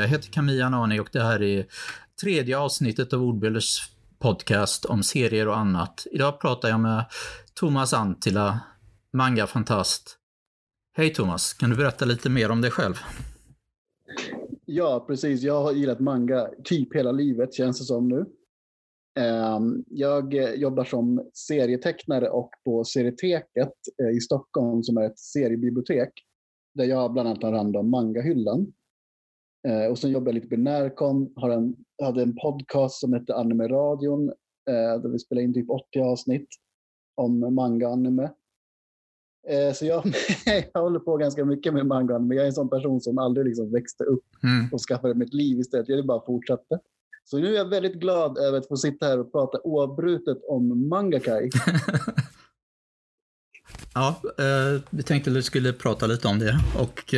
Jag heter Camilla Nani och det här är tredje avsnittet av Ordbilders podcast om serier och annat. Idag pratar jag med Thomas Antila, manga-fantast. Hej Thomas, kan du berätta lite mer om dig själv? Ja, precis. Jag har gillat manga typ hela livet känns det som nu. Ehm, jag jobbar som serietecknare och på Serieteket eh, i Stockholm som är ett seriebibliotek där jag bland annat har hand om mangahyllan. Eh, och sen jobbar jag lite med Närcon, har en, hade en podcast som heter Anime-radion eh, där vi spelar in typ 80 avsnitt om manga och anime. Eh, så jag, jag håller på ganska mycket med manga men jag är en sån person som aldrig liksom växte upp mm. och skaffade mitt liv istället. Jag bara fortsatte. Så nu är jag väldigt glad över att få sitta här och prata oavbrutet om Mangakai. ja, vi tänkte att vi skulle prata lite om det. Och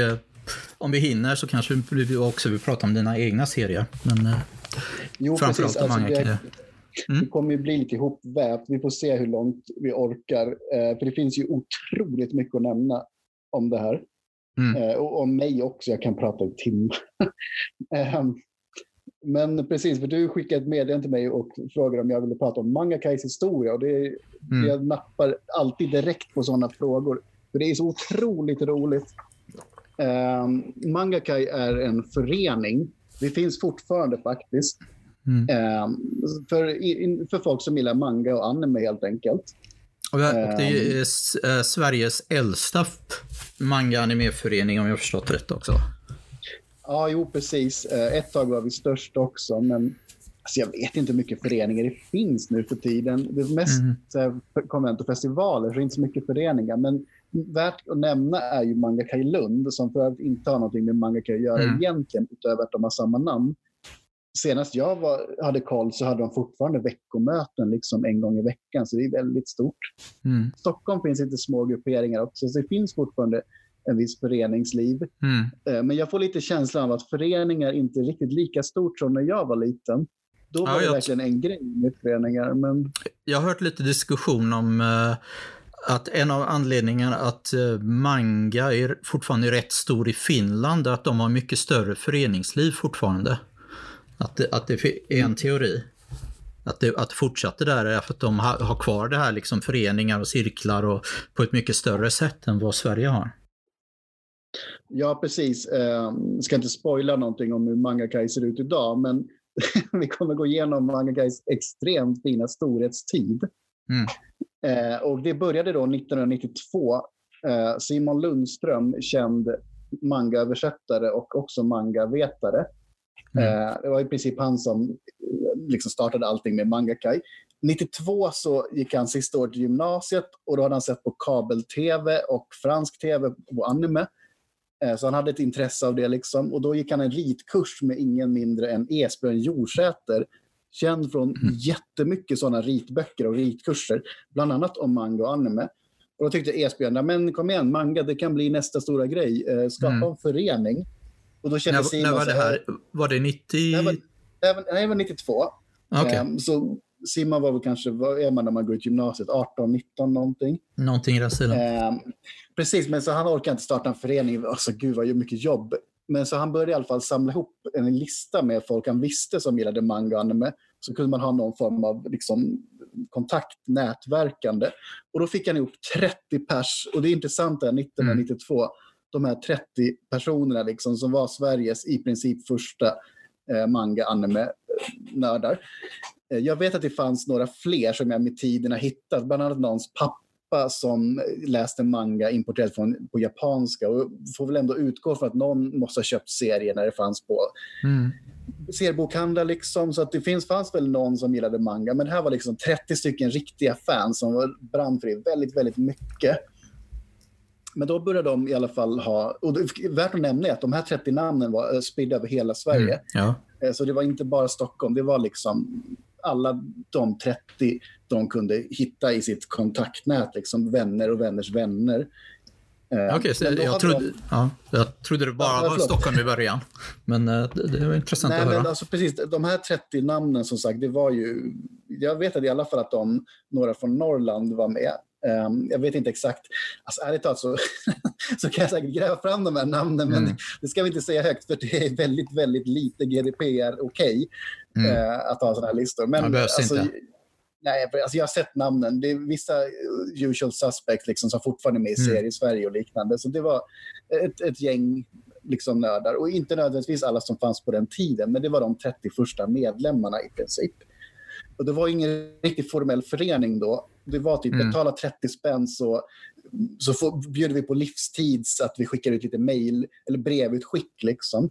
om vi hinner så kanske vi också vill prata om dina egna serier. Men eh, jo, framförallt precis. Alltså, det, mm. det kommer ju bli lite ihopvävt. Vi får se hur långt vi orkar. Eh, för det finns ju otroligt mycket att nämna om det här. Mm. Eh, och om mig också. Jag kan prata i timmar. Ehm, men precis, för du skickade ett meddelande till mig och frågade om jag ville prata om Mangakais historia. Och det, mm. Jag nappar alltid direkt på sådana frågor. För det är så otroligt roligt. Um, Mangakai är en förening. Det finns fortfarande faktiskt. Mm. Um, för, in, för folk som gillar manga och anime helt enkelt. Och det är um, Sveriges äldsta manga-anime-förening om jag förstått rätt också. Ja, jo precis. Eh, ett tag var vi störst också, men alltså, jag vet inte hur mycket föreningar det finns nu för tiden. Det är mest mm. konvent och festivaler, så det är inte så mycket föreningar. Men värt att nämna är ju Mangakai Lund, som för att inte har någonting med Mangakai att göra mm. egentligen, utöver att de har samma namn. Senast jag var, hade koll så hade de fortfarande veckomöten liksom en gång i veckan, så det är väldigt stort. Mm. Stockholm finns lite små grupperingar också, så det finns fortfarande en viss föreningsliv. Mm. Eh, men jag får lite känslan av att föreningar inte är riktigt lika stort som när jag var liten. Då var ja, det verkligen en grej med föreningar. Men... Jag har hört lite diskussion om uh, att en av anledningarna att uh, manga är fortfarande rätt stor i Finland är att de har mycket större föreningsliv fortfarande. Att det, att det är en teori. Att det att fortsatte där är för att de har, har kvar det här liksom föreningar och cirklar och på ett mycket större sätt än vad Sverige har. Ja, precis. Jag ehm, ska inte spoila någonting om hur Mangakai ser ut idag, men vi kommer gå igenom Mangakais extremt fina storhetstid. Mm. Eh, och det började då 1992. Eh, Simon Lundström, känd mangaöversättare och också mangavetare. Mm. Eh, det var i princip han som liksom startade allting med Mangakai. 92 så gick han sista året i gymnasiet och då hade han sett på kabel-tv och fransk tv och anime. Så han hade ett intresse av det. Liksom. Och då gick han en ritkurs med ingen mindre än Esbjörn Jorsäter. Känd från mm. jättemycket sådana ritböcker och ritkurser. Bland annat om manga och anime. Och då tyckte Esbjörn, men kom igen, manga det kan bli nästa stora grej. Eh, skapa mm. en förening. Och då kände när, Simon när var det här? Var det 90? Nej, var, det var 92. Okay. Um, så Simon var väl kanske, vad är man när man går ut gymnasiet? 18, 19 någonting. Någonting i den stilen. Um, Precis, men så han orkade inte starta en förening. Alltså gud vad mycket jobb. Men så han började i alla fall samla ihop en lista med folk han visste som gillade manga och anime. Så kunde man ha någon form av liksom, kontakt, nätverkande. Och då fick han ihop 30 pers. Och det är intressant, 1992, mm. de här 30 personerna liksom, som var Sveriges i princip första eh, manga anime-nördar. Eh, jag vet att det fanns några fler som jag med tiden har hittat, bland annat någons pappa pappa som läste manga importerat från, på japanska och får väl ändå utgå från att någon måste ha köpt serien när det fanns på mm. seriebokhandlar. Liksom, så att det finns, fanns väl någon som gillade manga, men det här var liksom 30 stycken riktiga fans som brann för det väldigt, väldigt mycket. Men då började de i alla fall ha, och värt att nämna är att de här 30 namnen var eh, spridda över hela Sverige. Mm, ja. Eh, så det var inte bara Stockholm, det var liksom alla de 30 de kunde hitta i sitt kontaktnät, liksom vänner och vänners vänner. Eh, Okej, okay, jag, trodde, de... ja, jag trodde det bara ja, var Stockholm i början. Men eh, det, det var intressant Nej, att höra. Men alltså, precis, de här 30 namnen som sagt, det var ju... Jag vet att i alla fall att de, några från Norrland var med. Um, jag vet inte exakt. Alltså, ärligt talat så, så kan jag säkert gräva fram de här namnen, mm. men det ska vi inte säga högt för det är väldigt, väldigt lite GDPR okej okay, mm. uh, att ha sådana här listor. Men, det behövs alltså, inte. Nej, alltså jag har sett namnen. Det är vissa usual suspects liksom, som fortfarande är med i mm. serie i Sverige och liknande. Så det var ett, ett gäng liksom, nördar. Och inte nödvändigtvis alla som fanns på den tiden, men det var de 30 första medlemmarna i princip. Och det var ingen riktigt formell förening då. Det var typ mm. betala 30 spänn så, så får, bjuder vi på livstids att vi skickar ut lite mejl eller brevutskick. Liksom.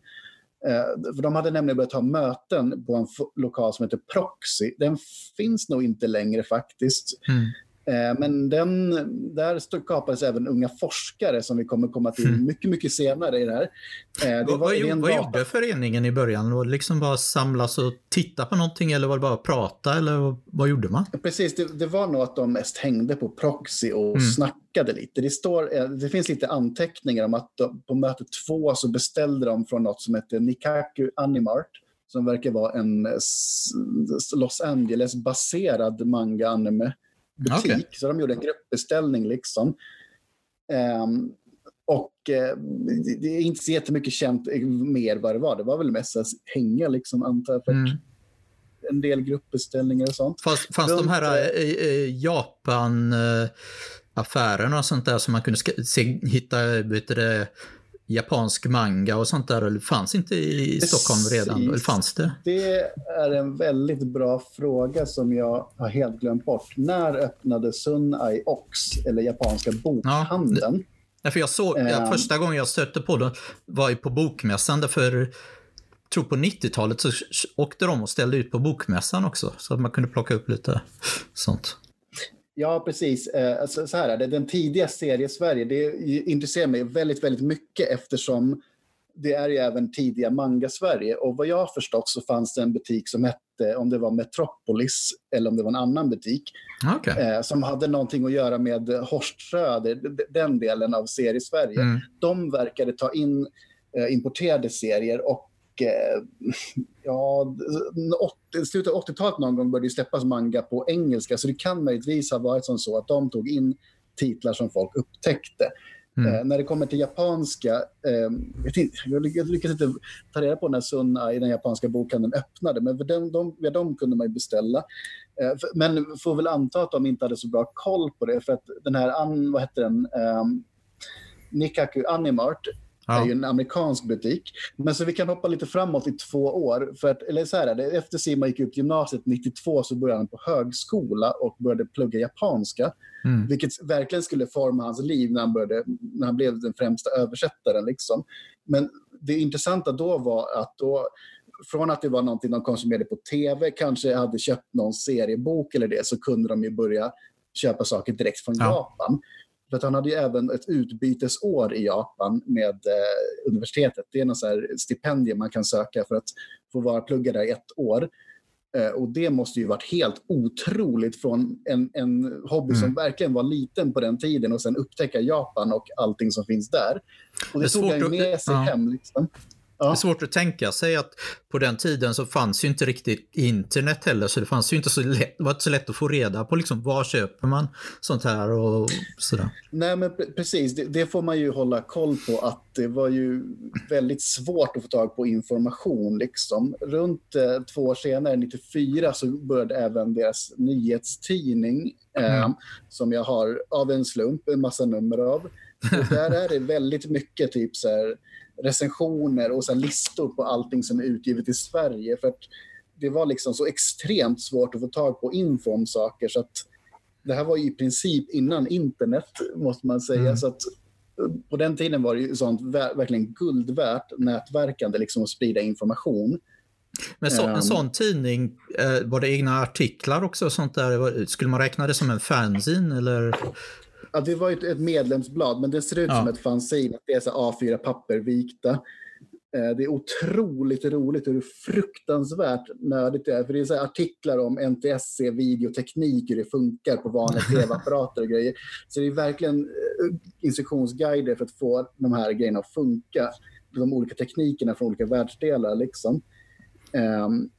Eh, för de hade nämligen börjat ha möten på en lokal som heter Proxy. Den finns nog inte längre faktiskt. Mm. Eh, men den, där skapades även unga forskare som vi kommer komma till mm. mycket, mycket senare i det här. Eh, det var, vad, vad gjorde föreningen i början? Var det liksom bara samlas och titta på någonting eller var det bara prata eller vad gjorde man? Precis, det, det var nog att de mest hängde på proxy och mm. snackade lite. Det, står, eh, det finns lite anteckningar om att de, på möte två så beställde de från något som heter Nikaku Animart som verkar vara en Los Angeles-baserad manga-anime butik. Okay. Så de gjorde en gruppbeställning. liksom. Um, och uh, det är inte så jättemycket känt mer vad det var. Det var väl mest att hänga, liksom, antar jag. För mm. En del gruppbeställningar och sånt. Fanns, fanns de här äh, Japan... Äh, affärerna och sånt där som man kunde se, hitta vet du, japansk manga och sånt där? Eller fanns inte i Precis. Stockholm redan? Eller fanns det? Det är en väldigt bra fråga som jag har helt glömt bort. När öppnade Sunai Ox, eller japanska bokhandeln? Ja, för jag såg, um, första gången jag stötte på det var på bokmässan. Därför, jag tror på 90-talet så åkte de och ställde ut på bokmässan också. Så att man kunde plocka upp lite sånt. Ja, precis. Eh, alltså, så här är det. Den tidiga serie-Sverige, det intresserar mig väldigt, väldigt mycket eftersom det är ju även tidiga manga-Sverige. Och vad jag har förstått så fanns det en butik som hette, om det var Metropolis eller om det var en annan butik, okay. eh, som hade någonting att göra med Horst den delen av serie-Sverige. Mm. De verkade ta in eh, importerade serier och eh, ja, slutet av 80-talet någon gång började det släppas manga på engelska, så det kan möjligtvis ha varit som så att de tog in titlar som folk upptäckte. Mm. Eh, när det kommer till japanska, eh, jag, inte, jag lyckas inte ta reda på när Sunna i den japanska bokhandeln öppnade, men de, de, via dem kunde man ju beställa. Eh, för, men får väl anta att de inte hade så bra koll på det, för att den här, an, vad hette den, eh, Nikaku Animart, Ja. är ju en amerikansk butik. Men så vi kan hoppa lite framåt i två år. För att, eller så här, efter Simon gick ut gymnasiet 92 så började han på högskola och började plugga japanska. Mm. Vilket verkligen skulle forma hans liv när han, började, när han blev den främsta översättaren. Liksom. Men det intressanta då var att då, från att det var någonting de konsumerade på tv, kanske hade köpt någon seriebok eller det, så kunde de ju börja köpa saker direkt från ja. Japan. För att han hade ju även ett utbytesår i Japan med eh, universitetet. Det är något så stipendium man kan söka för att få vara plugga där i ett år. Eh, och det måste ju varit helt otroligt från en, en hobby mm. som verkligen var liten på den tiden och sen upptäcka Japan och allting som finns där. Och det, det tog han med sig ja. hem. Liksom. Ja. Det är svårt att tänka sig att på den tiden så fanns ju inte riktigt internet heller, så det fanns ju inte så lätt, var inte så lätt att få reda på liksom, var köper man sånt här och sådär. Nej, men precis, det, det, får man ju hålla koll på att det var ju väldigt svårt att få tag på information. Liksom. Runt eh, två år senare, 94, så började även deras nyhetstidning, eh, mm. som jag har av en slump en massa nummer av. Och där är det väldigt mycket typ så här, recensioner och så listor på allting som är utgivet i Sverige. För att det var liksom så extremt svårt att få tag på info om saker. Så att det här var i princip innan internet, måste man säga. Mm. Så att eh, på den tiden var det ju sånt verkligen guld värt, nätverkande, liksom att sprida information. Men så, en ehm. sån tidning, eh, var det egna artiklar också? Och sånt där? Skulle man räkna det som en fanzine? Eller? Ja, det var ju ett medlemsblad, men det ser ut ja. som ett fanzine. Det är så A4-papper vikta. Eh, det är otroligt roligt hur fruktansvärt nördigt det är. För det är så artiklar om NTSC, videoteknik, hur det funkar på vanliga tv-apparater och grejer. Så det är verkligen eh, instruktionsguider för att få de här grejerna att funka. De olika teknikerna från olika världsdelar. Liksom. Um,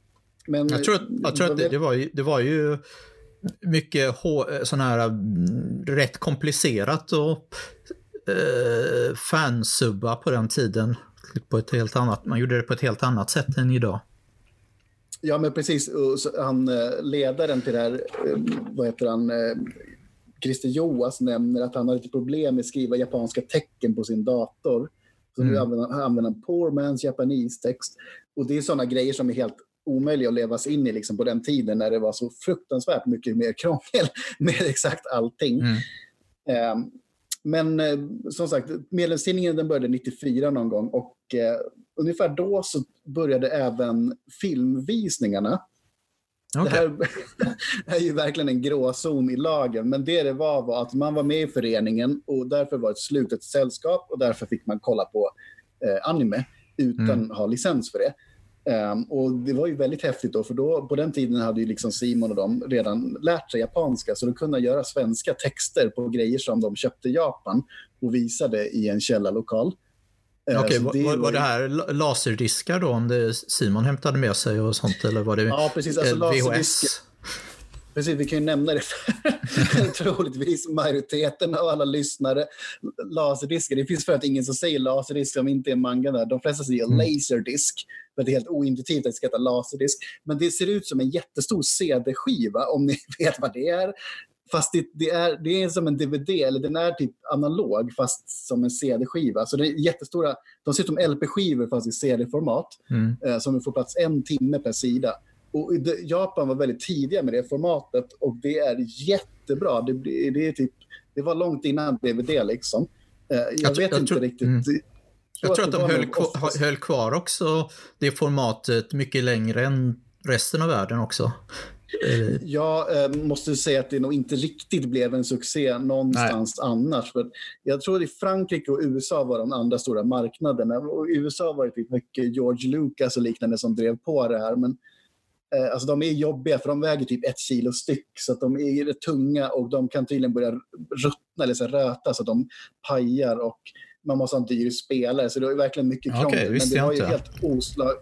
men, jag tror att, jag tror att det, det, var ju, det var ju mycket sån här mm, rätt komplicerat och eh, fansubba på den tiden. På ett helt annat, man gjorde det på ett helt annat sätt än idag. Ja, men precis. Han, eh, ledaren till det här, eh, vad heter han, eh, Christer Joas nämner att han har lite problem med att skriva japanska tecken på sin dator. Så mm. nu använder han, använder han poor man's Japanese text. Och det är sådana grejer som är helt omöjliga att leva sig in i liksom, på den tiden när det var så fruktansvärt mycket mer krångel med exakt allting. Mm. Um, men eh, som sagt, medlemstidningen den började 94 någon gång och eh, ungefär då så började även filmvisningarna. Okay. Det här är ju verkligen en gråzon i lagen, men det det var var att man var med i föreningen och därför var ett slutet sällskap och därför fick man kolla på eh, anime utan mm. ha licens för det. Um, och Det var ju väldigt häftigt då, för då, på den tiden hade ju liksom Simon och de redan lärt sig japanska, så de kunde göra svenska texter på grejer som de köpte i Japan och visade i en källarlokal. Okej, okay, var, var, det här laserdiskar då, om det Simon hämtade med sig och sånt, eller var det ja, precis, alltså VHS? Precis, vi kan ju nämna det för troligtvis majoriteten av alla lyssnare. Laserdiskar, det finns för att ingen som säger laserdisk som inte är manga där. De flesta säger mm. laserdisk, för det är helt ointuitivt att det ska heta laserdisk. Men det ser ut som en jättestor CD-skiva, om ni vet vad det är. Fast det, det, är, det är som en DVD, eller den är typ analog fast som en CD-skiva. Så det är jättestora, de ser ut som LP-skivor fast i CD-format. Mm. Eh, som får plats en timme per sida. Och Japan var väldigt tidiga med det formatet och det är jättebra. Det, det, är typ, det var långt innan DVD liksom. Eh, jag, jag vet jag inte riktigt. Mm. Jag, tror att, att de höll, kvar, höll kvar också det formatet mycket längre än resten av världen också. Eh, jag eh, måste säga att det nog inte riktigt blev en succé någonstans Nej. annars. För jag tror att Frankrike och USA var de andra stora marknaderna. Och USA var det typ mycket George Lucas och liknande som drev på det här. Men alltså de är jobbiga för de väger typ ett kilo styck så de är tunga och de kan tydligen börja ruttna eller så röta så de pajar och man måste ha en dyr spelare så det är verkligen mycket krångel. Okay, men det var ju helt oslag...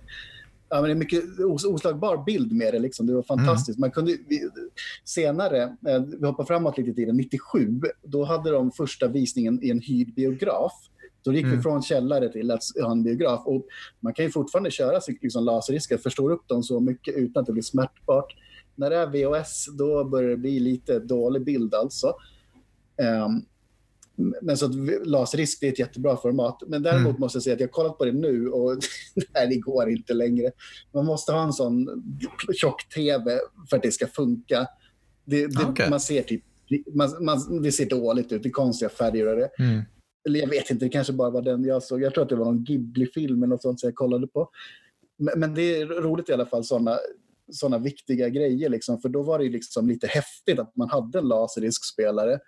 Ja, men det är mycket os oslagbar bild med det. Liksom. Det var fantastiskt. Mm. Man kunde, vi, senare, eh, vi hoppar framåt lite i tiden, 97, då hade de första visningen i en hyrd biograf. Då gick mm. vi från källare till att ha en biograf. Och man kan ju fortfarande köra liksom, laserdiskar, förstora upp dem så mycket utan att det blir smärtbart. När det är VHS, då börjar det bli lite dålig bild alltså. Um, men så att laserdisk är ett jättebra format. Men däremot mm. måste jag säga att jag har kollat på det nu och nej, det går inte längre. Man måste ha en sån tjock-tv för att det ska funka. Det, det, okay. Man ser typ man, man, det ser dåligt ut, det är konstiga färger och det. Mm eller jag vet inte, det kanske bara var den jag såg. Jag tror att det var någon Ghibli-film eller något sånt som jag kollade på. Men, men det är roligt i alla fall, sådana såna viktiga grejer. Liksom, för då var det liksom lite häftigt att man hade en laserdiskspelare.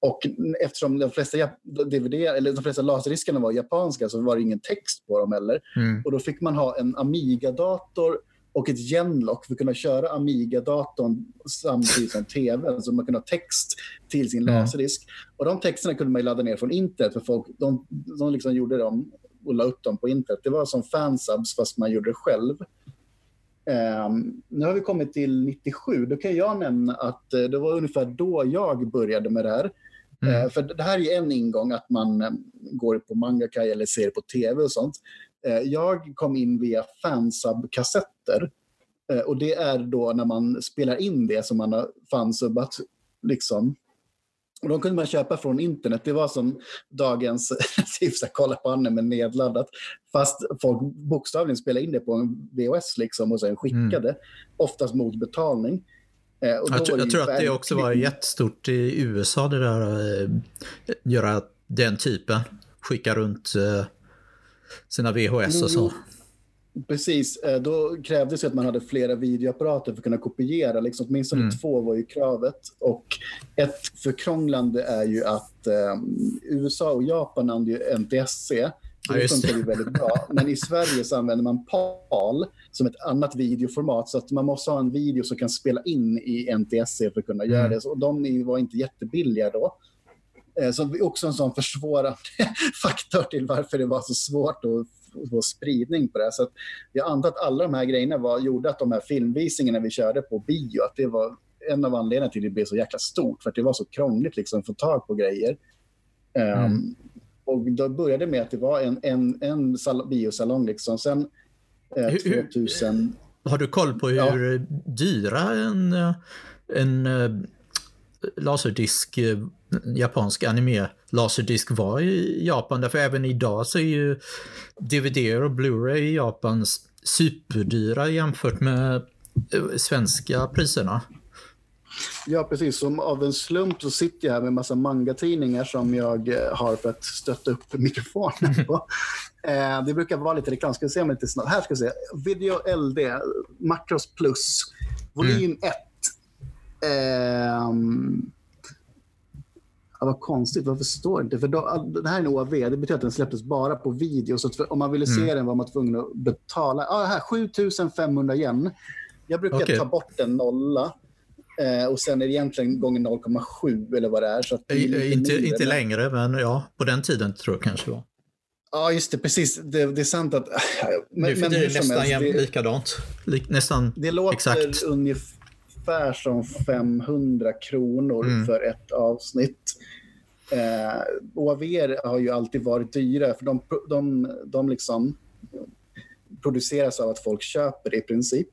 Och eftersom de flesta, DVD, eller de flesta laserdiskarna var japanska så var det ingen text på dem heller. Mm. Och då fick man ha en Amiga-dator och ett genlock för att kunna köra Amiga-datorn samtidigt som tv. Så man kunde ha text till sin laserdisk. Och de texterna kunde man ladda ner från internet för folk. De, de liksom gjorde dem och la upp dem på internet. Det var som fansubs fast man gjorde det själv. Um, nu har vi kommit till 97. Då kan jag nämna att uh, det var ungefär då jag började med det här. Mm. Uh, för det här är en ingång, att man um, går på Mangakai eller ser på tv och sånt. Eh, jag kom in via fansub-kassetter. Eh, och det är då när man spelar in det som man har fansubbat. Liksom. Och de kunde man köpa från internet. Det var som dagens tips att kolla på anime nedladdat. Fast folk bokstavligen spelade in det på en VHS liksom och sen skickade. Mm. Oftast mot betalning. Eh, jag, tror, jag tror att det också var jättestort i USA det där att göra den typen. Skicka runt sina VHS och så. Precis, eh, då krävdes att man hade flera videoapparater för att kunna kopiera. Liksom, åtminstone mm. två var ju kravet. Och ett förkrånglande är ju att um, USA och Japan använder ju NTSC. Det ja, funkar ju väldigt bra. Men i Sverige så använder man PAL som ett annat videoformat. Så att man måste ha en video som kan spela in i NTSC för att kunna mm. göra det. Och de var inte jättebilliga då. Eh, så också en sån försvårande faktor till varför det var så svårt att få spridning på det. Så jag antar att alla de här grejerna var, gjorde att de här filmvisningarna vi körde på bio, att det var en av anledningarna till att det blev så jäkla stort. För att det var så krångligt liksom, att få tag på grejer. Mm. Um, och då började det med att det var en, en, en biosalong. Liksom. Sen eh, 2000... Har du koll på hur ja. dyra en, en eh, laserdisk, eh, japansk anime laserdisk var i Japan? Därför även idag så är ju DVD och Blu-ray i Japan superdyra jämfört med eh, svenska priserna. Ja, precis. Som av en slump så sitter jag här med en massa mangatidningar som jag eh, har för att stötta upp mikrofonen på. eh, det brukar vara lite reklam. Ska vi se om lite snabbt. Här ska vi se. Video LD, Macros Plus, volym 1. Mm. Eh, Ja, vad konstigt, varför står det inte? För då, det här är en OAV, det betyder att den släpptes bara på video. Så om man ville se mm. den var man tvungen att betala. Ja, här, 7500 yen. Jag brukar okay. ta bort en nolla. Eh, och sen är det egentligen gånger 0,7 eller vad det är. Så att det är inte, mindre, inte längre, men ja, på den tiden tror jag kanske var. Ja, just det. Precis. Det, det är sant att... Men, nu för det är nästan helst, det, likadant. Lik, nästan Det låter exakt. ungefär som 500 kronor mm. för ett avsnitt. Eh, OAV har ju alltid varit dyra, för de, de, de liksom produceras av att folk köper i princip.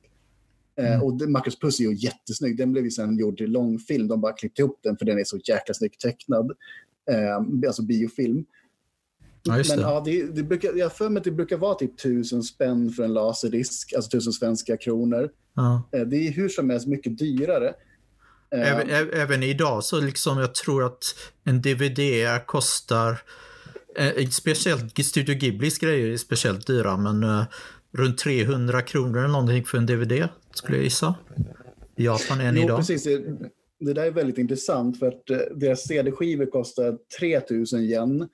Eh, mm. och Marcus Puss är ju jättesnygg. Den blev ju sen gjord till långfilm. De bara klippte ihop den för den är så jäkla snyggt tecknad. Eh, alltså biofilm. Ja, Men ja, det, det brukar, jag för mig att det brukar vara typ tusen spänn för en laserdisk, alltså tusen svenska kronor. Ja. Eh, det är hur som helst mycket dyrare. Eh, även, även, idag så liksom jag tror att en DVD kostar, eh, speciellt Studio Ghiblis grejer är speciellt dyra, men eh, runt 300 kronor eller någonting för en DVD skulle jag gissa. I Japan än jo, idag. Precis. Det, det där är väldigt intressant för att eh, deras CD-skivor kostar 3000 yen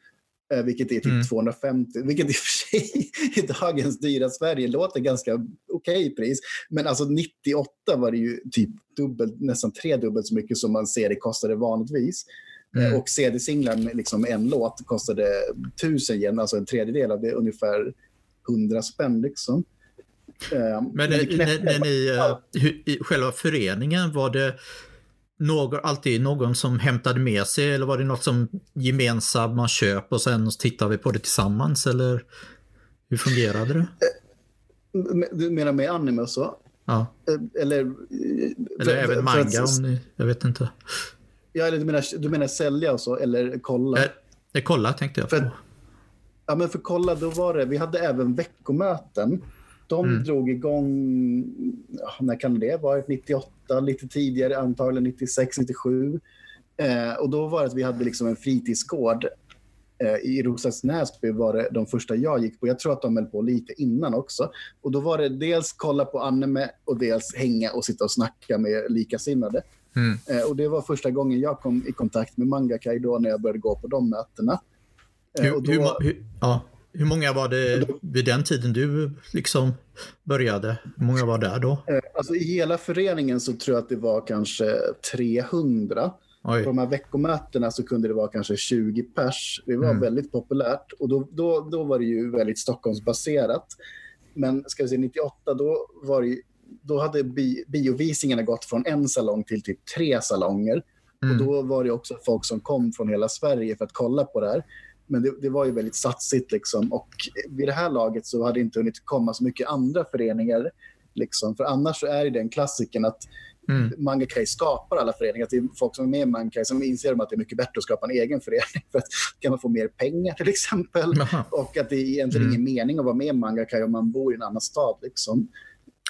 vilket är typ mm. 250, vilket i och för sig i dagens dyra Sverige låter ganska okej okay pris. Men alltså 98 var det ju typ dubbelt, nästan tredubbelt så mycket som man ser det kostade vanligtvis. Eh, mm. Och CD-singlar med liksom en låt kostade tusen yen, alltså en tredjedel av det, ungefär 100 spänn. Liksom. Eh, men, men när, när, ni, ja. i själva föreningen, var det någon, alltid någon som hämtade med sig eller var det något som gemensamt man köper och sen tittar vi på det tillsammans eller hur fungerade det? Eh, du menar med anime och så? Ja. Eh, eller, eller för, även manga att, om ni, jag vet inte. Ja, eller du menar, du menar sälja och så eller kolla? Eh, eh kolla tänkte jag på. För, ja, men för kolla, då var det, vi hade även veckomöten de mm. drog igång, när kan det vara, 98, lite tidigare, antagligen 96, 97. Eh, och då var det att vi hade liksom en fritidsgård eh, i Roslagsnäsby var det de första jag gick på. Jag tror att de höll på lite innan också. Och då var det dels kolla på anime och dels hänga och sitta och snacka med likasinnade. Mm. Eh, och det var första gången jag kom i kontakt med Mangakai då när jag började gå på de mötena. Eh, hur, då, hur, hur, ja. Hur många var det vid den tiden du liksom började? Hur många var där då? Eh, alltså, I hela föreningen så tror jag att det var kanske 300. Oj. På de här veckomötena så kunde det vara kanske 20 pers. Det var mm. väldigt populärt och då, då, då var det ju väldigt Stockholmsbaserat. Men ska vi säga 98, då, var det, då hade bi, biovisningarna gått från en salong till typ tre salonger. Mm. Och då var det också folk som kom från hela Sverige för att kolla på det här. Men det, det, var ju väldigt satsigt. Liksom. Och vid det här laget så hade det inte hunnit komma så mycket andra föreningar. Liksom. För annars så är det den klassiken att mm. Mangakai skapar alla föreningar. Det är folk som är med i Mangakai som inser att det är mycket bättre att skapa en egen förening. För att kan man få mer pengar till exempel. Aha. Och att det är egentligen mm. ingen mening att vara med i Mangakai om man bor i en annan stad. Liksom.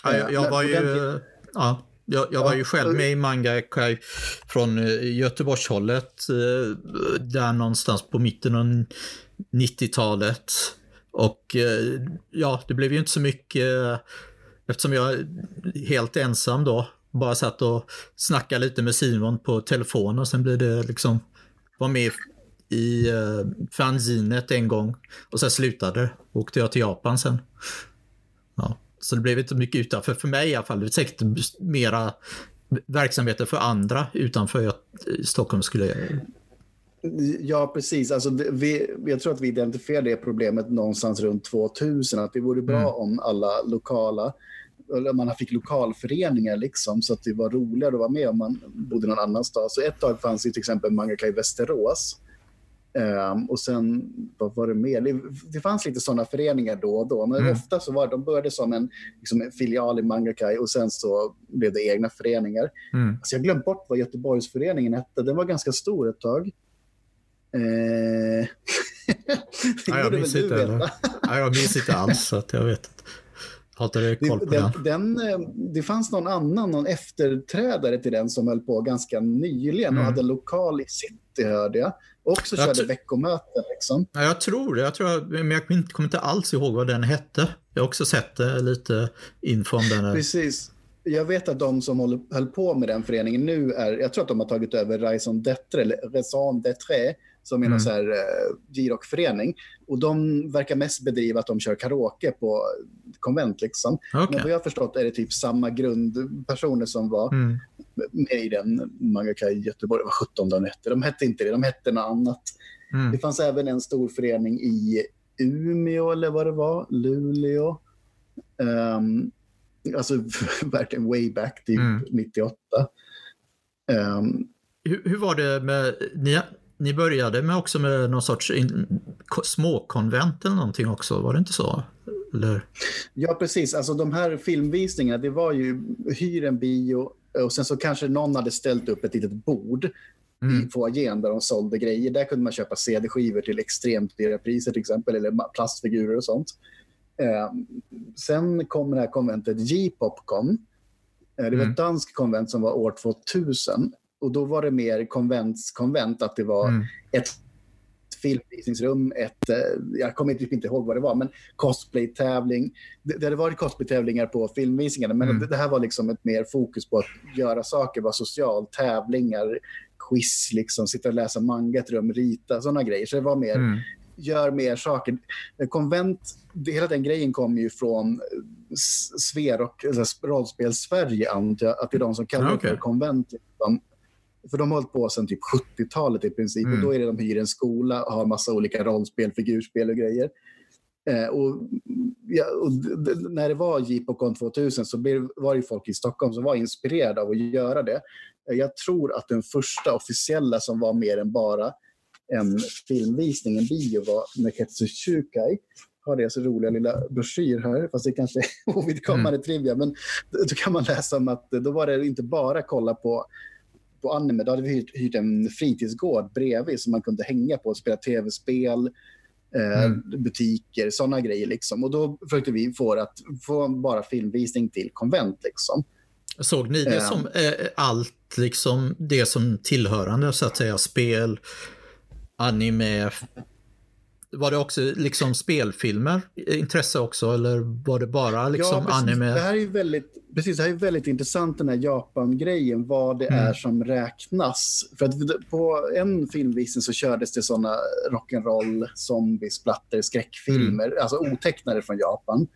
Ja, jag, jag var ju... Ja. Jag, jag var ju själv med i Manga Kai från eh, Göteborgshållet, eh, där någonstans på mitten av 90-talet. Och eh, ja, det blev ju inte så mycket eftersom jag är helt ensam då. Bara satt och snackade lite med Simon på telefon och sen blev det liksom, var med i fanzinet en gång och sen slutade Åkte jag till Japan sen. Ja. Så det blev inte mycket utanför, för mig i alla fall. Det säkert mera verksamheter för andra utanför att Stockholm skulle Ja, precis. Alltså, vi, jag tror att vi identifierade det problemet någonstans runt 2000. Att det vore bra mm. om alla lokala eller man fick lokalföreningar liksom, så att det var roligare att vara med om man bodde någon annanstans. Så ett tag fanns det till exempel Mangaka i Västerås. Um, och sen, vad var det mer? Det, det fanns lite sådana föreningar då och då, men mm. ofta så var de började som en, liksom en filial i Mangakai och sen så blev det egna föreningar. Mm. Alltså jag glömt bort vad Göteborgsföreningen hette. Den var ganska stor ett tag. Eh... ja, jag minns inte, ja, jag minns inte alls, så att jag vet inte. Har inte koll på den, den. den. Eh, Det fanns någon annan, någon efterträdare till den som höll på ganska nyligen och mm. hade en lokal i city, hörde jag. Också jag körde veckomöten. Liksom. Ja, jag tror det, jag tror, men jag kommer inte alls ihåg vad den hette. Jag har också sett det, lite info om den. Precis. Jag vet att de som håller, höll på med den föreningen nu är, jag tror att de har tagit över Raison d'Etre, eller Raison d'Etre, som är mm. någon så här uh, Girock-förening. Och de verkar mest bedriva att de kör karaoke på konvent. Liksom. Okay. Men vad jag har förstått är det typ samma grundpersoner som var mm. med i den Mangaka i Göteborg. Vad 17 de hette. De hette inte det, de hette något annat. Mm. Det fanns även en stor förening i Umeå eller vad det var, Luleå. Um, alltså verkligen way back, typ mm. 98. Um, ehm, hur, hur, var det med, ni, ni började med också med någon sorts in, småkonvent eller någonting också, var det inte så? Eller? Ja, precis. Alltså de här filmvisningarna, det var ju hyr en bio och sen så kanske någon hade ställt upp ett litet bord mm. i foajén där de sålde grejer. Där kunde man köpa CD-skivor till extremt dyra priser till exempel, eller plastfigurer och sånt. Eh, sen kom det här konventet J-Popcon. Eh, det var mm. ett danskt konvent som var år 2000 och då var det mer konventskonvent, att det var mm. ett filmvisningsrum, ett, eh, jag kommer typ inte ihåg vad det var, men cosplay-tävling. Det, det hade varit cosplay-tävlingar på filmvisningarna, men mm. det, här var liksom ett mer fokus på att göra saker, vara social, tävlingar, quiz, liksom, sitta och läsa manga ett rum, rita, sådana grejer. Så det var mer, mm. gör mer saker. Konvent, det, hela den grejen kom ju från Sver och alltså, rollspel-Sverige, antar jag, att det är de som kallar okay. det för konvent. Liksom. För de har hållit på sedan typ 70-talet i princip. Mm. Och då är det de hyr en skola och har massa olika rollspel, figurspel och grejer. Eh, och, ja, och när det var JPOCON 2000 så var det folk i Stockholm som var inspirerade av att göra det. Eh, jag tror att den första officiella som var mer än bara en filmvisning, en bio, var Neketsu Shukai. Har deras roliga lilla broschyr här, fast det kanske är ovidkommande mm. trivia. Men då kan man läsa om att då var det inte bara kolla på på anime, då hade vi hyrt, hyrt en fritidsgård bredvid som man kunde hänga på och spela tv-spel, eh, mm. butiker, sådana grejer. Liksom. Och då försökte vi få att få bara filmvisning till konvent. Liksom. Såg ni det som eh, allt, liksom det som tillhörande, så att säga, spel, anime, var det också liksom spelfilmer intresse också eller var det bara liksom ja, anime? Det här är väldigt, precis, det här är väldigt intressant den här Japan-grejen, vad det mm. är som räknas. För att på en filmvisning så kördes det sådana rock'n'roll, zombie, splatter, skräckfilmer, mm. alltså otecknade från Japan.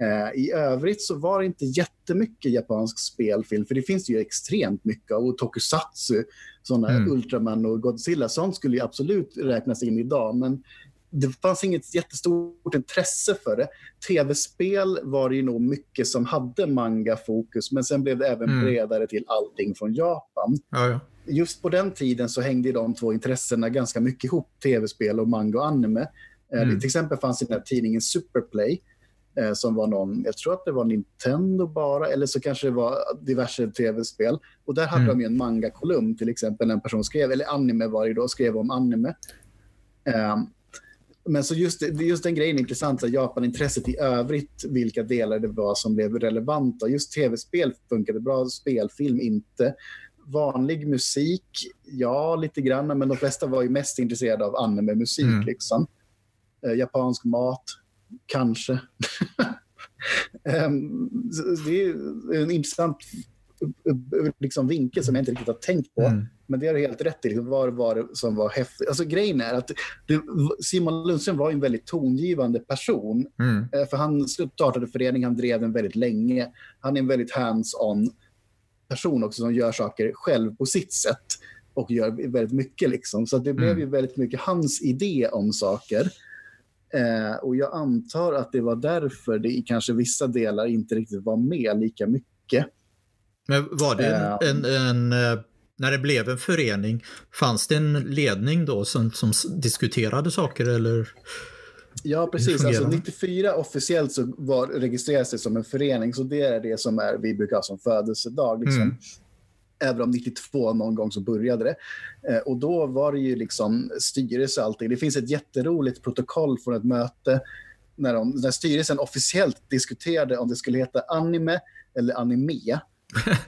Eh, I övrigt så var det inte jättemycket japansk spelfilm, för det finns ju extremt mycket. Och tokusatsu, sådana mm. Ultraman och Godzilla, sånt skulle ju absolut räknas in idag. Men det fanns inget jättestort intresse för det. Tv-spel var det ju nog mycket som hade manga-fokus, men sen blev det även mm. bredare till allting från Japan. Ja, ja. Just på den tiden så hängde de två intressena ganska mycket ihop, tv-spel och manga och anime. Eh, mm. till exempel fanns den här tidningen Superplay, eh, som var någon, jag tror att det var Nintendo bara, eller så kanske det var diverse tv-spel. Och där hade mm. de ju en manga-kolumn, till exempel en person skrev, eller anime var det då, skrev om anime. Um, men så just, just den grejen är intressant, Japanintresset i övrigt, vilka delar det var som blev relevanta. Just tv-spel funkade bra, spelfilm inte. Vanlig musik, ja lite grann, men de flesta var ju mest intresserade av anime-musik. Mm. Liksom. Eh, japansk mat, kanske. um, det är en intressant liksom, vinkel som jag inte riktigt har tänkt på. Mm. Men det har du helt rätt i. Liksom, vad var det som var häftigt? Alltså, grejen är att det, Simon Lundström var en väldigt tongivande person. Mm. Eh, för Han startade föreningen, han drev den väldigt länge. Han är en väldigt hands-on person också som gör saker själv på sitt sätt och gör väldigt mycket. Liksom. Så det blev mm. ju väldigt mycket hans idé om saker. Eh, och jag antar att det var därför det i kanske vissa delar inte riktigt var med lika mycket. Men var det en, en, en, eh, när det blev en förening, fanns det en ledning då som, som diskuterade saker eller? Ja, precis. Alltså 94 officiellt så var, registrerades det som en förening, så det är det som är, vi brukar ha som födelsedag. Liksom. Mm. Även om 92 någon gång så började det. Eh, och då var det ju liksom styrelse och allting. Det finns ett jätteroligt protokoll från ett möte när, de, när styrelsen officiellt diskuterade om det skulle heta anime eller anime.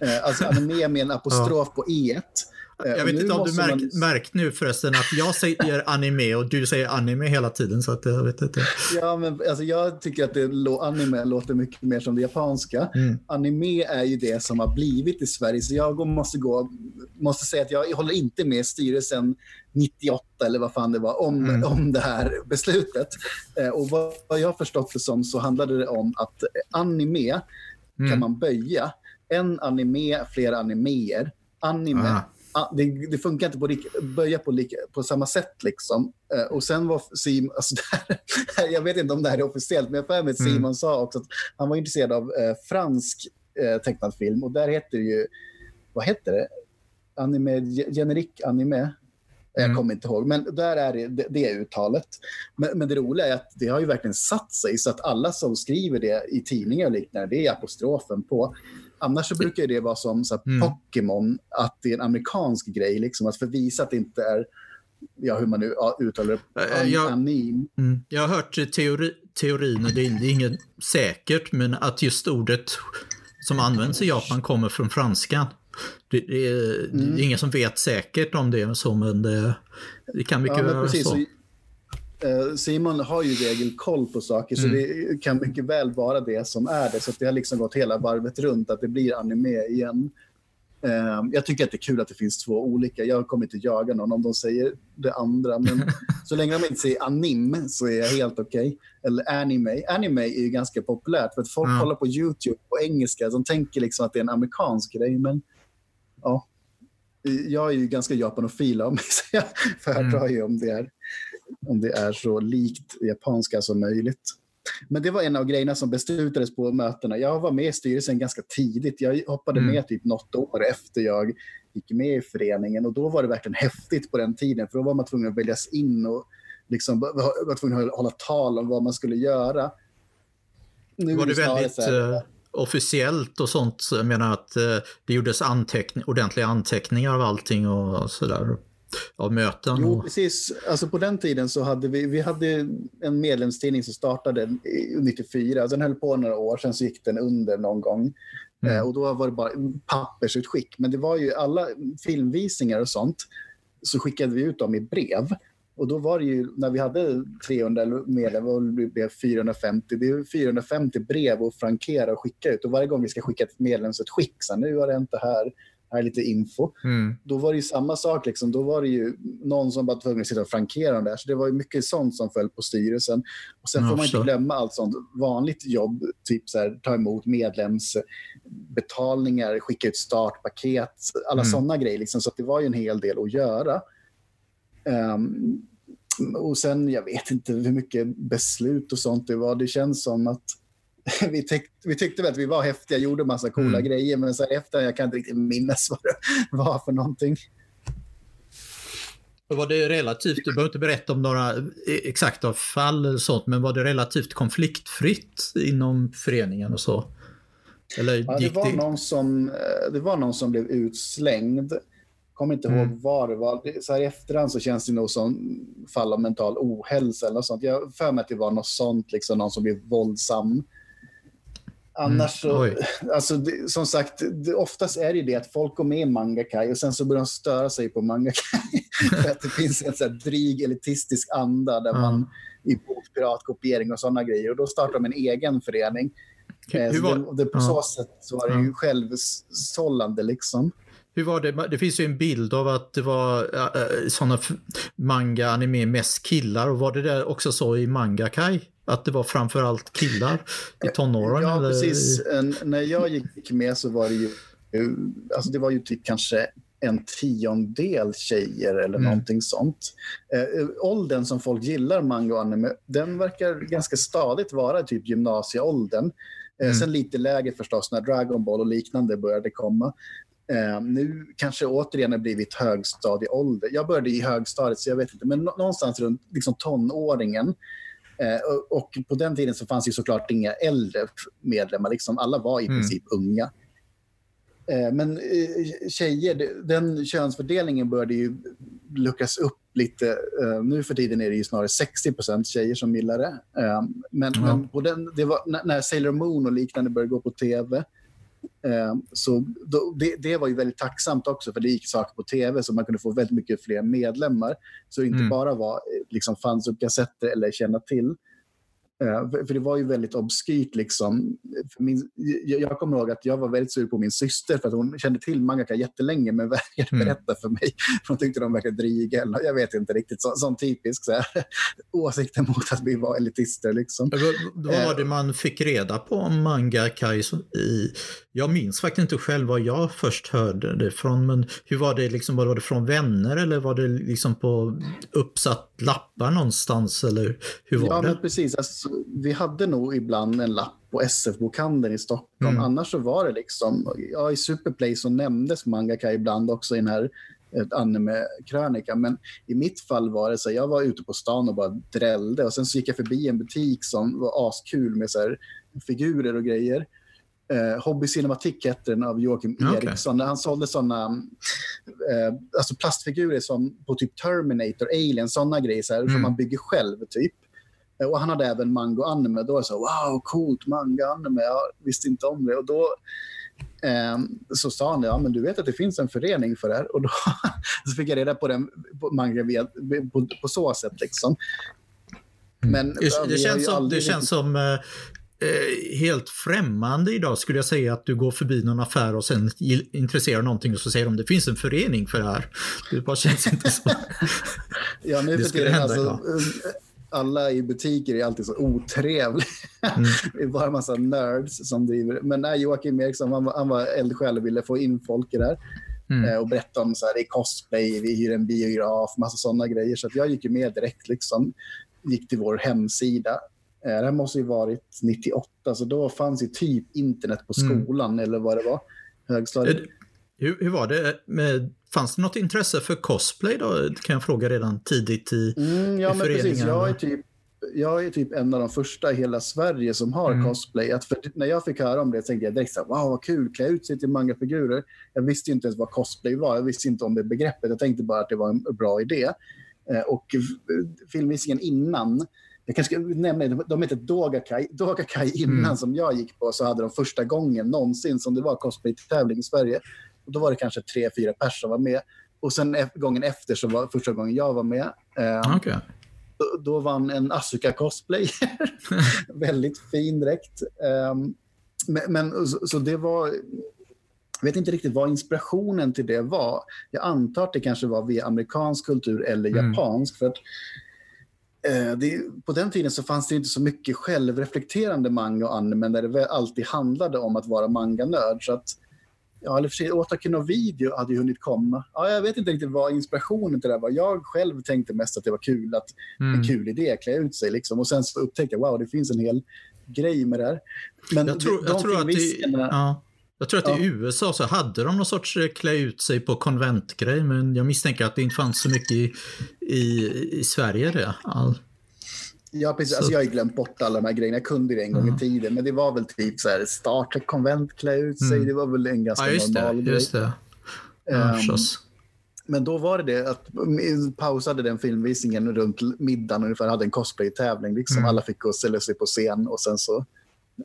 Eh, alltså anime med en apostrof ja. på e Eh, jag vet inte om du märkt, man... märkt nu förresten att jag säger anime och du säger anime hela tiden. Så att jag vet inte. Ja, men alltså, jag tycker att det, anime låter mycket mer som det japanska. Mm. Anime är ju det som har blivit i Sverige, så jag måste, gå, måste säga att jag håller inte med styrelsen 98 eller vad fan det var om, mm. om det här beslutet. Eh, och vad, vad jag har förstått det som så handlade det om att anime mm. kan man böja. En anime, flera animeer. Anime ah det, det, funkar inte på böja på, lika, på samma sätt. Liksom. Uh, och sen var Simon, alltså här, jag vet inte om det här är officiellt, men jag får med Simon mm. sa också att han var intresserad av uh, fransk uh, tecknad film och där heter det ju, vad heter det? Anime, generik anime. Mm. Jag kommer inte ihåg, men där är det, det, det uttalet. Men, men, det roliga är att det har ju verkligen satt sig så att alla som skriver det i tidningar och liknande, det är apostrofen på. Annars så brukar det vara som så mm. Pokémon, att det är en amerikansk grej. Liksom, att förvisa att det inte är, ja, hur man nu uttalar det, an, jag, anim. Mm, jag har hört teori, teorin, och det är inget säkert, men att just ordet som används i Japan kommer från franskan. Det, det, är, mm. det är ingen som vet säkert om det är så, men det, det kan mycket ja, vara så. Eh, Simon har ju regel koll på saker, mm. så det kan mycket väl vara det som är det. Så det har liksom gått hela varvet runt, att det blir anime igen. Uh, jag tycker att det är kul att det finns två olika. Jag kommer inte jaga någon om de säger det andra. Men så länge de inte säger anim så är jag helt okej. Okay. Eller anime. Anime är ju ganska populärt för att folk mm. kollar på YouTube på engelska. De tänker liksom att det är en amerikansk grej. Men ja, jag är ju ganska japanofil av mig så jag föredrar mm. ju om det är om det är så likt japanska som möjligt. Men det var en av grejerna som beslutades på mötena. Jag var med i styrelsen ganska tidigt. Jag hoppade mm. med typ något år efter jag gick med i föreningen och då var det verkligen häftigt på den tiden för då var man tvungen att väljas in och liksom var tvungen att hålla tal om vad man skulle göra. Nu var det väldigt här, uh, officiellt och sånt? Jag menar att uh, det gjordes anteckning, ordentliga anteckningar av allting och sådär? Av möten? Jo, precis. Alltså på den tiden så hade vi, vi hade en medlemstidning som startade 94. Den höll på några år, sen så gick den under någon gång. Mm. Eh, och då var det bara pappersutskick. Men det var ju alla filmvisningar och sånt så skickade vi ut dem i brev. Och då var det ju, när vi hade 300 medlemmar och det blev 450, det är 450 brev att frankera och skicka ut. Och varje gång vi ska skicka ett medlemsutskick, så nu har det inte här, här är lite info. Mm. Då var det ju samma sak. Liksom. Då var det ju någon som var tvungen att sitta och frankera där. Så det var ju mycket sånt som föll på styrelsen. Och Sen får man inte glömma allt sånt vanligt jobb. Typ så här, ta emot medlemsbetalningar, skicka ut startpaket. Alla mm. sådana grejer. Liksom. Så det var ju en hel del att göra. Um, och sen, jag vet inte hur mycket beslut och sånt det var. Det känns som att vi, tyck, vi tyckte väl att vi var häftiga, gjorde massa coola mm. grejer, men så efter jag kan inte riktigt minnas vad det var för någonting. Var det relativt, du behöver inte berätta om några exakta fall eller sånt, men var det relativt konfliktfritt inom föreningen och så? Eller ja, det, var det... Någon som, eh, det var någon som blev utslängd. kommer inte mm. ihåg var det var. Så här I efterhand så känns det nog som fall av mental ohälsa eller något sånt. Jag för mig att det var något sånt, liksom någon som blev våldsam. Annars mm, så, alltså, det, som sagt, det, oftast är det det att folk går med i Mangakai och sen så börjar de störa sig på Mangakai. för att det finns en så här dryg elitistisk anda där mm. man i piratkopiering och sådana grejer. Och då startar de en egen förening. Eh, var, det, det, på så sätt så var det ju självsållande liksom. Hur var det? Det finns ju en bild av att det var äh, sådana manga, anime, mest killar. Och var det där också så i Mangakai? Att det var framförallt killar i tonåren? Ja, eller? precis. När jag gick med så var det ju, alltså det var ju typ kanske en tiondel tjejer eller Mm. någonting sånt. Eh, åldern som folk gillar manga och anime, den verkar ganska stadigt vara typ gymnasieåldern. Eh, Mm. Sen lite lägre förstås när Dragon Ball och liknande började komma. Eh, nu kanske återigen har blivit högstadieålder. Jag började i högstadiet så jag vet inte, men nå- någonstans runt liksom tonåringen. Eh, och, på den tiden så fanns ju såklart inga äldre medlemmar. Liksom alla var i Mm. princip unga. Eh, men eh, tjejer, det- den könsfördelningen började ju luckras upp lite. Nu för tiden är det ju snarare 60% tjejer som gillar det. Men, Ja. men den, det var, när- Sailor Moon och liknande började gå på tv så då, det, det var ju väldigt tacksamt också för det gick saker på tv så man kunde få väldigt mycket fler medlemmar. Så det inte Mm. bara var eh, liksom, fanns upp kassetter eller känna till. Eh, för, det var ju väldigt obskyrt. Liksom. Min, jag, kommer ihåg att jag var väldigt sur på min syster för att hon kände till mangaka jättelänge men vägrade Mm. berätta för mig. För hon tyckte de verkade dryga. eller Jag vet inte riktigt. Så, sån typisk så här, åsikten mot att vi var elitister. Liksom. Vad var det man fick reda på om manga Kaizo i... Jag minns faktiskt inte själv vad jag först hörde det från, men hur var det liksom, var det från vänner eller var det liksom på uppsatt lappar någonstans eller hur var Ja, det? men precis. Alltså, vi hade nog ibland en lapp på SF-bokhandeln i Stockholm. Mm. Annars så var det liksom, ja, i Superplay så nämndes mangaka ibland också i den här eh, anime-krönikan. Men i mitt fall var det så här, jag var ute på stan och bara drällde och sen så gick jag förbi en butik som var askul med så här, figurer och grejer. Eh, Hobby Cinematic hette den av Joakim okej. Eriksson. Han sålde sådana eh, alltså plastfigurer som på typ Terminator, Alien, sådana grejer så här, Mm. som man bygger själv typ. Eh, Och han hade även manga och anime. Då var jag så wow, coolt, manga och anime. Jag visste inte om det. Och då eh, så sa han, ja men du vet att det finns en förening för det här. Och då så fick jag reda på den på manga via, på, på så sätt liksom. Men, Mm. Det, ja, det, ju känns som, det aldrig känns riktigt- som eh, eh, helt främmande idag skulle jag säga att du går förbi någon affär och sen intresserar någonting och så säger de det finns en förening för det här. Det bara känns inte så. Ja, nu Det skulle hända alltså, alla i butiker är alltid så otrevliga. Mm. det är bara en massa nerds som driver Men nej, Joakim Eriksson han var, han var eldsjäl och ville få in folk i det här. Mm. Eh, och berätta om så här, det är cosplay, vi hyr en biograf, massa sådana grejer. Så jag gick ju med direkt. Liksom. Gick till vår hemsida. Eh, det här måste ju varit 98, så då fanns ju typ internet på Mm. skolan eller vad det var. Högstadiet. Eh, Hur, hur var det? Med, fanns det något intresse för cosplay då? Kan jag fråga redan tidigt i... Mm, ja, i men precis. Jag är, typ, jag är typ en av de första i hela Sverige som har Mm. cosplay. Att för, när jag fick höra om det tänkte jag direkt så här, wow vad kul, klä ut sig till mangafigurer. Jag visste inte ens vad cosplay var. Jag visste inte om det begreppet. Jag tänkte bara att det var en bra idé. Eh, och filmvisningen innan, jag kanske ska nämna det, de hette Dogakai. Dogakai innan Mm. som jag gick på så hade de första gången någonsin som det var cosplay-tävling i Sverige. Och då var det kanske tre, fyra personer som var med. Och sen gången efter så var första gången jag var med. Eh, Okej. då, då vann en Asuka cosplay. Väldigt fin dräkt. Um, men, men så, så det var... Jag vet inte riktigt vad inspirationen till det var. Jag antar att det kanske var via amerikansk kultur eller Mm. japansk. För att, eh, det, på den tiden så fanns det inte så mycket självreflekterande manga och anime där det alltid handlade om att vara manganörd. Så att, ja, eller för sig, Otake no Video hade ju hunnit komma. Ja, jag vet inte riktigt vad inspirationen till det var. Jag själv tänkte mest att det var kul att Mm. en kul idé, klä ut sig. Liksom. Och sen så upptäckte jag wow, det finns en hel grej med det här. Men Jag tror, de jag tror att filmvisningarna- ja, jag tror att Ja. i USA så hade de någon sorts eh, klä ut sig på konventgrej, men jag misstänker att det inte fanns så mycket i, i, i Sverige det. All, Ja, precis. Så- Alltså, jag har ju glömt bort alla de här grejerna. Jag kunde det en gång Ja. i tiden. Men det var väl typ så här, Star Trek-konvent, klä ut sig. Mm. Det var väl en ganska ja, just normal det. grej. Just det. Ja, förstås. Men då var det det att pausade den filmvisningen runt middagen ungefär, hade en cosplay-tävling. Liksom. Mm. Alla fick gå och ställa sig på scen och sen så,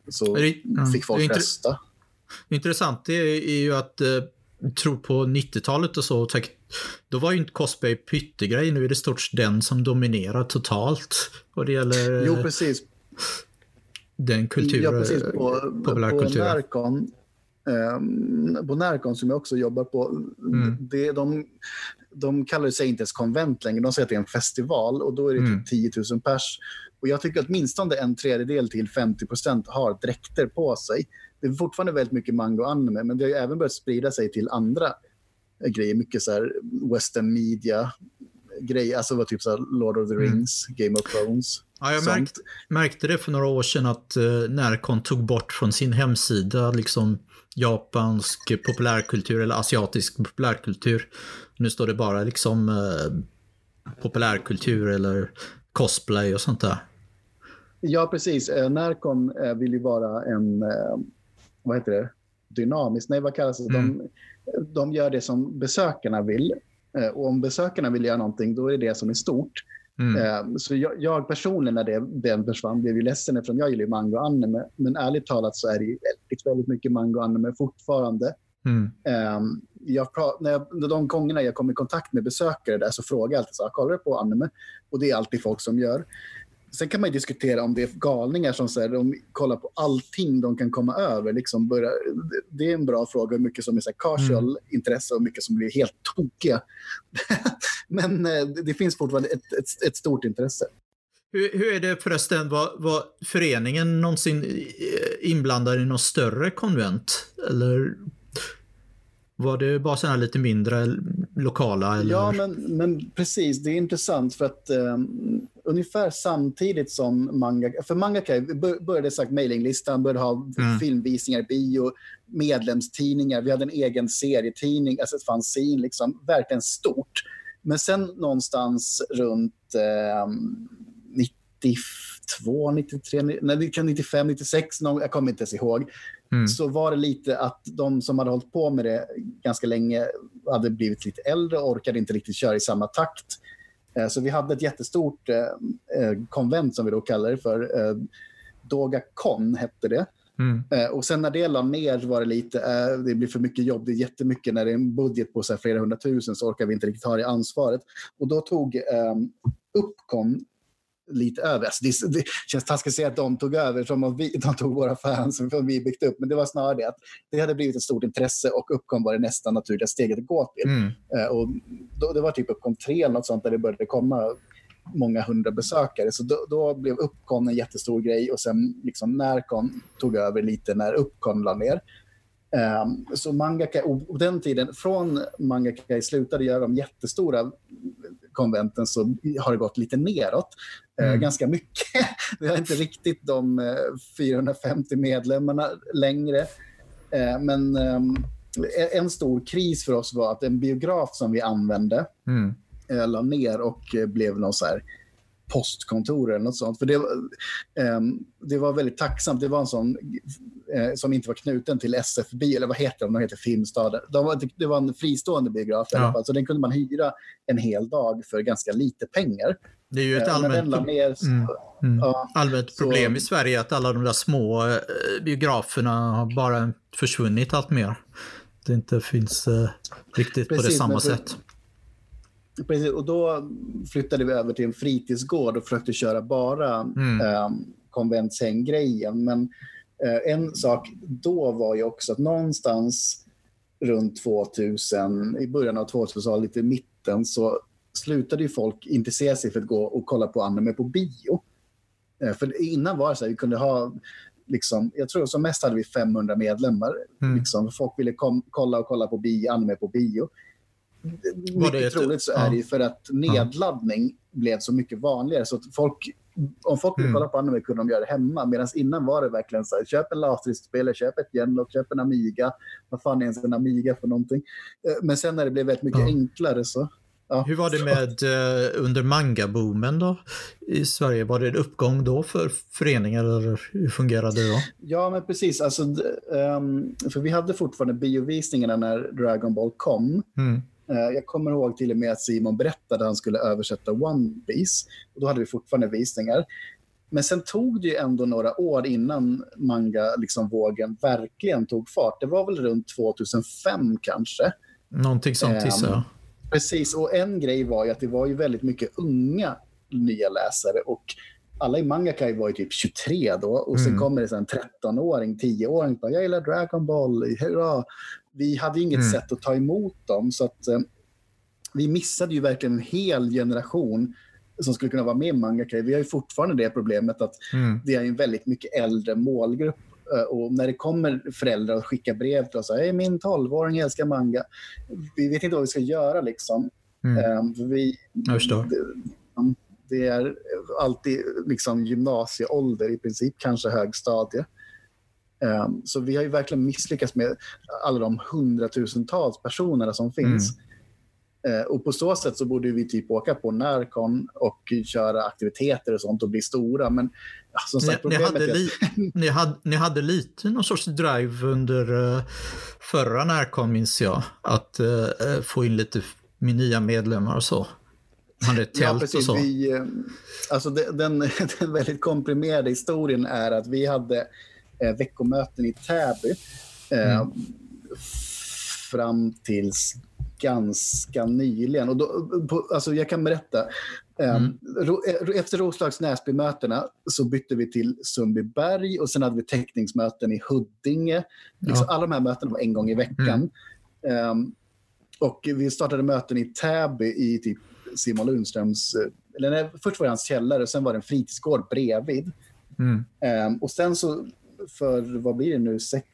så det- fick folk är inte- rösta. Intressant det är ju att eh, tro på 90-talet och så, då var ju inte cosplay pyttegrej, nu är det stort den som dominerar totalt. Och det gäller Jo, eh, precis. den kultur, ja, precis. På, på populärkulturen. Närcon, ehm, på Närcon som jag också jobbar på, Mm. det, de, de kallar sig inte ens konvent längre. De säger att det är en festival och då är det Mm. typ 10 000 pers. Och jag tycker att åtminstone en tredjedel till 50 procent har dräkter på sig. Det är fortfarande väldigt mycket manga och anime, men det har ju även börjat sprida sig till andra grejer. Mycket så här western media grejer. Alltså var typ så Lord of the mm. Rings, mm. Game of Thrones. Ja, jag märkte, märkte det för några år sedan att uh, Närcon tog bort från sin hemsida liksom japansk populärkultur eller asiatisk populärkultur. Nu står det bara liksom uh, populärkultur eller cosplay och sånt där. Ja, precis. Närcon vill ju vara en, vad heter det, dynamisk, nej vad kallas det? Mm. De, de gör det som besökarna vill. Och om besökarna vill göra någonting, då är det det som är stort. Mm. Så jag, jag, personligen när det, den försvann blev ju ledsen eftersom jag gillar ju manga och anime. Men ärligt talat så är det ju väldigt, väldigt mycket manga och anime fortfarande. Mm. Um, jag, när jag, de gångerna jag kommer i kontakt med besökare där så frågar jag alltid så här, kollar du på anime? Och det är alltid folk som gör. Sen kan man diskutera om det är galningar som säger de kollar på allting de kan komma över. Liksom börja, det är en bra fråga hur mycket som är så casual mm. intresse och mycket som blir helt tokiga. Men eh, det finns fortfarande ett, ett, ett stort intresse. Hur, hur, är det förresten, var, var föreningen någonsin eh, inblandad i något större konvent? Eller var det bara sådana lite mindre lokala? Eller? Ja, men, men precis. Det är intressant för att um, ungefär samtidigt som manga, för Mangaka började sagt mailinglistan, började ha mm. filmvisningar, bio, medlemstidningar. Vi hade en egen serietidning, alltså ett fanzine, liksom, verkligen stort. Men sen någonstans runt eh, 92, 93, nej, 95, 96, någon, jag kommer inte ens ihåg, mm. så var det lite att de som hade hållit på med det ganska länge hade blivit lite äldre och orkade inte riktigt köra i samma takt. Eh, så vi hade ett jättestort eh, eh, konvent som vi då kallar det för. Doga Con hette det. Mm. Och sen när det la ner var det lite, det blir för mycket jobb, det är jättemycket. När det är en budget på så flera hundratusen så orkar vi inte riktigt ha det ansvaret. Och då tog Uppcon lite över. Alltså det, det känns taskigt att säga att de tog över som om vi, de tog våra fans som vi byggt upp. Men det var snarare det att det hade blivit ett stort intresse och Uppkom var det nästa naturliga steget att gå till. Mm. Uh, och då, det var typ Uppkom 3 eller något sånt där det började komma många hundra besökare. Så då, då blev Uppcon en jättestor grej och sen liksom Närcon tog över lite när Uppcon la ner. Um, så Mangaka, och den tiden, från Mangaka slutade göra de jättestora konventen så har det gått lite neråt. Eh, mm. ganska mycket. Vi har inte riktigt de 450 eh, medlemmarna längre. Eh, men ehm, en stor kris för oss var att en biograf som vi använde mm. la ner och blev någon så här postkontor eller något sånt. För det, eh, det var väldigt tacksamt. Det var en sån som inte var knuten till SFB, eller vad heter de? De heter Filmstaden. De var, det var en fristående biograf ja. så den kunde man hyra en hel dag för ganska lite pengar. Det är ju ett eh, allmänt, ner, så, mm, mm. Ja, allmänt problem så, i Sverige att alla de där små eh, biograferna har bara försvunnit allt mer. Det inte finns eh, riktigt Precis, på det samma för, sätt. Precis, och då flyttade vi över till en fritidsgård och försökte köra bara mm. eh, konventshänggrejen. Men eh, en sak då var ju också att någonstans runt 2000, i början av 2000-talet, lite i mitten, så slutade ju folk intressera sig för att gå och kolla på anime på bio. Eh, för innan var det så här, vi kunde ha Liksom, jag tror som mest hade vi 500 medlemmar. Mm. Liksom, folk ville kom, kolla och kolla på bio, anime på bio. Mycket troligt så är det för att nedladdning ja. blev så mycket vanligare. Så folk, om folk ville mm. kolla på anime kunde de göra det hemma. Medan innan var det verkligen så här, köp en Laserdisc-spelare, köp ett Genlock, köp en Amiga. Vad fan är ens en Amiga för någonting? Eh, men sen när det blev väldigt mycket ja. enklare så Ja, Hur var det med uh, under manga-boomen då i Sverige? Var det en uppgång då för föreningar eller hur fungerade det då? Ja, men precis. Alltså, um, för vi hade fortfarande biovisningarna när Dragon Ball kom. Mm. Uh, jag kommer ihåg till och med att Simon berättade att han skulle översätta One Piece. Och då hade vi fortfarande visningar. Men sen tog det ju ändå några år innan manga-vågen liksom, verkligen tog fart. Det var väl runt 2005 kanske. Någonting sånt gissar jag. Precis, och en grej var ju att det var ju väldigt mycket unga nya läsare och alla i Mangakai var ju typ 23 då och sen mm. kommer det en 13-åring, 10-åring och bara “jag gillar Dragon Ball, hurra”. Vi hade inget mm. sätt att ta emot dem så att eh, vi missade ju verkligen en hel generation som skulle kunna vara med i Mangakai. Vi har ju fortfarande det problemet att mm. det är en väldigt mycket äldre målgrupp och när det kommer föräldrar och skickar brev till oss, hej min 12-åring älskar manga. Vi vet inte vad vi ska göra liksom. Mm. Eh, vi, Jag förstår. det, det är alltid liksom gymnasieålder i princip, kanske högstadie. Um, så vi har ju verkligen misslyckats med alla de hundratusentals personerna som finns. Uh, och på så sätt så borde vi typ åka på Närcon och köra aktiviteter och sånt och bli stora. Men ja, som sagt, Ni, hade att li, ni, hade, ni hade lite någon sorts drive under uh, förra Närcon minns jag. Att uh, få in lite med nya medlemmar och så. hade ett tält precis. och så. Vi, eh, alltså den, den, den väldigt komprimerade historien är att vi hade eh, veckomöten i Täby eh, Mm. fram tills ganska nyligen. Och då, på, alltså jag kan berätta. Eh, Mm. eh, efter Roslags Näsby-mötena så bytte vi till Sundbyberg och sen hade vi teckningsmöten i Huddinge. Liksom, Ja. Alla de här mötena var en gång i veckan. Eh, och vi startade möten i Täby i typ Simon Lundströms... eh, Eller nej, först var det hans källare och sen var det en fritidsgård bredvid. Mm. Ehm, och sen så, för vad blir det nu, sex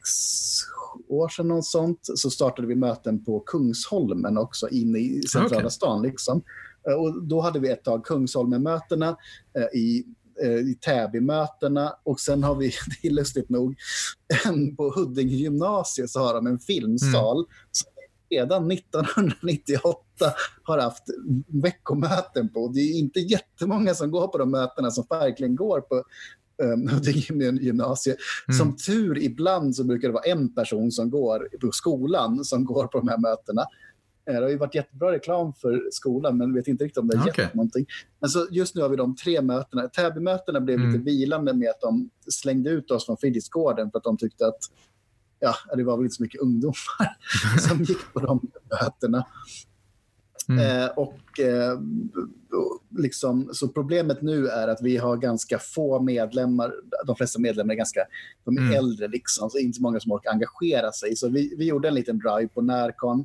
år sedan något sånt, så startade vi möten på Kungsholmen också, inne i centrala Okej. stan. Liksom. Eh, och då hade vi ett tag Kungsholmen-mötena, eh, i, eh, i Täby-mötena och sen har vi, det är lustigt nog, på Huddinge gymnasium så har de en filmsal som redan 1998 har haft veckomöten på. Det är inte jättemånga som går på de mötena som verkligen går på um, Huddinge gymnasium. Mm. Som tur ibland så brukar det vara en person som går på skolan som går på de här mötena. Eh, Det har ju varit jättebra reklam för skolan, men vet inte riktigt om det har Okej. gett någonting. Men så just nu har vi de tre mötena. Täbymötena blev Mm. lite vilande med att de slängde ut oss från fritidsgården för att de tyckte att ja, det var väl inte så mycket ungdomar som gick på de mötena. Mm. Eh, och, eh, liksom, så problemet nu är att vi har ganska få medlemmar. De flesta medlemmar är ganska de är Mm. äldre, liksom, så inte så många som orkar engagera sig. Så vi, vi gjorde en liten drive på Närcon.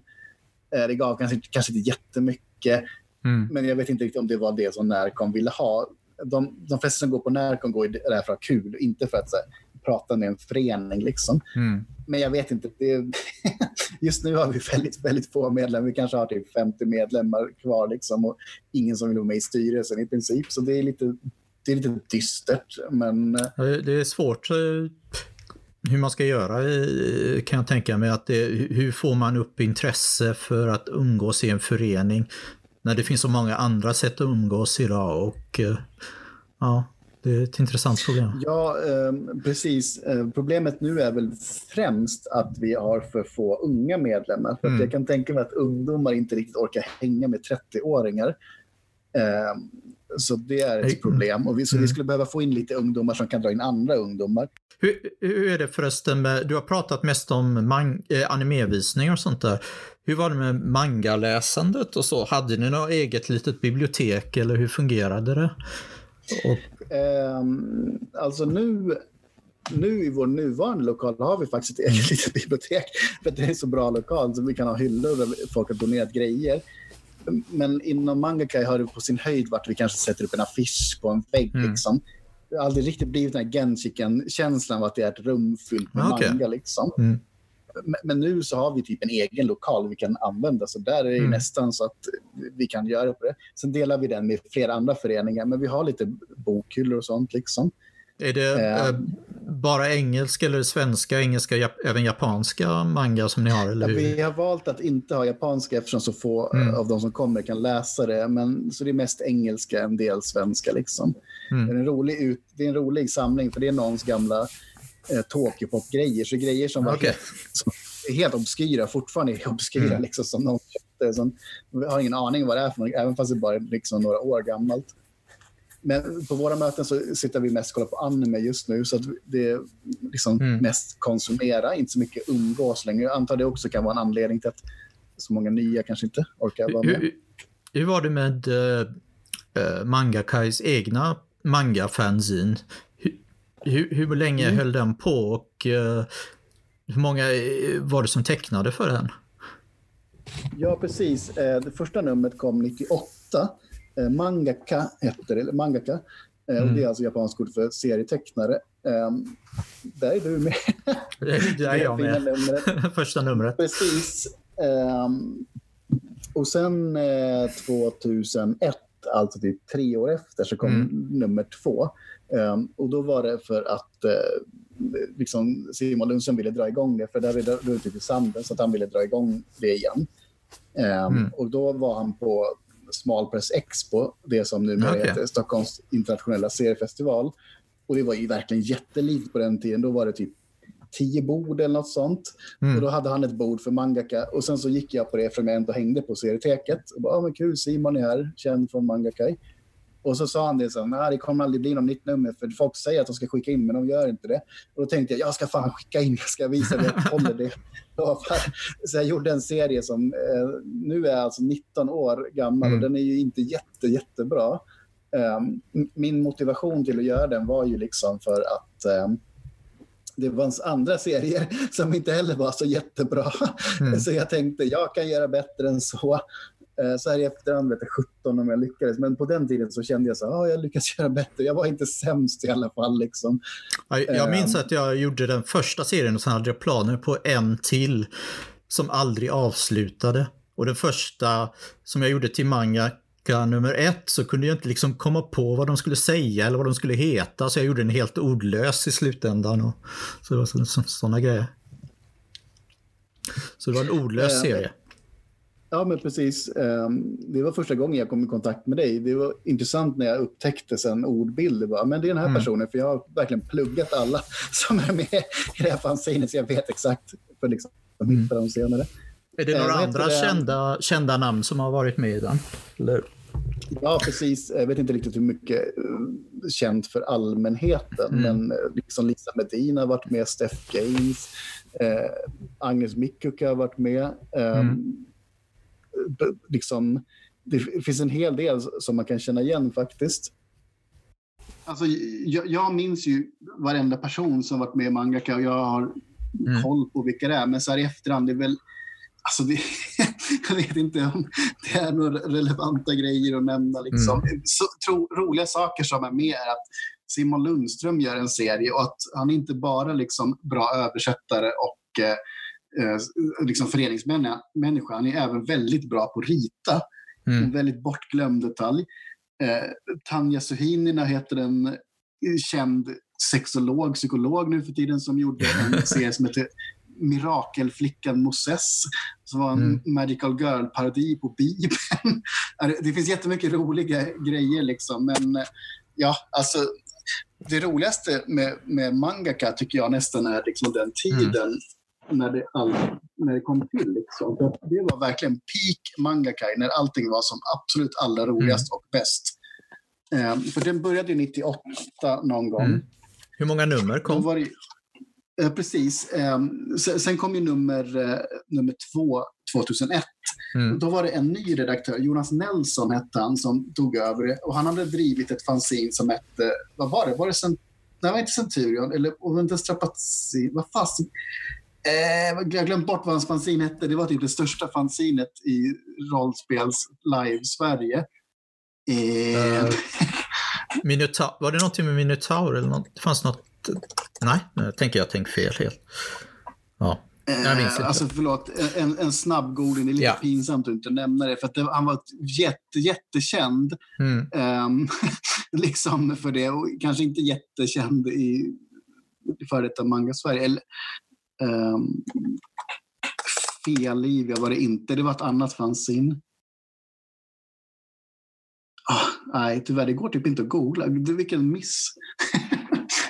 Eh, det gav kanske, kanske inte jättemycket, Mm. men jag vet inte riktigt om det var det som Närcon ville ha. De, de flesta som går på Närcon går ju där för att ha kul, inte för att så här, prata med en förening. Liksom. Mm. Men jag vet inte. Det, just nu har vi väldigt, väldigt få medlemmar. Vi kanske har typ 50 medlemmar kvar liksom, och ingen som vill vara med i styrelsen i princip. Så det är lite, det är lite dystert. Men eh, Det är svårt eh, hur man ska göra kan jag tänka mig. Att det, hur får man upp intresse för att umgås i en förening när det finns så många andra sätt att umgås idag. Och, eh, ja, det är ett intressant problem. ja, eh, precis. Eh, problemet nu är väl främst att vi har för få unga medlemmar. För Mm. Jag kan tänka mig att ungdomar inte riktigt orkar hänga med 30-åringar. Eh, så det är ett problem. Och vi, så Mm. vi skulle behöva få in lite ungdomar som kan dra in andra ungdomar. Hur, hur är det förresten med, du har pratat mest om man, eh, animevisningar och sånt där. Hur var det med mangaläsandet och så? Hade ni något eget litet bibliotek eller hur fungerade det? Och, Ehm, alltså nu, nu i vår nuvarande lokal har vi faktiskt ett eget litet bibliotek. För det är så bra lokal så vi kan ha hyllor där folk har donerat grejer. Men inom Mangakai har det på sin höjd varit vi kanske sätter upp en affisch på en vägg. Mm. Liksom. Det har aldrig riktigt blivit den här Genshiken-känslan av att det är ett rum fyllt med Okej. manga. Liksom. mm, Men, nu så har vi typ en egen lokal vi kan använda, så där är det Mm. nästan så att vi kan göra på det. Sen delar vi den med flera andra föreningar, men vi har lite bokhyllor och sånt. liksom. är det eh, bara engelska eller svenska, engelska, jap även japanska manga som ni har? Eller Ja, vi har valt att inte ha japanska eftersom så få Mm. eh, av de som kommer kan läsa det. Men, så det är mest engelska, en del svenska. Liksom. Mm. Det, är en rolig ut, det är en rolig samling, för det är någons gamla eh, Tokyo-pop-grejer. Så grejer som var Okej. helt, som är helt obskyra, fortfarande är obskyra, Mm. liksom, som någon köpte. Som, vi har ingen aning vad det är för något, även fast det bara är liksom några år gammalt. Men på våra möten så sitter vi mest och kollar på anime just nu. Så det är liksom Mm. mest konsumera, inte så mycket umgås längre. Jag antar det också kan vara en anledning till att så många nya kanske inte orkar vara med. Hur, hur var det med uh, Mangakais egna manga-fanzine? Hur, hur, länge Mm. höll den på och eh, hur många eh, var det som tecknade för den? Ja, precis. Eh, Det första numret kom 98. Eh, Mangaka hette det, eller mangaka. Och Mm. det är alltså japanskt ord för serietecknare. Um, där är du med. Det är jag med. numret. Första numret. Precis. Um, och sen eh, 2001, alltså typ tre år efter, så kom Mm. nummer två. Um, och då var det för att eh, liksom Simon Lundström ville dra igång det, för det hade rutit i sanden, så att han ville dra igång det igen. Um, Mm. Och då var han på Smalpress Expo, det som numera Okej. heter Stockholms internationella seriefestival. Och det var ju verkligen jättelikt på den tiden. Då var det typ tio bord eller något sånt. Mm. Och då hade han ett bord för mangaka. Och sen så gick jag på det för jag ändå hängde på serieteket. Och bara, ah, men kul, Simon är här, känd från Mangakai. Och så sa han det så nej det kommer aldrig bli något nytt nummer för folk säger att de ska skicka in men de gör inte det. Och då tänkte jag, jag ska fan skicka in, jag ska visa att jag håller det. Så jag gjorde en serie som eh, nu är alltså 19 år gammal Mm. och den är ju inte jätte, jättebra. Um, min motivation till att göra den var ju liksom för att um, det fanns andra serier som inte heller var så jättebra. Mm. Så jag tänkte, jag kan göra bättre än så. Eh, Så här i efterhand vet jag 17 om jag lyckades. Men på den tiden så kände jag så ah, jag lyckas göra bättre. Jag var inte sämst i alla fall. Liksom. Ja, Jag minns Ehm. att jag gjorde den första serien och sen hade jag planer på en till som aldrig avslutade. Och den första som jag gjorde till manga nummer ett så kunde jag inte liksom komma på vad de skulle säga eller vad de skulle heta så jag gjorde den helt ordlös i slutändan. Och, så det var så, så, sådana grejer. Så det var en ordlös Eh, serie. Ja, men precis. Ehm, Det var första gången jag kom i kontakt med dig. Det var intressant när jag upptäckte sen ordbilder. Bara, men det är den här Mm. personen, för jag har verkligen pluggat alla som är med i det här fanzinet, så jag vet exakt för liksom, att hitta dem senare. Är det eh, några heter andra det? kända, kända namn som har varit med i den? Eller? Ja, precis. Jag vet inte riktigt hur mycket eh, känt för allmänheten, Mm. men eh, liksom Lisa Medina har varit med, Steph Gaines, eh, Agnes Mikkuka har varit med. Eh, Mm. Liksom, det finns en hel del som man kan känna igen faktiskt. Alltså, jag, jag minns ju varenda person som varit med i Mangaka och jag har Mm. koll på vilka det är. Men så här i efterhand, det är väl... Alltså det, jag vet inte om det är några relevanta grejer att nämna. Liksom. Så, tro, roliga saker som är med är att Simon Lundström gör en serie och att han är inte bara liksom bra översättare och eh, eh, liksom föreningsmänniska. Han är även väldigt bra på att rita. En Mm. väldigt bortglömd detalj. Eh, Tanja Suhinina heter en känd sexolog, psykolog nu för tiden som gjorde en serie som heter Mirakelflickan Moses som var en Mm. magical girl-parodi på Bibeln. det finns jättemycket roliga grejer liksom, men eh, ja, alltså det roligaste med, med mangaka tycker jag nästan är liksom den tiden när, det all, när det kom till. Liksom. Det var verkligen peak mangakai när allting var som absolut allra roligast och bäst. Eh, för den började 98 någon gång. Mm. Hur många nummer kom? var eh, precis. Eh, sen, sen kom ju nummer, eh, nummer två 2001. Mm. Då var det en ny redaktör, Jonas Nelson hette han, som tog över det. Och han hade drivit ett fanzine som hette, vad var det? Var det, cent, nej, var inte Centurion, eller och inte Strapazzi? Vad fasen? Eh, jag har glömt bort vad hans fanzine hette. Det var typ det största fanzinet i rollspels live-Sverige. Eh, Eh, Minotaur, var det någonting med Minotaur eller något? Det fanns något? Nej, nu tänker jag tänk fel helt. Ja, jag minns inte. Eh, alltså förlåt, en, en snabb goding. Det är lite Ja. pinsamt att inte nämna det. För att det, han var jätte, jättekänd Mm. ehm, liksom för det. Och kanske inte jättekänd i, i före detta manga-Sverige. Eller, um, Felivia var det inte. Det var ett annat fanzine. Ah, nej, tyvärr. Det går typ inte att googla. Vilken miss.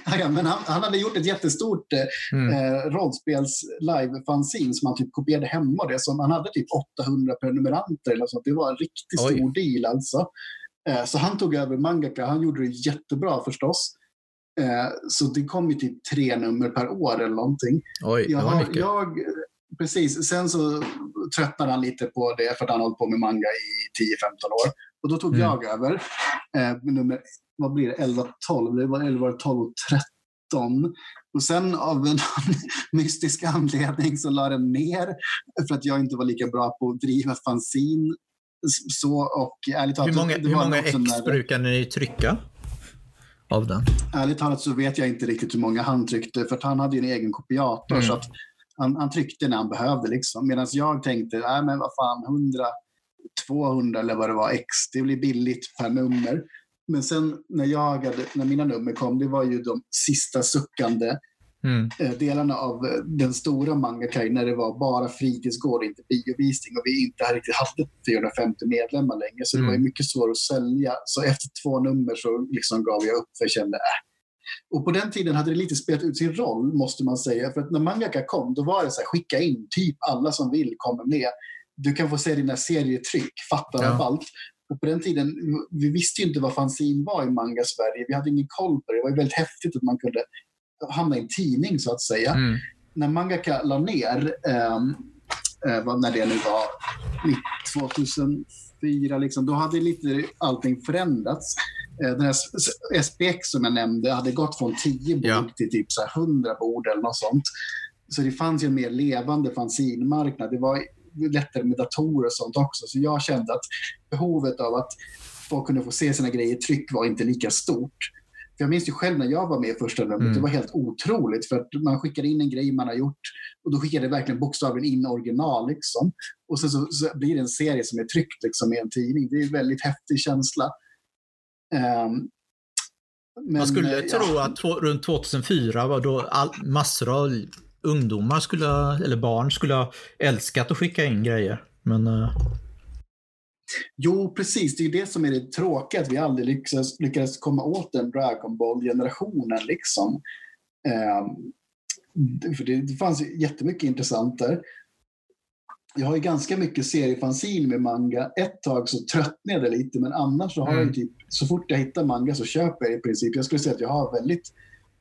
ja, men han, han hade gjort ett jättestort eh, Mm. eh, rollspels live-fanzine som han typ kopierade hemma. Det som, han hade typ 800 prenumeranter eller så. Det var en riktigt Oj. stor deal alltså. Eh, så han tog över Mangaka. Han gjorde det jättebra förstås. Eh, så det kom ju typ tre nummer per år eller någonting. Oj, det Jag var har, mycket. jag, precis, sen så tröttnade han lite på det för att han hållit på med manga i 10-15 år. Och då tog Mm. jag över eh, nummer, vad blir det, 11-12. Det var 11, 12 och 13. Och sen av en mystisk anledning så la den ner för att jag inte var lika bra på att driva fanzine. Så, och ärligt Hur många, det hur var många ex brukar ni trycka? Av den? Ärligt talat så vet jag inte riktigt hur många han tryckte, för han hade en egen kopiator. Mm. så att han, han, tryckte när han behövde. Liksom. Medan jag tänkte, nej men vad fan, 100, 200 eller vad det var, X, det blir billigt per nummer. Men sen när, jag hade, när mina nummer kom, det var ju de sista suckande mm. Eh, delarna av eh, den stora mangakaj när det var bara fritidsgård, inte biovisning och vi inte riktigt hade 450 medlemmar längre. Så mm. det var mycket svårt att sälja. Så efter två nummer så liksom gav jag upp för jag kände, äh. Och på den tiden hade det lite spelat ut sin roll, måste man säga. För att när mangaka kom, då var det så här, skicka in, typ alla som vill kommer med. Du kan få se dina serietryck, fattar ja. allt. Och på den tiden, vi visste ju inte vad fanzin var i manga-Sverige. Vi hade ingen koll på det. Det var väldigt häftigt att man kunde hamna i en tidning så att säga. Mm. När Mangaka la ner, ähm, äh, när det nu var, 2004, liksom, då hade lite allting förändrats. Äh, den här SPX som jag nämnde hade gått från 10 bord ja. till typ så 100 bord eller något sånt. Så det fanns ju en mer levande fanzinmarknad. Det var lättare med datorer och sånt också. Så jag kände att behovet av att folk kunde få se sina grejer i tryck var inte lika stort. Jag minns ju själv när jag var med i första numret, mm. det var helt otroligt. För att man skickade in en grej man har gjort och då skickade det verkligen bokstavligen in original. Liksom. Och sen så, så, blir det en serie som är tryckt liksom, i en tidning. Det är en väldigt häftig känsla. Um, men, man skulle ja. tro att runt 2004 var då all, massor av ungdomar skulle, eller barn skulle ha älskat att skicka in grejer. Men, uh... Jo, precis. Det är det som är det tråkiga, att vi aldrig lyckades, lyckades komma åt den Dragon Ball-generationen. Liksom. Um, för det, det fanns jättemycket intressant där. Jag har ju ganska mycket seriefanzin med manga. Ett tag så tröttnade jag lite, men annars så har mm. jag typ, så fort jag hittar manga så köper jag i princip. Jag skulle säga att jag har väldigt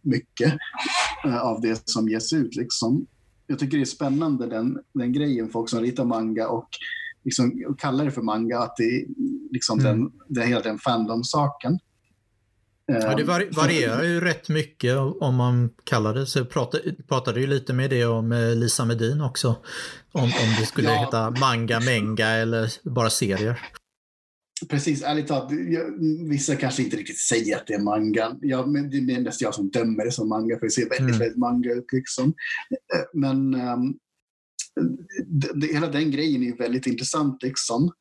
mycket uh, av det som ges ut. Liksom. Jag tycker det är spännande den, den grejen, folk som ritar manga och liksom, kallar det för manga, att det är liksom mm. den, det hela den fandom-saken. Ja, det var, varierar ju rätt mycket om man kallar det så. Jag pratade, pratade ju lite med det om Lisa Medin också. Om, om det skulle ja. heta manga, menga eller bara serier. Precis, ärligt talat, vissa kanske inte riktigt säger att det är manga. Jag, men det är mest jag som dömer det som manga, för det ser väldigt, mm. väldigt manga ut. Liksom. Men um, det, hela den grejen är väldigt intressant. Liksom.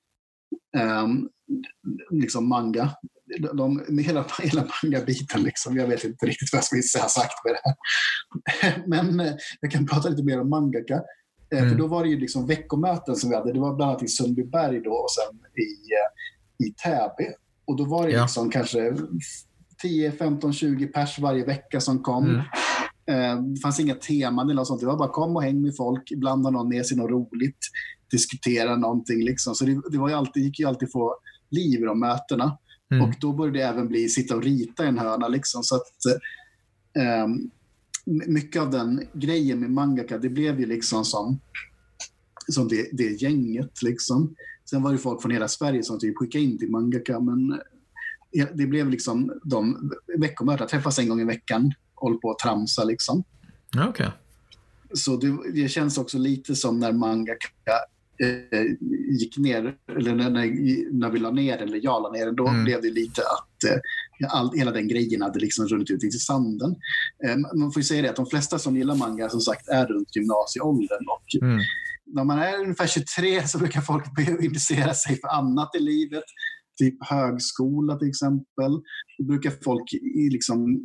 Um, liksom manga. De, de, hela, hela manga-biten. Liksom. Jag vet inte riktigt vad jag ska ha sagt med det här. Men eh, jag kan prata lite mer om mangaka. Eh, mm. För då var det ju liksom veckomöten som vi hade. Det var bland annat i Sundbyberg då och sen i, eh, i Täby. Och då var det ja. liksom kanske 10, 15, 20 pers varje vecka som kom. Mm. Eh, det fanns inga teman eller sånt. Det var bara kom och häng med folk. Ibland har någon med sig något roligt. Diskutera någonting. Liksom. Så det, det var ju alltid, gick ju alltid få liv i de mötena. Mm. Och då började det även bli sitta och rita i en hörna. Liksom. Så att, eh, mycket av den grejen med mangaka, det blev ju liksom som, som det, det gänget. Liksom. Sen var det folk från hela Sverige som typ skickade in till mangaka. Men det blev liksom de veckomöten, träffas en gång i veckan håller på att tramsa. Liksom. Okay. Så det, det, känns också lite som när mangaka eh, gick ner, eller när, när vi la ner eller jag la ner den, då mm. blev det lite att eh, all, hela den grejen hade liksom runnit ut i sanden. Eh, man får ju säga det att de flesta som gillar manga som sagt är runt gymnasieåldern. Och mm. När man är ungefär 23 så brukar folk intressera sig för annat i livet. Typ högskola till exempel. Då brukar folk liksom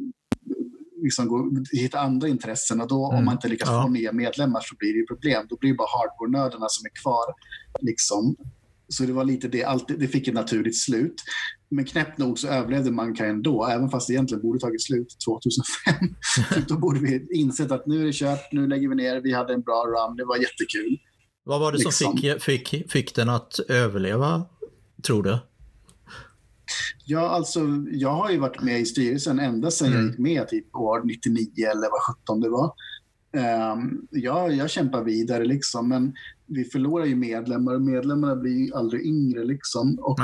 liksom gå, hitta andra intressen och då mm. om man inte lyckas ja. få nya medlemmar så blir det problem. Då blir det bara hardcore-nördarna som är kvar. Liksom. Så det var lite det, alltid, det fick ett naturligt slut. Men knäppt nog så överlevde Manka ändå, även fast det egentligen borde tagit slut 2005. då borde vi insett att nu är det kört, nu lägger vi ner, vi hade en bra run, det var jättekul. Vad var det liksom. som fick, fick, fick den att överleva, tror du? Ja, alltså, jag har ju varit med i styrelsen ända sedan mm. jag gick med, typ år 99 eller vad 17 det var. Um, ja, jag kämpar vidare, liksom, men vi förlorar ju medlemmar och medlemmarna blir ju aldrig yngre. Liksom. Och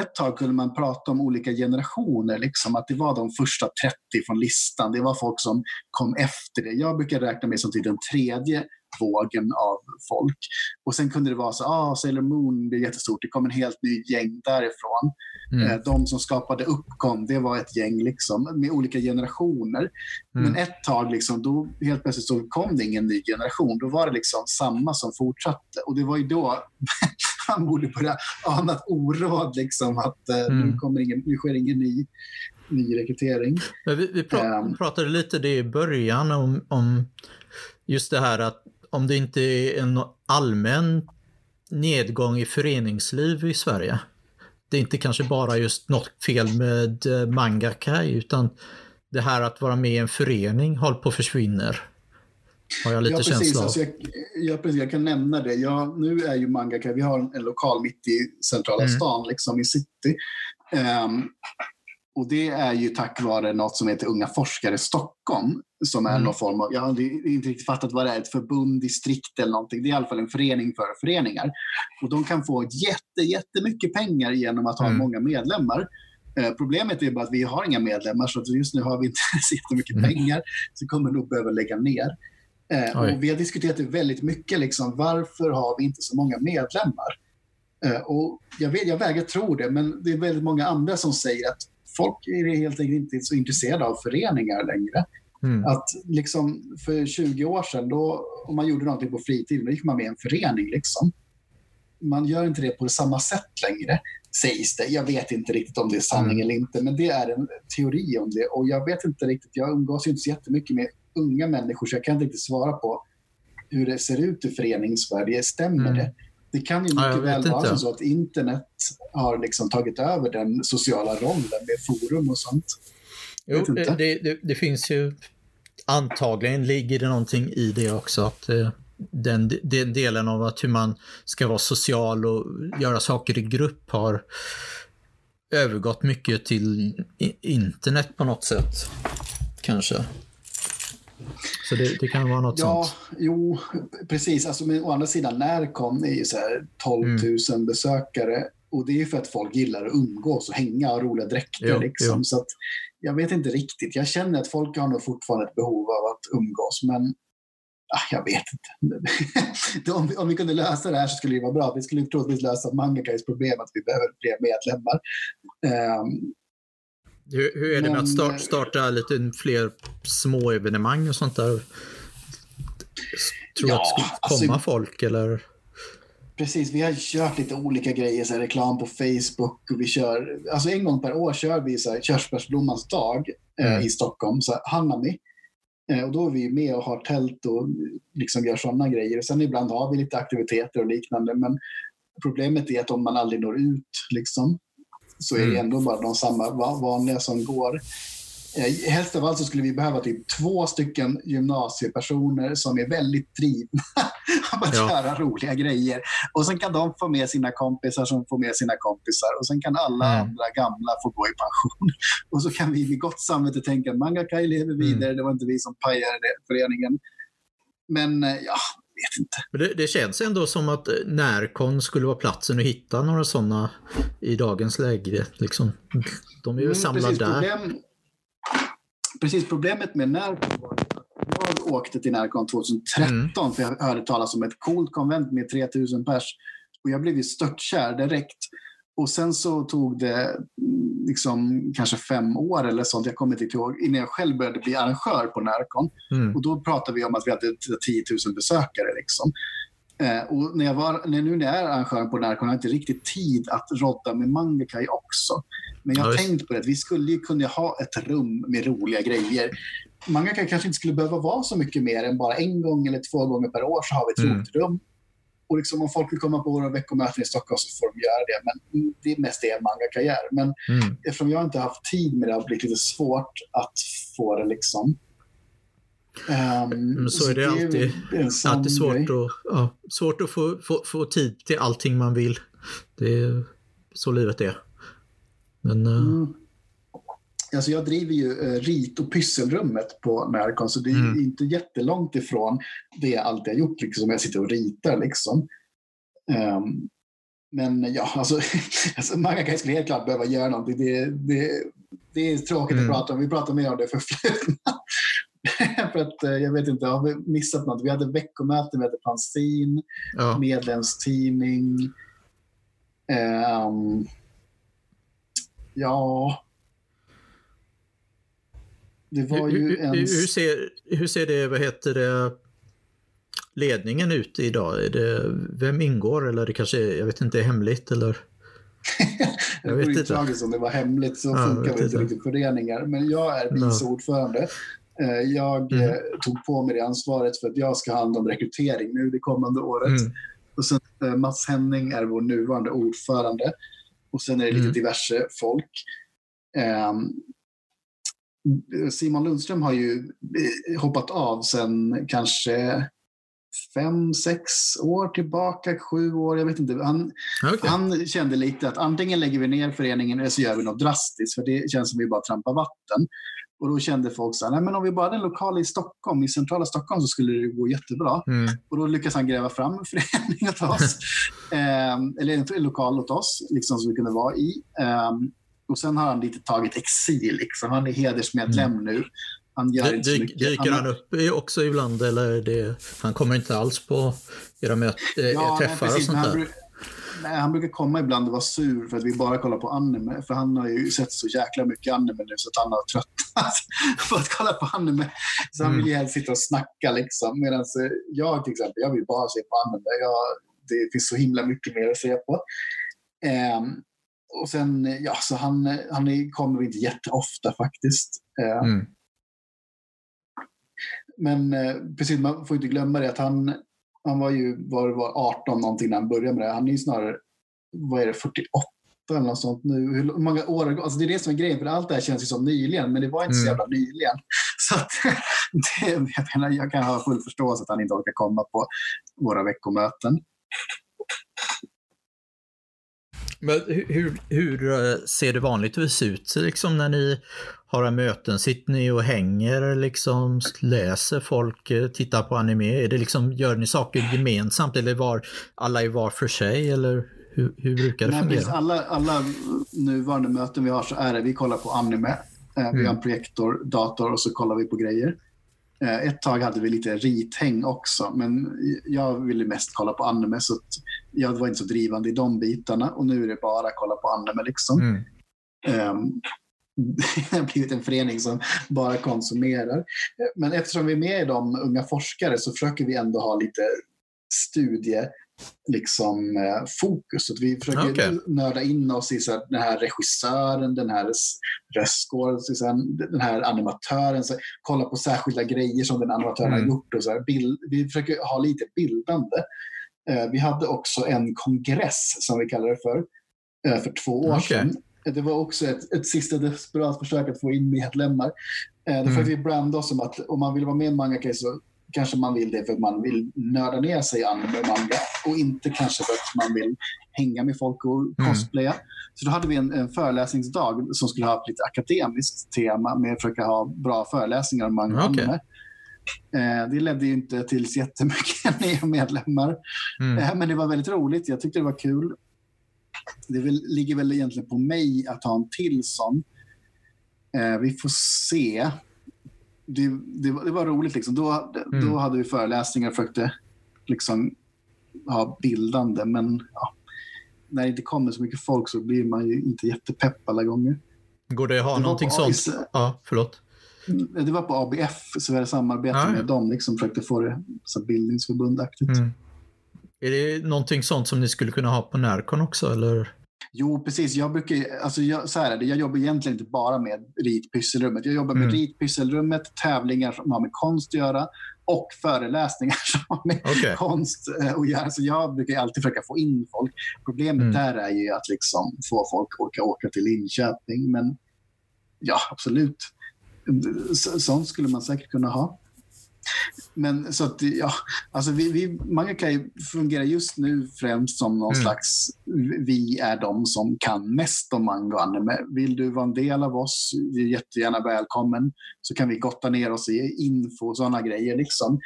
ett tag kunde man prata om olika generationer, liksom, att det var de första 30 från listan. Det var folk som kom efter det. Jag brukar räkna mig som till den tredje vågen av folk. Och sen kunde det vara så ah, Sailor Moon blev jättestort, det kom en helt ny gäng därifrån. Mm. Eh, de som skapade Uppkom, det var ett gäng liksom, med olika generationer. Mm. Men ett tag, liksom, då helt plötsligt så kom det ingen ny generation. Då var det liksom samma som fortsatte. Och det var ju då man borde börja ana ett oråd, liksom, att eh, mm. nu, kommer ingen, nu sker ingen ny ny rekrytering. Vi, vi um, pratade lite det i början om, om just det här att om det inte är en allmän nedgång i föreningsliv i Sverige. Det är inte kanske bara just något fel med eh, Mangakai utan det här att vara med i en förening håller på att försvinna. Har jag lite ja, precis. känsla av. Alltså jag, ja, precis. Jag kan nämna det. Ja, nu är ju Mangakai, vi har en, en lokal mitt i centrala mm. stan, liksom i city. Um, och det är ju tack vare något som heter Unga forskare Stockholm. Som är mm. någon form av, jag har inte riktigt fattat vad det är, ett förbund, distrikt eller någonting. Det är i alla fall en förening för föreningar. Och de kan få jätte, jättemycket pengar genom att ha mm. många medlemmar. Eh, problemet är bara att vi har inga medlemmar så just nu har vi inte så jättemycket mm. pengar. Så kommer nog behöva lägga ner. Eh, och vi har diskuterat det väldigt mycket. Liksom, varför har vi inte så många medlemmar? Eh, och jag, vet, jag vägrar tro det, men det är väldigt många andra som säger att folk är helt enkelt inte så intresserade av föreningar längre. Mm. Att liksom för 20 år sedan, då, om man gjorde någonting på fritiden, då gick man med i en förening. Liksom. Man gör inte det på samma sätt längre, sägs det. Jag vet inte riktigt om det är sanning mm. eller inte, men det är en teori om det. Och jag vet inte riktigt, jag umgås ju inte så jättemycket med unga människor, så jag kan inte riktigt svara på hur det ser ut i föreningsvärlden. Stämmer mm. det? Det kan ju mycket ja, väl vara så att internet har liksom tagit över den sociala rollen med forum och sånt. Jo, det, det, det, finns ju antagligen ligger det någonting i det också. att eh, den, den delen av att hur man ska vara social och göra saker i grupp har övergått mycket till internet på något sätt. Kanske. Så det, det, kan vara något ja, sånt. Jo, precis. Alltså, men å andra sidan, Närcon är ju så här 12 000 mm. besökare. Och det är för att folk gillar att umgås och hänga och roliga dräkter. Jo, liksom. jo. Så att, jag vet inte riktigt. Jag känner att folk har nog fortfarande ett behov av att umgås. Men ah, jag vet inte. om, vi, om vi kunde lösa det här så skulle det vara bra. Vi skulle troligtvis lösa Mangakais problem att vi behöver fler medlemmar. Um, hur, hur är det med att start, eh, starta lite fler små evenemang och sånt där? Tror du ja, att det skulle alltså- komma alltså, folk eller? Precis, vi har kört lite olika grejer, så här, reklam på Facebook och vi kör, alltså en gång per år kör vi så här, körsbärsblommans dag eh, mm. i Stockholm, så här, Hanami. Eh, och då är vi med och har tält och liksom gör sådana grejer. Sen ibland har vi lite aktiviteter och liknande, men problemet är att om man aldrig når ut, liksom, så är det mm. ändå bara de samma vanliga som går. Eh, helst av allt så skulle vi behöva typ två stycken gymnasiepersoner som är väldigt drivna av att ja. göra roliga grejer. Och sen kan de få med sina kompisar som får med sina kompisar. Och sen kan alla mm. andra gamla få gå i pension. Och så kan vi med gott samvete tänka att Mangakai lever vidare. Mm. Det var inte vi som pajade föreningen. Men eh, ja, vet inte. Det, det, känns ändå som att Närkon skulle vara platsen att hitta några sådana i dagens läge. Liksom. De är ju mm, samlade precis, där. Problem, precis, problemet med Närkon var att jag åkte till Närkon 2013 mm. för jag hörde talas om ett coolt konvent med 3000 pers. Och jag blev ju störtkär direkt. Och sen så tog det mm, liksom kanske fem år eller sånt, jag kommer inte ihåg, innan jag själv började bli arrangör på Närcon. Mm. Och då pratade vi om att vi hade 10 000 besökare. Liksom. Eh, och när jag var, nu när jag är arrangör på Närcon har jag inte riktigt tid att rodda med Mangakai också. Men jag har tänkt på det, att vi skulle ju kunna ha ett rum med roliga grejer. Mangakai kanske inte skulle behöva vara så mycket mer än bara en gång eller två gånger per år så har vi ett mm. roligt rum och liksom om folk vill komma på våra veckomöten i Stockholm så får de göra det. Men det är mest det manga kan göra. Men mm. eftersom jag inte har haft tid med det har det blivit lite svårt att få det liksom. Um, så, så är det, det alltid. Är alltid svårt, att, ja, svårt att få, få, få tid till allting man vill. Det är så livet är. Men, uh... mm. Alltså jag driver ju eh, rit och pysselrummet på Närcon, så det är mm. inte jättelångt ifrån det jag alltid har gjort, liksom, jag sitter och ritar. Liksom. Um, men ja, alltså, alltså man kan skulle helt klart behöva göra någonting. Det, det, det är tråkigt mm. att prata om. Vi pratar mer om det förflutna. för att eh, jag vet inte, har vi missat något? Vi hade veckomöte, vi hade fanzin, Ja. medlemstidning. Ehm, ja... Det var Hur, ju hur, en... hur, ser, hur ser det, vad heter det, ledningen ut idag? Är det, vem ingår eller det kanske är, jag vet inte, är hemligt eller? Det Jag vore vet ju tragiskt om det var hemligt. Så Ja, funkar väl inte riktigt föreningar. Men jag är vice ordförande. Eh, Jag Mm. tog på mig det ansvaret för att jag ska ha hand om rekrytering nu det kommande året. Mm. Och sen eh, Mats Henning är vår nuvarande ordförande. Och sen är det lite Mm. diverse folk. Ehm, Simon Lundström har ju eh, hoppat av sen kanske fem, sex år tillbaka, sju år, jag vet inte. Han, Okej. han kände lite att antingen lägger vi ner föreningen eller så gör vi något drastiskt, för det känns som att vi bara trampar vatten. Och då kände folk så här, nej men om vi bara hade en lokal i Stockholm, i centrala Stockholm, så skulle det gå jättebra. Mm. Och då lyckas han gräva fram en förening åt oss. Ehm, eller en, en lokal åt oss, liksom, som vi kunde vara i. Ehm, och sen har han lite tagit exil, liksom. han är hedersmedlem nu. Han gör Dy, inte så mycket. dyker han upp också ibland eller det, han kommer inte alls på era möt, äh, Ja, nej, träffar och precis, men sånt där? nej, han brukar komma ibland och vara sur för att vi bara kollar på anime. För han har ju sett så jäkla mycket anime nu så att han har tröttnat på att kolla på anime. Så han Mm. vill ju helst sitta och snacka liksom. Medan eh, jag till exempel, jag vill bara se på anime. Jag, det finns så himla mycket mer att se på. Ehm, och sen, eh, ja, så han, han är, kommer inte jätteofta faktiskt. Ehm, Mm. men eh, precis, man får inte glömma det att han, han var ju var, var 18 någonting när han började med det. Han är ju snarare, vad är det, 48 eller något sånt nu. Hur många år alltså Det är det som är grejen, för allt det här känns ju som nyligen, men det var inte så Mm. jävla nyligen. Så att, det, jag, menar, jag kan ha full förståelse att han inte orkar komma på våra veckomöten. Men hur, hur, eh, ser det vanligtvis ut liksom när ni har möten? Sitter ni och hänger, liksom, läser folk, eh, tittar på anime? Är det liksom, gör ni saker gemensamt eller var alla är var för sig? Eller hur, hur brukar det Nej, fungera? precis, alla, alla nuvarande möten vi har så är det, vi kollar på anime. Eh, Vi har en projektor, dator och så kollar vi på grejer. Eh, Ett tag hade vi lite rithäng också, men jag ville mest kolla på anime så att jag var inte så drivande i de bitarna. Och nu är det bara kolla på anime liksom. Mm. Ehm, det har blivit en förening som bara konsumerar. Men eftersom vi är med i de unga forskare så försöker vi ändå ha lite studie liksom, eh, fokus. Så vi försöker Okej. nörda in oss i så här, den här regissören, den här röstskådisen, den här animatören. Så, kolla på särskilda grejer som den animatören Mm. har gjort. Och så här, bild, vi försöker ha lite bildande. Eh, vi hade också en kongress, som vi kallar det för, eh, för två år Okej. sedan. Det var också ett, ett sista desperat försök att få in medlemmar. Eh, därför Mm. vi brandade oss som att om man vill vara med i en manga så kanske man vill det för att man vill nörda ner sig i anime och manga och inte kanske för att man vill hänga med folk och Mm. cosplaya. Så då hade vi en, en föreläsningsdag som skulle ha ett lite akademiskt tema med att försöka ha bra föreläsningar om manga och anime. Eh, det ledde ju inte till så jättemycket nya medlemmar. Mm. Eh, Men det var väldigt roligt. Jag tyckte det var kul. Det väl, ligger väl egentligen på mig att ha en till sån. Eh, vi får se. Det, det, var, det var roligt. Liksom. Då, Mm. då hade vi föreläsningar och försökte liksom, ha bildande. Men ja, när det inte kommer så mycket folk så blir man ju inte jättepepp alla gånger. Går det att ha Det någonting sånt? AIS. Ja, förlåt. Det var på ABF, så vi hade samarbete ja. med dem. Liksom, försökte få det så bildningsförbundaktigt. Mm. Är det någonting sånt som ni skulle kunna ha på Närcon också? Eller? Jo, precis. Jag, brukar, alltså jag, så här är det, jag jobbar egentligen inte bara med ritpysselrummet. Jag jobbar med Mm. ritpysselrummet, tävlingar som har med konst att göra och föreläsningar som har med Okej. konst eh, att göra. Så jag brukar alltid försöka få in folk. Problemet Mm. där är ju att liksom få folk att orka åka till Linköping. Men ja, absolut. Så, sånt skulle man säkert kunna ha. Men så att, ja, alltså vi, vi, Mangaka fungerar just nu främst som någon Mm. slags, vi är de som kan mest om manga och anime. Vill du vara en del av oss, du är jättegärna välkommen. Så kan vi gotta ner oss i info och sådana grejer. Liksom.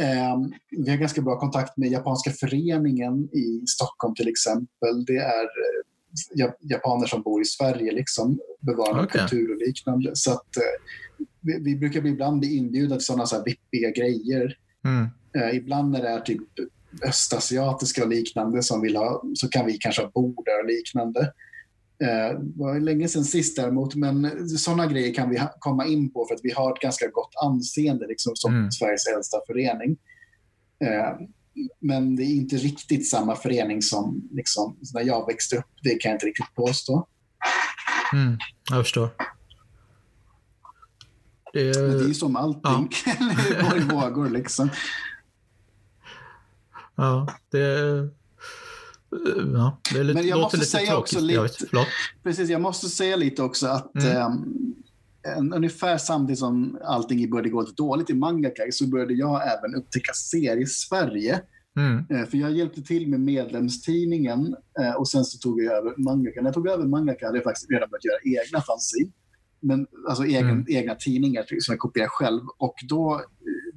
Ehm, vi har ganska bra kontakt med Japanska föreningen i Stockholm till exempel. Det är eh, ja- japaner som bor i Sverige, liksom, bevarar Okej. kultur och liknande. Så att, eh, vi, vi brukar ibland bli inbjudna till sådana så här vippiga grejer. Mm. Eh, ibland när det är typ östasiatiska och liknande som vill ha, så kan vi kanske ha bord där och liknande. Eh, det var länge sedan sist däremot, men sådana grejer kan vi komma in på för att vi har ett ganska gott anseende liksom, som Mm. Sveriges äldsta förening. Eh, men det är inte riktigt samma förening som liksom, när jag växte upp. Det kan jag inte riktigt påstå. Mm. Jag förstår. Det, Men det är ju som allting. det går i vågor liksom. ja, det, ja, det är lite, Men jag måste lite säga tråkigt. också Jag lite- vet, förlåt. Precis, jag måste säga lite också att Mm. en, ungefär samtidigt som allting började gå lite dåligt i Mangaka så började jag även upptäcka Serie-Sverige. Mm. Eh, För jag hjälpte till med medlemstidningen eh, och sen så tog jag över Mangaka. När jag tog över Mangaka hade jag faktiskt redan börjat göra egna fanzine. Men, alltså egen, Mm. egna tidningar som jag kopierar själv. Och då, eh,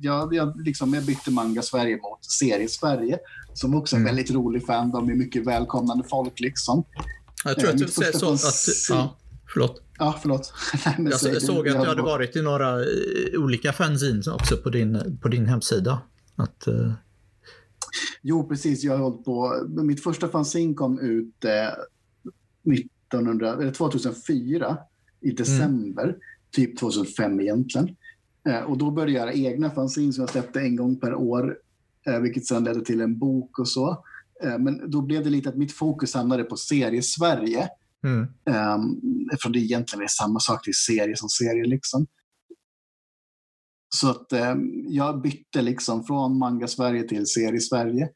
jag, jag, liksom, jag bytte Manga Sverige mot Serie Sverige. Som också är en Mm. väldigt rolig fan. De är mycket välkomnande folk liksom. Jag tror Eh, att du mitt säger så att... Ja, förlåt. Ja, förlåt. Nej, Jag så- såg att jag du hade varit i några eh, olika fanzines också på din, på din hemsida. Att, eh, Jo, precis. Jag har hållit på. Mitt första fanzine kom ut eh, 1900, eller 2004 i december. Typ 2005 egentligen. Eh, och då började jag göra egna fanzines som jag släppte en gång per år. Eh, vilket sedan ledde till en bok och så. Eh, men då blev det lite att mitt fokus hamnade på serie-Sverige. mm. Um, eftersom det egentligen är samma sak, det är serie som serie. Liksom. Så att ehm, jag bytte liksom från Manga Sverige till Serie Sverige.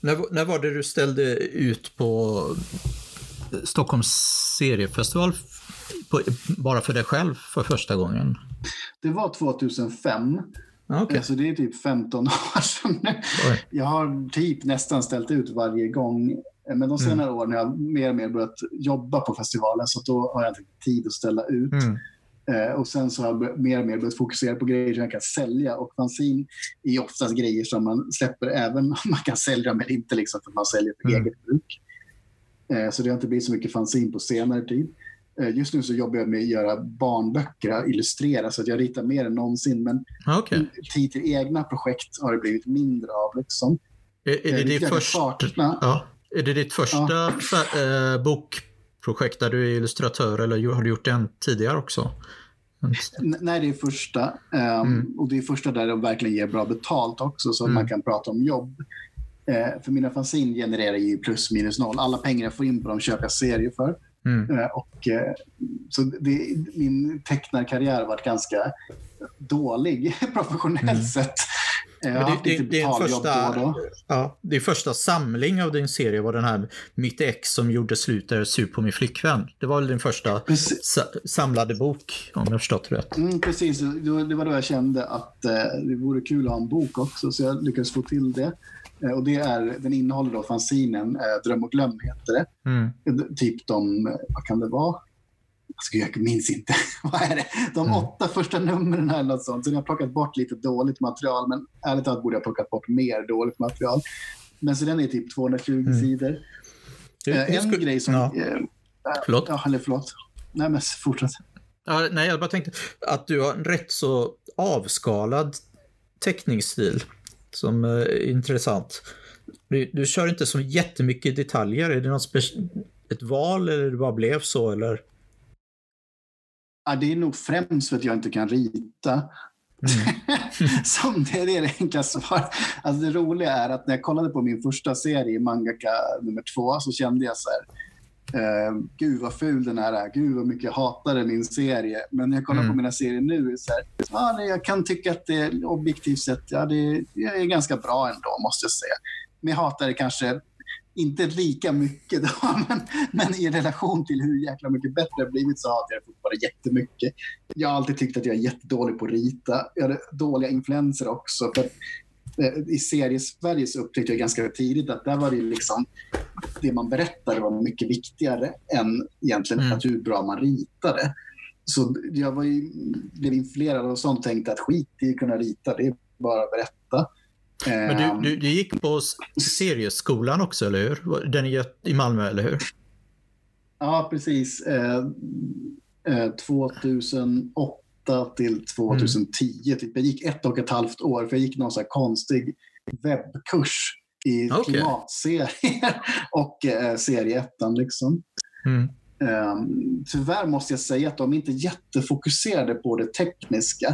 När, när var det du ställde ut på Stockholms seriefestival på, bara för dig själv för första gången? Det var 2005, Ja, Okej. eh, så det är typ 15 år sedan nu. Oj. Jag har typ nästan ställt ut varje gång. Eh, Men de senare åren har jag mer och mer börjat jobba på festivalen så då har jag inte tid att ställa ut. Mm. Eh, och sen så har jag mer och mer börjat fokusera på grejer som jag kan sälja. Och fanzine är oftast grejer som man släpper även om man kan sälja men inte liksom för att man säljer för Mm. eget bruk. Eh, så det har inte blivit så mycket fanzine på senare tid. Eh, just nu så jobbar jag med att göra barnböcker, illustrera, så att jag ritar mer än någonsin. Men Ja, Okej. tid till egna projekt har det blivit mindre av. Liksom. Är, är, det Eh, första, saknar. ja, är det ditt första fa- eh, bokprojekt där du är illustratör eller har du gjort den tidigare också? Nej, det är första. Ehm, Mm. Och det är första där de verkligen ger bra betalt också, så att Mm. man kan prata om jobb. Eh, för mina fanzine genererar ju plus minus noll. Alla pengar jag får in på dem köper jag serier för. Mm. Eh, och, eh, så det, min tecknarkarriär har varit ganska dålig professionellt Mm. sett. Eh, Jag har haft lite din betaljobb då och första, då. ja, din första samling av din serie var den här Mitt ex som gjorde slut där jag sur på min flickvän. Det var väl din första sa samlade bok om jag förstått det rätt. Mm, precis, det var, det då jag kände att det vore kul att ha en bok också, så jag lyckades få till det. Eh, och det är, den innehåller då fanzinen eh, Dröm och glöm heter det. Mm. Typ de, vad kan det vara? Alltså, jag minns inte. vad är det? De Mm. åtta första numren eller något sånt. Sen har jag plockat bort lite dåligt material, men ärligt talat borde jag plockat bort mer dåligt material. Men så den är typ 220 Mm. sidor. Eh, hur en skulle- grej som... Ja, eh, förlåt. ja, eller förlåt. Nej, men fortsätt. Ja, nej, jag bara tänkte att du har en rätt så avskalad teckningsstil som eh, är intressant. Du, du kör inte så jättemycket detaljer. Är det något ett val eller det bara blev så eller? Ja, det är nog främst för att jag inte kan rita. Mm. Som det är det enkla svaret. Alltså det roliga är att när jag kollade på min första serie, Mangaka nummer två, så kände jag så här. Eh, gud vad ful den här är. Gud vad mycket jag hatade min serie. Men när jag kollar Mm. på mina serier nu så här. Ja, nej, jag kan tycka att det objektivt sett ja, det, det är ganska bra ändå, måste jag säga. Men jag hatar det kanske inte lika mycket då, men, men i relation till hur jäkla mycket bättre det har blivit så hatar jag det fortfarande jättemycket. Jag har alltid tyckt att jag är jättedålig på att rita. Jag hade dåliga influenser också. För I serie-Sverige så upptäckte jag ganska tidigt att där var det liksom det man berättade var mycket viktigare än egentligen Mm. att hur bra man ritade. Så jag var ju, blev influerad av sånt tänkte att skit i att kunna rita, det är bara att berätta. Men Ehm, du, du, du gick på serieskolan också, eller hur? Den är i Malmö, eller hur? Ja, precis. Eh, eh, 2008 till 2010. Mm. Typ. Jag gick ett och ett halvt år, för jag gick någon så konstig webbkurs i okay. klimatserier och eh, serieettan. Liksom. Mm. Um, tyvärr måste jag säga att de är inte jättefokuserade på det tekniska.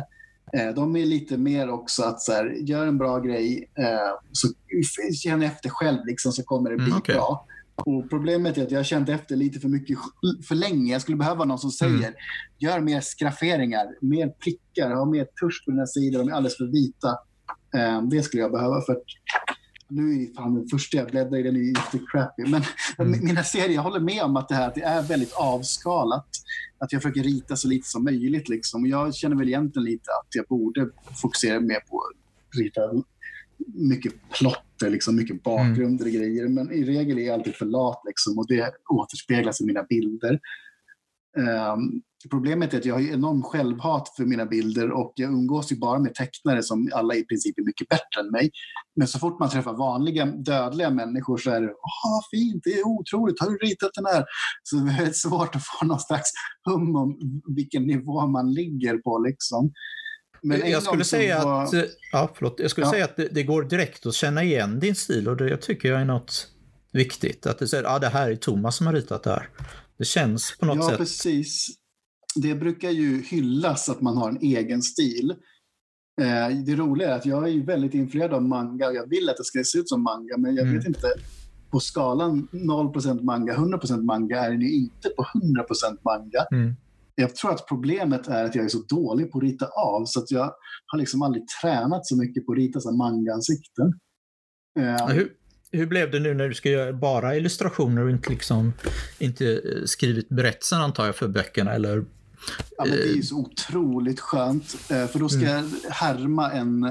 Uh, de är lite mer också att så här, gör en bra grej, uh, så känn efter själv liksom, så kommer det bli mm, okay. bra. Och problemet är att jag har känt efter lite för mycket för länge. Jag skulle behöva någon som säger mm. gör mer skrafferingar, mer prickar, ha mer tusch på dina sidor, de är alldeles för vita. Um, det skulle jag behöva. för nu är fan den första jag bläddrar i, den är jättecrappy. Men mm. mina serier, jag håller med om att det här att det är väldigt avskalat. Att jag försöker rita så lite som möjligt. Liksom. Och jag känner väl egentligen lite att jag borde fokusera mer på att rita mycket plotter, liksom, mycket bakgrunder och grejer. Men i regel är jag alltid för lat liksom, och det återspeglas i mina bilder. Um, problemet är att jag har enorm självhat för mina bilder och jag umgås ju bara med tecknare som alla i princip är mycket bättre än mig. Men så fort man träffar vanliga dödliga människor så är det Åh, fint, det är otroligt, har du ritat den här? Så det är väldigt svårt att få någon slags hum om vilken nivå man ligger på. Liksom. Men jag skulle säga var... att, ja, förlåt, jag skulle ja. säga att det, det, går direkt att känna igen din stil och det tycker jag är något viktigt. Att det säger att ah, det här är Thomas som har ritat det här. Det känns på något ja, sätt. Ja, precis. Det brukar ju hyllas att man har en egen stil. Eh, det roliga är att jag är väldigt influerad av manga. Jag vill att det ska se ut som manga, men jag mm. vet inte. På skalan 0% manga, 100% manga är den ju inte på 100% manga. Mm. Jag tror att problemet är att jag är så dålig på att rita av så att jag har liksom aldrig tränat så mycket på att rita manga-ansikten. Eh, hur, hur blev det nu när du ska göra bara illustrationer och inte, liksom, inte eh, skrivit berättelsen antar jag för böckerna? Eller, ja, men det är ju så otroligt skönt. Eh, för då ska mm. jag härma en,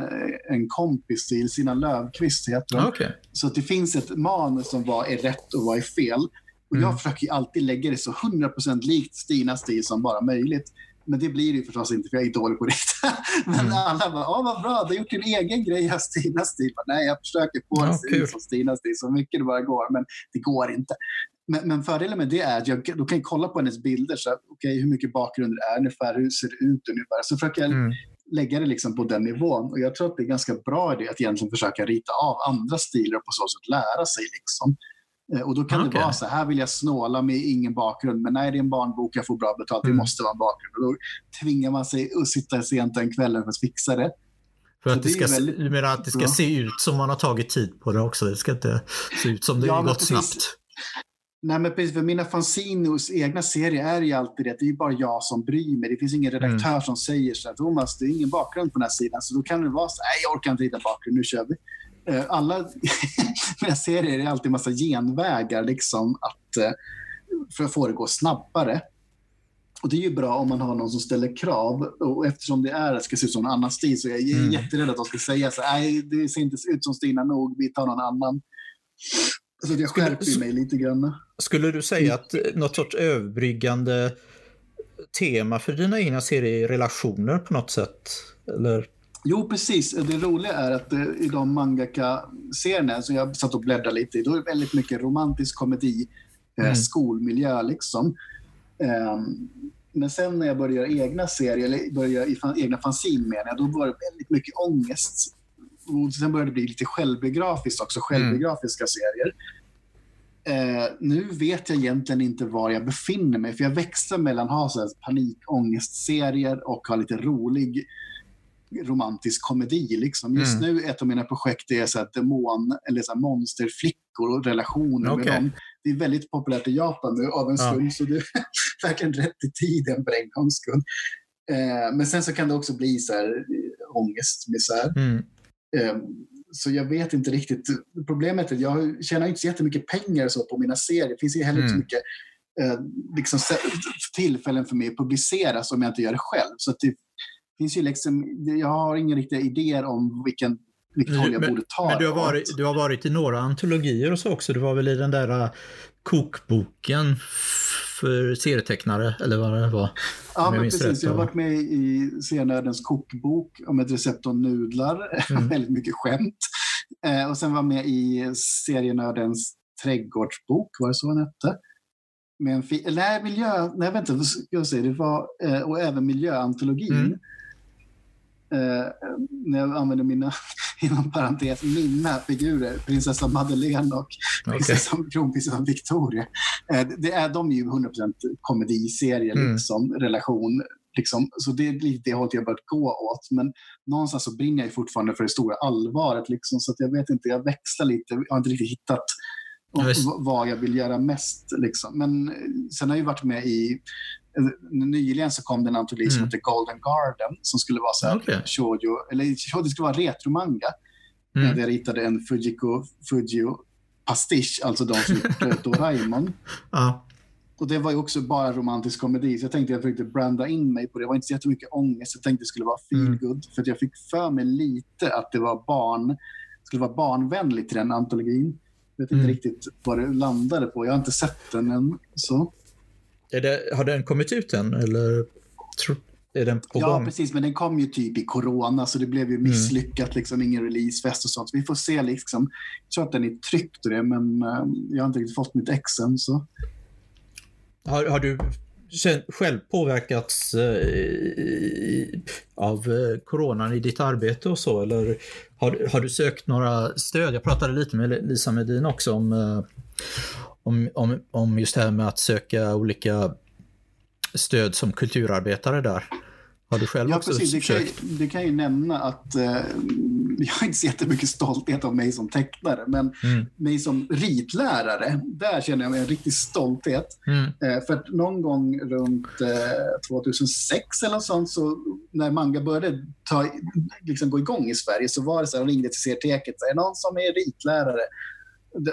en kompis till, Sina Lövqvist heter hon. Okay. Så att det finns ett manus som vad är rätt och vad är fel. Och Jag mm. försöker alltid lägga det så 100% likt Stinas stil som bara möjligt. Men det blir det ju förstås inte, för jag är dålig på det. Men mm. alla bara, åh vad bra, du har gjort din egen grej av Stinas stil. Nej, jag försöker få ja, det ut som Stinas stil så mycket det bara går, men det går inte. Men, men fördelen med det är att jag då kan jag kolla på hennes bilder, så okay, hur mycket bakgrund det är ungefär, hur ser det ut ungefär. Så försöker jag mm. lägga det liksom på den nivån. Och jag tror att det är ganska bra idé att egentligen försöka rita av andra stilar och på så sätt lära sig. Liksom. Eh, och då kan okay. det vara så här vill jag snåla med ingen bakgrund, men nej det är en barnbok, jag får bra betalt, det mm. måste vara en bakgrund. Och då tvingar man sig att sitta sent den kvällen för att fixa det. För att det, det, ska, väldigt... du menar att det ska se ut som man har tagit tid på det också? Det ska inte se ut som det ja, gått snabbt? Nej, men precis. För mina fanzinos egna serier är ju alltid det. Det är bara jag som bryr mig. Det finns ingen redaktör mm. som säger så här, Thomas, det är ingen bakgrund på den här sidan. Så då kan det vara så här, jag orkar inte hitta bakgrund, nu kör vi. Eh, alla mina serier är alltid en massa genvägar liksom, att, eh, för att få det att gå snabbare. Och Det är ju bra om man har någon som ställer krav. Och Eftersom det är, ska se ut som en annan stil så jag är mm. jätterädd att de ska säga så nej det ser inte ut som Stina nog, vi tar någon annan. Så jag skärper skulle, mig lite grann. Skulle du säga att något sorts överbryggande tema för dina egna serier är relationer på något sätt? Eller? Jo, precis. Det roliga är att eh, i de mangaka-serierna som jag satt och bläddrade lite i, då är det väldigt mycket romantisk komedi, eh, mm. skolmiljö liksom. Um, men sen när jag började göra egna serier, eller började göra egna fanzine menar jag, då var det väldigt mycket ångest. Och sen började det bli lite självbiografiskt också, självbiografiska mm. serier. Eh, nu vet jag egentligen inte var jag befinner mig, för jag växlar mellan att ha panikångestserier och ha lite rolig romantisk komedi. Liksom. Just mm. nu ett av mina projekt är så här demon, eller så här monsterflickor och relationer okay. med dem. Det är väldigt populärt i Japan nu av en slump, ja. så det är verkligen rätt i tiden för en gångs skull. Eh, men sen så kan det också bli så här eh, ångestmisär. Mm. Eh, så jag vet inte riktigt. Problemet är att jag tjänar inte så jättemycket pengar så på mina serier. Det finns ju heller inte mm. så mycket eh, liksom, tillfällen för mig att publiceras om jag inte gör det själv. Så det finns ju liksom, jag har inga riktiga idéer om vilken vilket håll jag borde ta. Men du har, varit, du har varit i några antologier och så också. Du var väl i den där äh, kokboken för serietecknare, eller vad det var? Ja, men precis. Rätt. Jag har varit med i Serienördens kokbok om ett recept om nudlar. Mm. Väldigt mycket skämt. Eh, och sen var med i Serienördens trädgårdsbok, var det så den hette? med en fi- nej, miljö, nej vänta, jag säga, det var, eh, och även miljöantologin. Mm. Eh, när jag använder mina, inom parentes, mina figurer, prinsessan Madeleine och prinsessan, kronprinsessan Victoria. Eh, det är, de är ju 100% komediserie, Mm. liksom, relation. Liksom, så det är lite det hållet jag börjat gå åt. Men någonstans så brinner jag fortfarande för det stora allvaret. Liksom, så jag vet inte, jag växlar lite. Jag har inte riktigt hittat v- vad jag vill göra mest. Liksom. Men eh, sen har jag varit med i Nyligen så kom det en antologi som Mm. heter Golden Garden som skulle vara så här, Okej. shoujo, eller shoujo, det skulle vara retromanga. Mm. Där jag ritade en Fujiko Fujio pastisch, alltså de som gjort eh, Doraemon. Ja. Och det var ju också bara romantisk komedi, så jag tänkte jag försökte branda in mig på det. Det var inte så jättemycket ångest, jag tänkte det skulle vara feel Mm. För jag fick för mig lite att det var barn, skulle vara barnvänligt till den antologin. Jag vet inte Mm. riktigt vad det landade på. Jag har inte sett den än. Så. Det, har den kommit ut än eller är den på Ja, gång? precis. Men den kom ju typ i corona, så det blev ju misslyckat. Liksom, ingen releasefest och sånt. Så vi får se. Liksom. Jag tror att den är tryckt det, men eh, jag har inte riktigt fått mitt ex än. Så. Har, har du själv påverkats eh, av eh, coronan i ditt arbete och så? Eller har, har du sökt några stöd? Jag pratade lite med Lisa Medin också om, eh, om, om, om just det här med att söka olika stöd som kulturarbetare där. Har du själv Ja, också precis. Det kan, försökt? ju, det kan ju nämna att eh, jag har inte så jättemycket stolthet av mig som tecknare, men Mm. mig som ritlärare, där känner jag mig en riktig stolthet. Mm. Eh, för att någon gång runt eh, 2006 eller något sånt, så när manga började ta, liksom gå igång i Sverige så var det så här, de ringde till CRTeket, är någon som är ritlärare?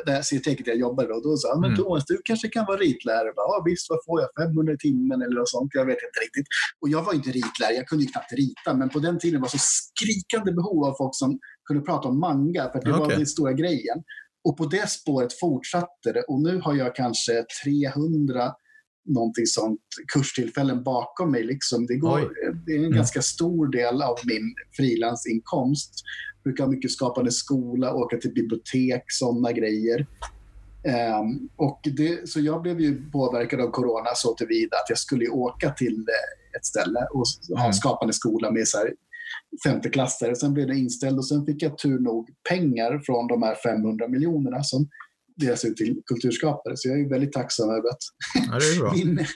Här CRTeket jag jobbade då, då sa jag, men Mm. Thomas, du kanske kan vara ritlärare? Jag bara, Ja, visst, vad får jag? 500 i timmen eller något sånt? Jag vet inte riktigt. Och jag var inte ritlärare, jag kunde ju knappt rita, men på den tiden var det så skrikande behov av folk som kunde prata om manga, för det var Okej. den stora grejen. Och på det spåret fortsatte det och nu har jag kanske 300 någonting sånt kurstillfällen bakom mig. Liksom. Det, går, det är en Mm. ganska stor del av min frilansinkomst. Brukar ha mycket skapande skola, åka till bibliotek, sådana grejer. Ehm, och det, så jag blev ju påverkad av corona så tillvida att jag skulle åka till eh, ett ställe och ha Mm. skapande skola med så här femteklassare. Sen blev det inställd och sen fick jag tur nog pengar från de här 500 miljonerna som delas ut till kulturskapare. Så jag är väldigt tacksam över att Ja, min,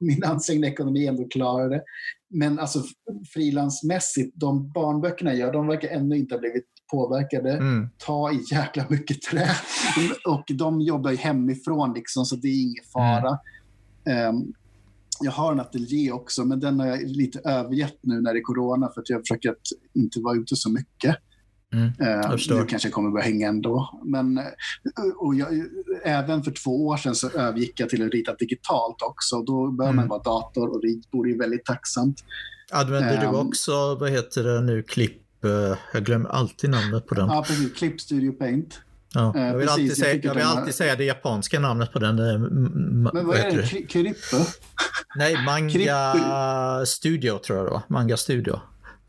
min ansträngda ekonomi ändå klarade det. Men alltså frilansmässigt, de barnböckerna jag gör, de verkar ännu inte ha blivit påverkade. Mm. Ta i jäkla mycket trä. Och de jobbar ju hemifrån liksom, så det är ingen fara. Ehm, jag har en ateljé också, men den har jag lite övergett nu när det är corona för att jag försöker att inte vara ute så mycket. Mm. Eh, nu kanske jag kommer börja hänga ändå. Men, eh, och jag, även för två år sedan så övergick jag till att rita digitalt också. Då bör Mm. man vara dator och. Det är väldigt tacksamt. Använder du Ehm. också, vad heter det nu, klipp? eh, Jag glömmer alltid namnet på den. Ja, precis. Clip Studio Paint. Ja, jag vill, precis, alltid, jag säga, tycker jag vill alltid säga det japanska namnet på den. Men vad är det? Kri- Kryppe? Nej, Manga Studio tror jag det var. Manga Studio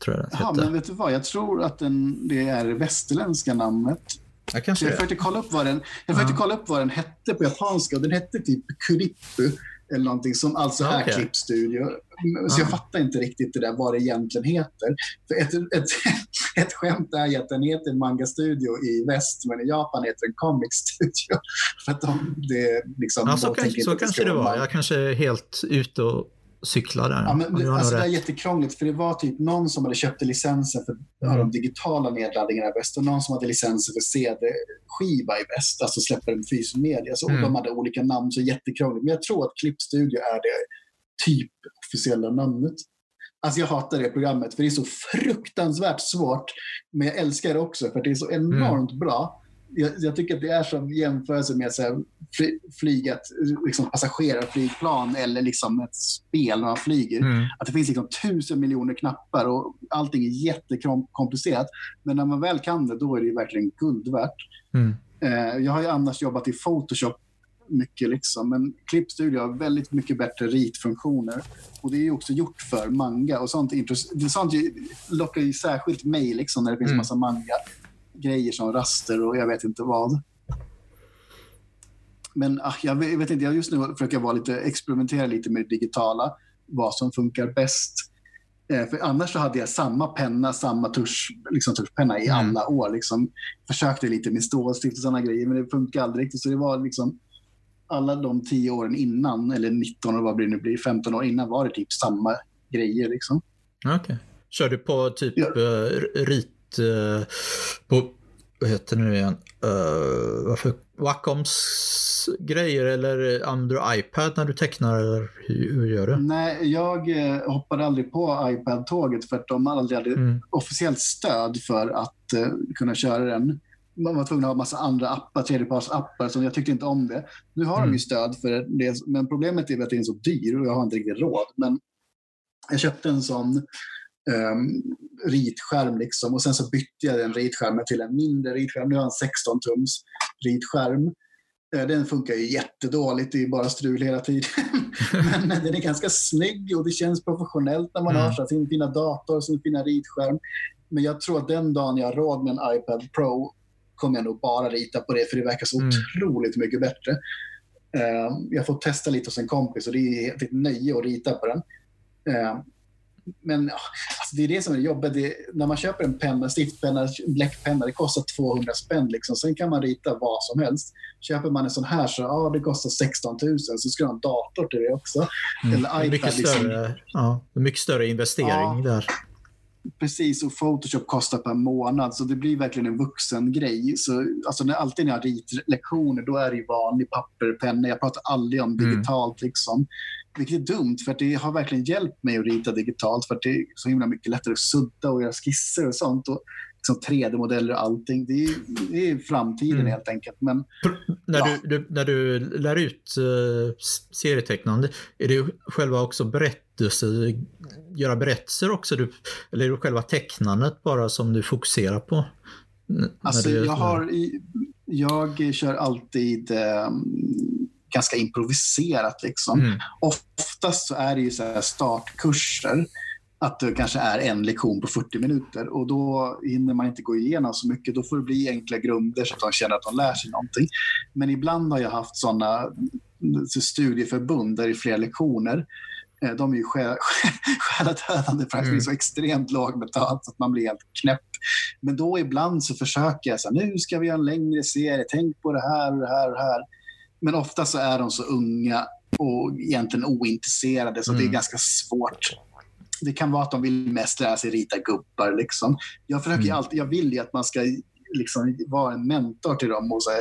tror jag Jaha, men vet du vad? Jag tror att den, det är det västerländska namnet. Jag kanske jag försökte kolla upp vad den, jag försökte kolla upp vad den hette på japanska och den hette typ Kurippu eller någonting som alltså är klippstudio. Så jag Ah. fattar inte riktigt det där vad det egentligen heter. För ett, ett, ett skämt är ju att den heter Manga Studio i väst men i Japan heter den Comic Studio. För att de, det liksom, Ja, så kanske, så kanske det var. Jag kanske är helt ute och cyklar där. Ja, men, du det, alltså, det är jättekrångligt för det var typ någon som hade köpt licensen för Mm. de digitala nedladdningarna i väst och någon som hade licensen för CD-skiva i väst, alltså släpper en fysisk media. Så Mm. De hade olika namn, så jättekrångligt. Men jag tror att Klippstudio är det typ officiella namnet. Alltså jag hatar det programmet för det är så fruktansvärt svårt. Men jag älskar det också för att det är så enormt bra. Jag, jag tycker att det är som jämförelse med så här, fly, flyget, liksom passagerarflygplan eller liksom ett spel när man flyger. Mm. Att det finns liksom tusen miljoner knappar och allting är jättekomplicerat. Men när man väl kan det, då är det verkligen guld värt. Mm. Eh, jag har ju annars jobbat i Photoshop mycket, liksom, men Clipstudio har väldigt mycket bättre ritfunktioner. Och det är ju också gjort för manga och sånt. Sånt lockar ju särskilt mig liksom, när det finns Mm. massa manga-grejer som raster och jag vet inte vad. Men ah, jag, vet, inte, jag just nu försöker jag vara lite, experimentera lite med det digitala, vad som funkar bäst. Eh, för annars så hade jag samma penna, samma tusch, liksom tuschpenna i Mm. alla år. Liksom. Försökte lite med stålstift och sådana grejer, men det funkar aldrig riktigt. Så det var liksom alla de tio åren innan, eller 19 år, vad blir det nu blir, 15 år innan var det typ samma grejer. Liksom. Okej. Kör du på typ Ja. eh, rit... eh, på, vad heter det nu igen? Uh, varför? Wacoms grejer eller använder du iPad när du tecknar? Eller hur, hur gör du? Nej, jag eh, hoppade aldrig på iPad-tåget för att de aldrig hade Mm. officiellt stöd för att eh, kunna köra den. Man var tvungen att ha massa andra appar, tredjepartsappar, så jag tyckte inte om det. Nu har de Mm. ju stöd för det, men problemet är att den är så dyr och jag har inte riktigt råd. Men jag köpte en sån ritskärm liksom, och sen så bytte jag den ritskärmen till en mindre ritskärm. Nu har jag en 16-tums ritskärm. Eh, Den funkar ju jättedåligt, det är bara strul hela tiden. Men den är ganska snygg och det känns professionellt när man Mm. har så fin, fina dator och sin fina ritskärm. Men jag tror att den dagen jag har råd med en iPad Pro kommer jag nog bara rita på det, för det verkar så Mm. otroligt mycket bättre. Eh, jag får testa lite hos en kompis och det är ett nöje att rita på den. Men alltså det är det som är jobbet. Det, när man köper en penna, stiftpenna, bläckpenna, det kostar 200 spänn. Liksom. Sen kan man rita vad som helst. Köper man en sån här så ja, det kostar 16 000. Så ska du ha en dator till det också. Mm. Eller är mycket iPad, liksom. större, ja, mycket större investering Ja. där. Precis, och Photoshop kostar per månad, så det blir verkligen en vuxen grej. Så, alltså, när, alltid när jag har ritlektioner, då är det ju vanlig papper, penna. Jag pratar aldrig om Mm. digitalt. Liksom. Vilket är dumt, för det har verkligen hjälpt mig att rita digitalt. För det är så himla mycket lättare att sudda och göra skisser och sånt. Och liksom 3D-modeller och allting. Det är, det är framtiden Mm. helt enkelt. Men När, Ja. du, du, när du lär ut uh, serietecknande, är det själva också berättelse, göra berättelser också? Du, eller är det själva tecknandet bara som du fokuserar på? Alltså, du jag, har, jag kör alltid eh, ganska improviserat. Liksom. Mm. Oftast så är det ju så startkurser. Att det kanske är en lektion på 40 minuter och då hinner man inte gå igenom så mycket. Då får det bli enkla grunder så att de känner att de lär sig någonting. Men ibland har jag haft sådana studieförbund där det är flera lektioner. Eh, De är ju sjä- själadödande för att det är så extremt lågbetalt så att man blir helt knäpp. Men då ibland så försöker jag så här, nu ska vi göra en längre serie, tänk på det här och det här och det här. Men ofta så är de så unga och egentligen ointresserade så det är Mm. ganska svårt. Det kan vara att de vill mest lära sig rita gubbar. Liksom. Jag, försöker Mm. alltid, jag vill ju att man ska liksom vara en mentor till dem och så här,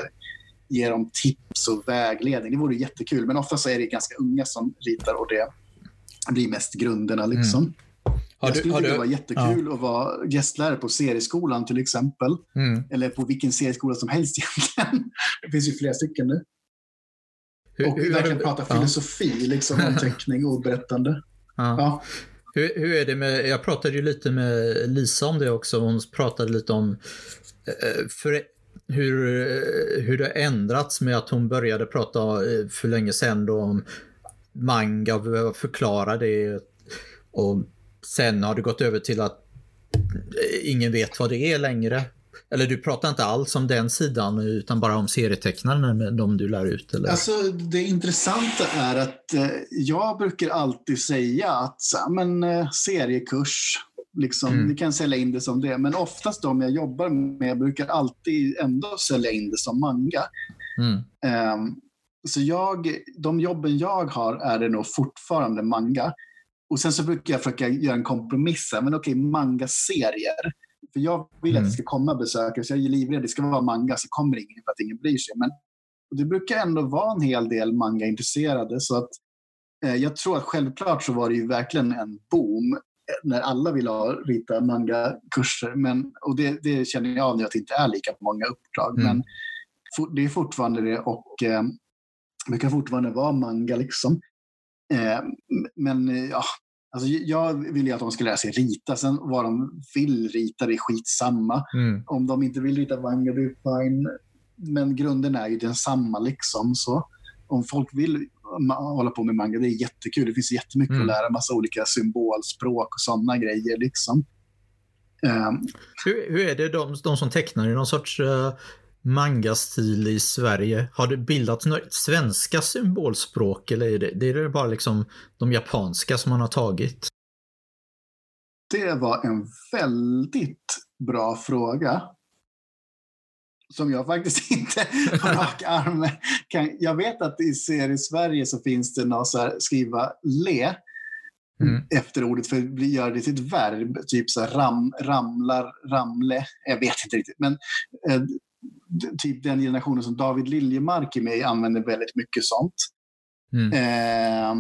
ge dem tips och vägledning. Det vore jättekul. Men ofta så är det ganska unga som ritar och det blir mest grunderna. Liksom. Mm. Har jag du, skulle har tycka det var jättekul att vara gästlärare på serieskolan till exempel. mm. Eller på vilken serieskola som helst egentligen. Det finns ju flera stycken nu. Hur, Och hur, verkligen du- prata ja. filosofi liksom, om teckning och berättande. Ja. Ja. Hur, hur är det med, jag pratade ju lite med Lisa om det också, hon pratade lite om eh, för, hur, eh, hur det har ändrats med att hon började prata eh, för länge sedan då om manga och förklara det och sen har det gått över till att ingen vet vad det är längre. Eller du pratar inte alls om den sidan utan bara om serietecknarna de du lär ut? Eller? Alltså, det intressanta är att eh, jag brukar alltid säga att men, eh, seriekurs, liksom, Mm. ni kan sälja in det som det. Men oftast de jag jobbar med brukar alltid ändå sälja in det som manga. Mm. Ehm, så jag, de jobben jag har är det nog fortfarande manga. Och sen så brukar jag försöka göra en kompromiss. Men okej, manga-serier. För jag vill att Mm. det ska komma besökare, så jag är livrädd. Det ska vara manga, så kommer ingen för att ingen bryr sig. Men det brukar ändå vara en hel del manga-intresserade. Så att, eh, jag tror att självklart så var det ju verkligen en boom eh, när alla ville ha, rita manga-kurser. Men, och det, det känner jag av nu att det inte är lika många uppdrag. Mm. Men for, det är fortfarande det och eh, det kan fortfarande vara manga liksom. Eh, men eh, ja, alltså, jag vill ju att de ska lära sig rita. Sen vad de vill rita, det är skitsamma. Mm. Om de inte vill rita manga, det fine. Men grunden är ju densamma liksom. Så om folk vill hålla på med manga, det är jättekul. Det finns jättemycket Mm. att lära. Massa olika symbolspråk och sådana grejer liksom. Eh, Hur, hur är det de, de som tecknar? Det någon sorts uh, mangastil i Sverige? Har det bildats något svenska symbolspråk eller är det, det är bara liksom de japanska som man har tagit? Det var en väldigt bra fråga. Som jag faktiskt inte på rak arm kan... Jag vet att i serie Sverige så finns det något så här, skriva le mm. efter ordet för att göra det till ett verb. Typ så här, ram, ramlar, ramle. Jag vet inte riktigt. Men eh, typ den generationen som David Liljemark är med i använder väldigt mycket sånt. Mm. Eh,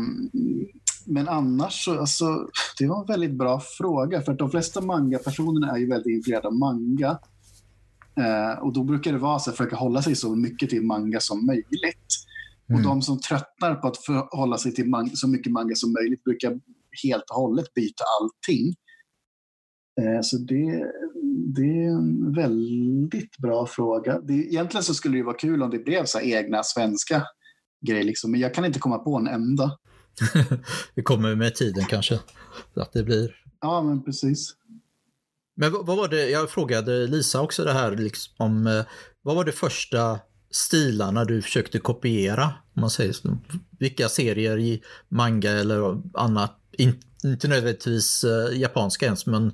men annars så, alltså, det var en väldigt bra fråga. För att de flesta manga-personerna är ju väldigt influerade av manga. Eh, och då brukar det vara så att försöka hålla sig så mycket till manga som möjligt. Mm. Och de som tröttnar på att förhålla sig till så mycket manga som möjligt brukar helt och hållet byta allting. Eh, så det, det är en väldigt bra fråga. Det, egentligen så skulle det vara kul om det blev så egna svenska grejer, liksom. men jag kan inte komma på en enda. det kommer med tiden kanske, att det blir. Ja, men precis. Men vad, var det, jag frågade Lisa också det här, liksom, om eh, vad var det första stilarna du försökte kopiera? Om man säger så. Vilka serier i manga eller annat, inte nödvändigtvis uh, japanska ens, men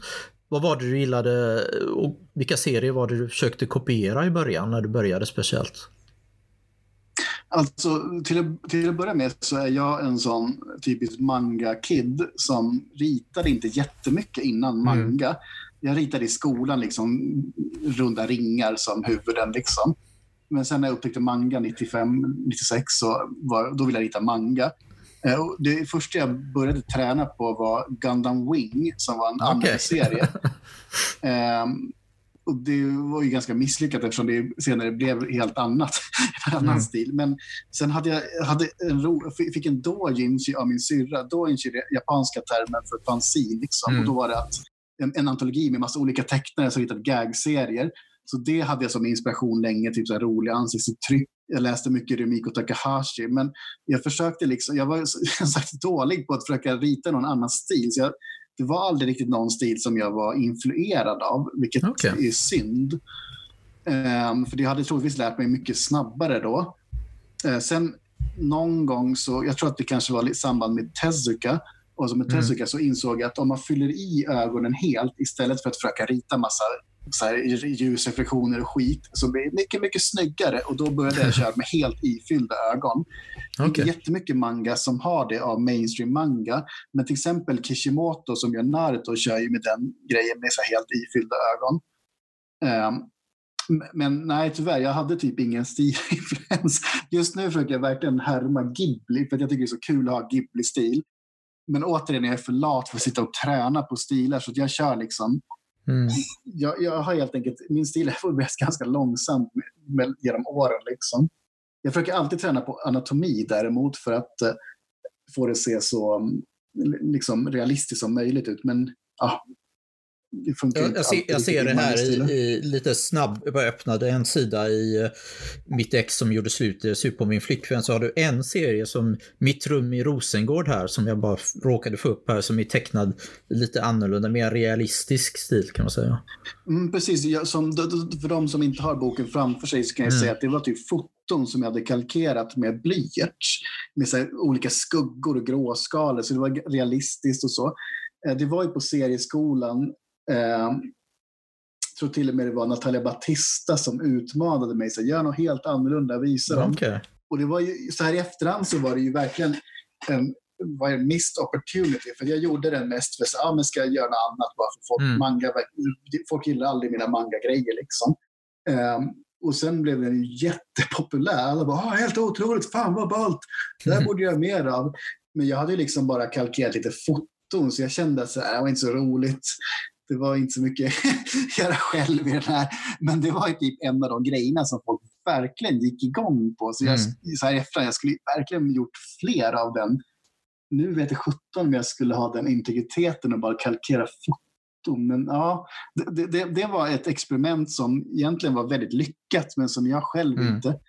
vad var det du gillade och vilka serier var det du försökte kopiera i början när du började speciellt? Alltså, till att, till att börja med så är jag en sån typisk manga-kid som ritade inte jättemycket innan mm. manga. Mm. Jag ritade i skolan liksom runda ringar som huvuden. Liksom. Men sen när jag upptäckte manga 95, 96 så var, då ville jag rita manga. Eh, det första jag började träna på var Gundam Wing som var en okay. serie. um, och det var ju ganska misslyckat eftersom det senare blev helt annat. en annan mm. stil. Men sen hade jag hade en ro, fick en dojinshi av min syrra. Dojinshi är japanska termen för fanzine. Liksom. Mm. Och då var det att en, en antologi med massa olika tecknare som hittade gagserier. Så det hade jag som inspiration länge, typ så här roliga ansiktsuttryck. Jag läste mycket Rumiko Takahashi, men jag försökte liksom, jag var som sagt dålig på att försöka rita någon annan stil. Så jag, det var aldrig riktigt någon stil som jag var influerad av, vilket okay. är synd. Um, för det hade troligtvis lärt mig mycket snabbare då. Uh, sen någon gång så, jag tror att det kanske var i samband med Tezuka, och som med mm. Tezuka så insåg jag att om man fyller i ögonen helt istället för att försöka rita massa så här, ljusreflektioner och skit så blir mycket, mycket snyggare. Och då började jag köra med helt ifyllda ögon. Okay. Jättemycket manga som har det av mainstream manga. Men till exempel Kishimoto som gör Naruto kör ju med den grejen med så helt ifyllda ögon. Um, men nej, tyvärr, jag hade typ ingen stilinfluens. Just nu försöker jag verkligen härma Ghibli, för jag tycker det är så kul att ha Ghibli-stil. Men återigen, jag är för lat för att sitta och träna på stilar, så jag kör liksom Mm. Jag, jag, har helt enkelt, min stil har förberetts ganska långsamt med, med, genom åren. Liksom. Jag försöker alltid träna på anatomi däremot för att eh, få det att se så mm, liksom, realistiskt som möjligt ut. Men ja, det funkar jag, jag, ser, jag ser det här i, i, lite snabbt. Jag bara öppnade en sida i uh, mitt ex som gjorde slut, uh, slut på min flickvän. Så har du en serie som Mitt rum i Rosengård här som jag bara råkade få upp här som är tecknad lite annorlunda, mer realistisk stil kan man säga. Mm, precis, jag, som, för de som inte har boken framför sig så kan jag mm. säga att det var typ foton som jag hade kalkerat med blyerts. Med så olika skuggor och gråskalor, så det var realistiskt och så. Eh, det var ju på serieskolan Eh, jag tror till och med det var Natalia Batista som utmanade mig. Så gör något helt annorlunda, visa dem. Okay. Och det var ju, så här i efterhand så var det ju verkligen en, var en missed opportunity. För jag gjorde den mest för att ah, men ska jag göra något annat bara för folk. Mm. Manga, folk gillar aldrig mina manga-grejer. Liksom. Um, och sen blev den jättepopulär. Alla bara, ah, helt otroligt, fan vad ballt. Det här borde jag göra mer av. Men jag hade liksom bara kalkerat lite foton så jag kände att det var inte så roligt det var inte så mycket att göra själv i den här. Men det var typ en av de grejerna som folk verkligen gick igång på. Så, jag, mm. så här efter, jag skulle verkligen gjort fler av den. Nu vet jag 17 om jag skulle ha den integriteten och bara kalkera foton. Men ja, det, det, det, var ett experiment som egentligen var väldigt lyckat men som jag själv mm. inte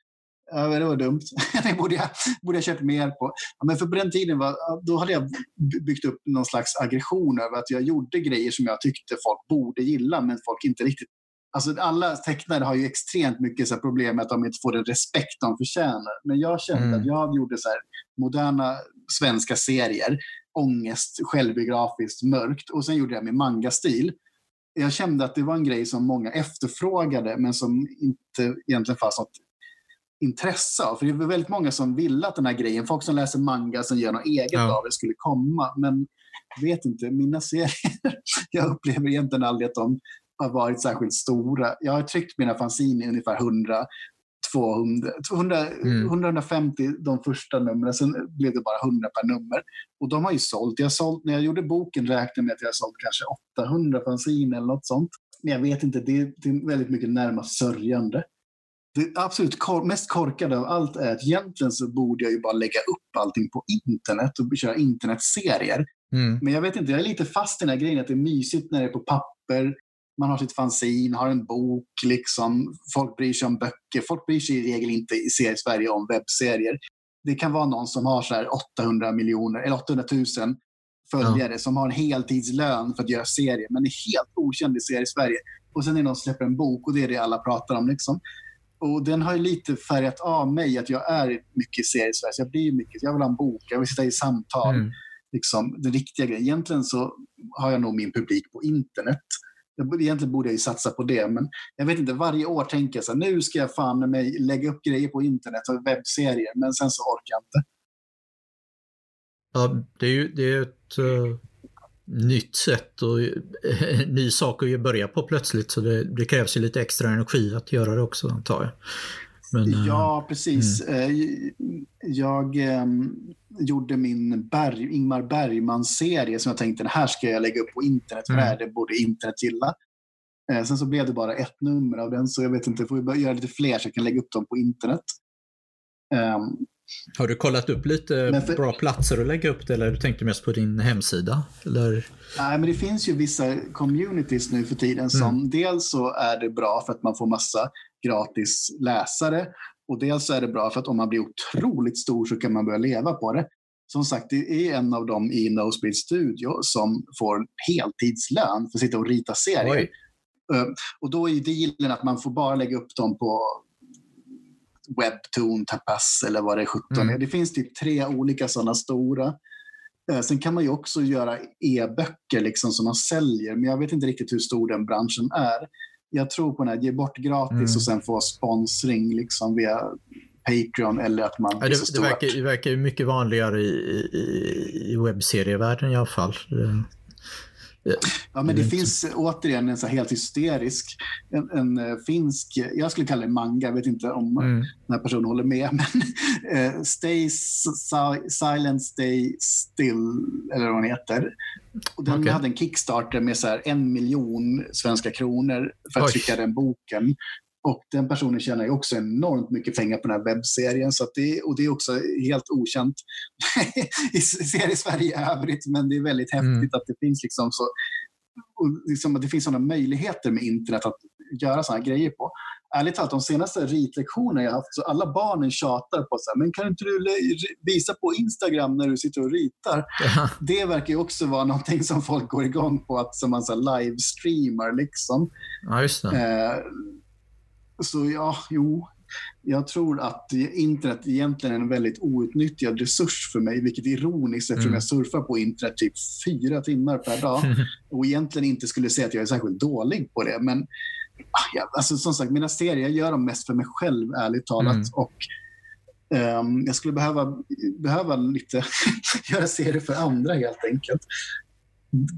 Ja, det var dumt. det borde jag, borde jag kört mer på. Ja, men för på den tiden var, då hade jag byggt upp någon slags aggression över att jag gjorde grejer som jag tyckte folk borde gilla men folk inte riktigt Alltså alla tecknare har ju extremt mycket så problem med att de inte får den respekt de förtjänar. Men jag kände mm. att jag gjorde så moderna svenska serier, ångest, självbiografiskt, mörkt och sen gjorde jag med manga-stil. Jag kände att det var en grej som många efterfrågade men som inte egentligen fanns något intresse av. För det var väldigt många som ville att den här grejen, folk som läser manga som gör något eget ja. av det skulle komma. Men jag vet inte, mina serier, jag upplever egentligen aldrig att de har varit särskilt stora. Jag har tryckt mina fanzine i ungefär 100 200, 200 mm. 150 de första numren, sen blev det bara 100 per nummer. Och de har ju sålt. Jag sålt när jag gjorde boken räknade jag med att jag sålt kanske 800 fanzine eller något sånt. Men jag vet inte, det är, det är väldigt mycket närmast sörjande. Det absolut kor mest korkade av allt är att egentligen så borde jag ju bara lägga upp allting på internet och köra internetserier. Mm. Men jag vet inte, jag är lite fast i den här grejen att det är mysigt när det är på papper man har sitt fanzine, har en bok, liksom. folk bryr sig om böcker. Folk bryr sig i regel inte i Sverige om webbserier. Det kan vara någon som har så 800 miljoner eller 800 000 följare ja. som har en heltidslön för att göra serier, men är helt okänd i Sverige. Och sen är det någon som släpper en bok och det är det alla pratar om. Liksom. Och den har lite färgat av mig att jag är mycket. Så jag blir mycket, jag vill ha en bok, jag vill sitta i samtal. Mm. Liksom, den riktiga grejen. Egentligen så har jag nog min publik på internet. Jag, egentligen borde jag ju satsa på det, men jag vet inte, varje år tänker jag så här, nu ska jag fan mig lägga upp grejer på internet och webbserier, men sen så orkar jag inte. Ja, det är ju det är ett uh, nytt sätt och uh, ny sak att börja på plötsligt, så det, det, krävs ju lite extra energi att göra det också, antar jag. Men, uh, ja, precis. Mm. Jag ehm, gjorde min Berg, Ingmar Bergman-serie som jag tänkte den här ska jag lägga upp på internet, för mm. det borde internet gilla. Eh, sen så blev det bara ett nummer av den, så jag vet inte, får vi göra lite fler så jag kan lägga upp dem på internet. Um, har du kollat upp lite för, bra platser att lägga upp det eller du tänkte mest på din hemsida? Eller? Nej, men det finns ju vissa communities nu för tiden som mm. dels så är det bra för att man får massa gratis läsare och dels är det bra för att om man blir otroligt stor så kan man börja leva på det. Som sagt, det är en av dem i Nosebleed Studio som får heltidslön för att sitta och rita serier. Oj. Och då är dealen att man får bara lägga upp dem på Webtoon, Tapas eller vad det är 17 mm. Det finns typ tre olika sådana stora. Eh, sen kan man ju också göra e-böcker liksom som man säljer, men jag vet inte riktigt hur stor den branschen är jag tror på den här, ge bort gratis mm. och sen få sponsring liksom via Patreon eller att man ja, det, det, verkar, det verkar mycket vanligare i, i, i webbserievärlden i alla fall. Ja, men det finns återigen en så helt hysterisk, en, en uh, finsk, jag skulle kalla det manga, jag vet inte om mm. den här personen håller med, men uh, Stay si Silent Stay Still, eller vad den heter. Och den okay. hade en Kickstarter med så en miljon svenska kronor för att Oj. trycka den boken. Och den personen tjänar ju också enormt mycket pengar på den här webbserien. Så det, och det är också helt okänt i serie-Sverige i övrigt. Men det är väldigt häftigt mm. att det finns liksom så liksom, det finns sådana möjligheter med internet att göra sådana grejer på. Ärligt talat, de senaste ritlektionerna jag haft, så alla barnen tjatar på så här, men kan inte du visa på Instagram när du sitter och ritar? Ja. Det verkar ju också vara någonting som folk går igång på, att som man livestreamar liksom. Ja, just det. Eh, så ja, jo. Jag tror att internet egentligen är en väldigt outnyttjad resurs för mig, vilket är ironiskt eftersom mm. jag surfar på internet typ fyra timmar per dag och egentligen inte skulle säga att jag är särskilt dålig på det. Men ah, ja, alltså, som sagt, mina serier, jag gör dem mest för mig själv, ärligt talat. Mm. Och, um, jag skulle behöva, behöva lite göra serier för andra helt enkelt.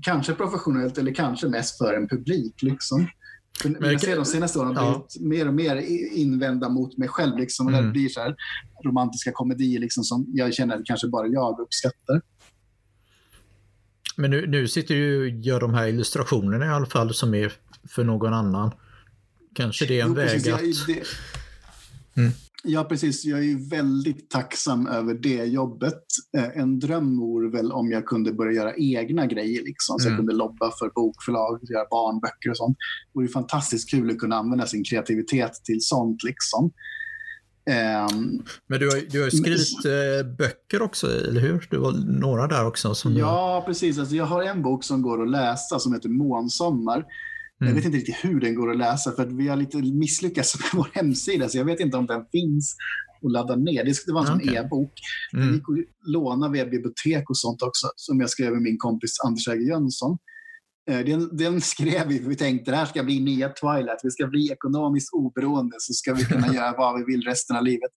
Kanske professionellt eller kanske mest för en publik. Liksom. Men jag ser de senaste åren har blivit mer och mer invända mot mig själv. Liksom, mm. Det blir så romantiska komedier liksom, som jag känner att kanske bara jag uppskattar. Men nu, nu sitter du och gör de här illustrationerna i alla fall som är för någon annan. Kanske det är en jo, väg precis, att... Jag, det... Mm. Ja, precis. Jag är väldigt tacksam över det jobbet. Eh, en dröm vore väl om jag kunde börja göra egna grejer. Liksom. Så mm. jag kunde lobba för bokförlag, göra barnböcker och sånt. Det vore fantastiskt kul att kunna använda sin kreativitet till sånt. Liksom. Um, Men du har, du har skrivit men, eh, böcker också, eller hur? Du var några där också. Som ja, du... precis. Alltså, jag har en bok som går att läsa som heter Månsommar Jag vet inte riktigt hur den går att läsa för att vi har lite misslyckats med vår hemsida så jag vet inte om den finns att ladda ner. Det det var en sån Okej. e-bok. Den Mm. gick att låna via bibliotek och sånt också som jag skrev med min kompis Anders Äger Jönsson. Eh, Den, den skrev vi för vi tänkte det här ska bli nya Twilight. Vi ska bli ekonomiskt oberoende så ska vi kunna göra vad vi vill resten av livet.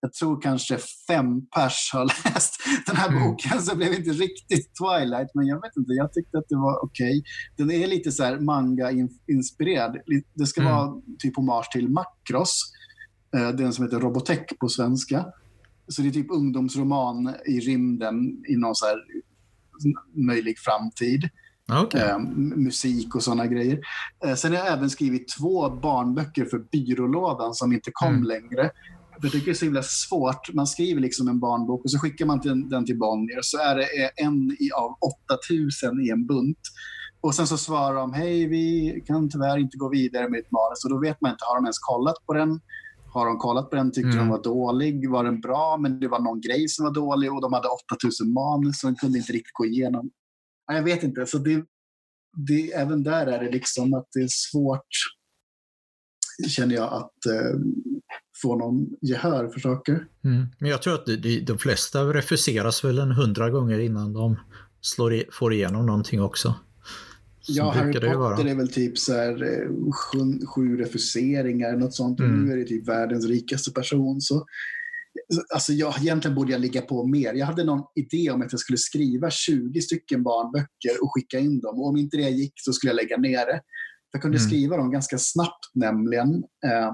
Jag tror kanske fem pers har läst den här Mm. boken så det blev inte riktigt Twilight men jag vet inte, jag tyckte att det var okej. Den är lite så här manga-inspirerad. Det ska Mm. vara typ hommage till Macross, eh, den som heter Robotech på svenska. Så det är typ ungdomsroman i rymden i någon så här möjlig framtid. Okej. Eh, musik och sådana grejer. Eh, sen har jag även skrivit två barnböcker för byrålådan som inte kom Mm. längre. Jag tycker det är så himla svårt. Man skriver liksom en barnbok och så skickar man den till Bonnier så är det eh, en av 8000 i en bunt. Och sen så svarar de, hej vi kan tyvärr inte gå vidare med ett manus. Och då vet man inte, har de ens kollat på den? Har de kollat på den? Tyckte Mm. de var dålig? Var den bra? Men det var någon grej som var dålig och de hade 8000 manus så de kunde inte riktigt gå igenom. Ja, Jag vet inte. Så det, det, även där är det liksom att det är svårt, känner jag, att eh, få någon gehör för saker. Mm. Men jag tror att de, de, flesta refuseras väl en hundra gånger innan de slår i, får igenom någonting också. Så Ja, Harry Potter vara. är väl typ så här, eh, sju, sju refuseringar, något sånt. Mm. nu är det typ världens rikaste person. Så, alltså jag, egentligen borde jag ligga på mer. Jag hade någon idé om att jag skulle skriva 20 stycken barnböcker och skicka in dem. Och om inte det gick så skulle jag lägga ner det. Jag kunde Mm. skriva dem ganska snabbt nämligen. Eh,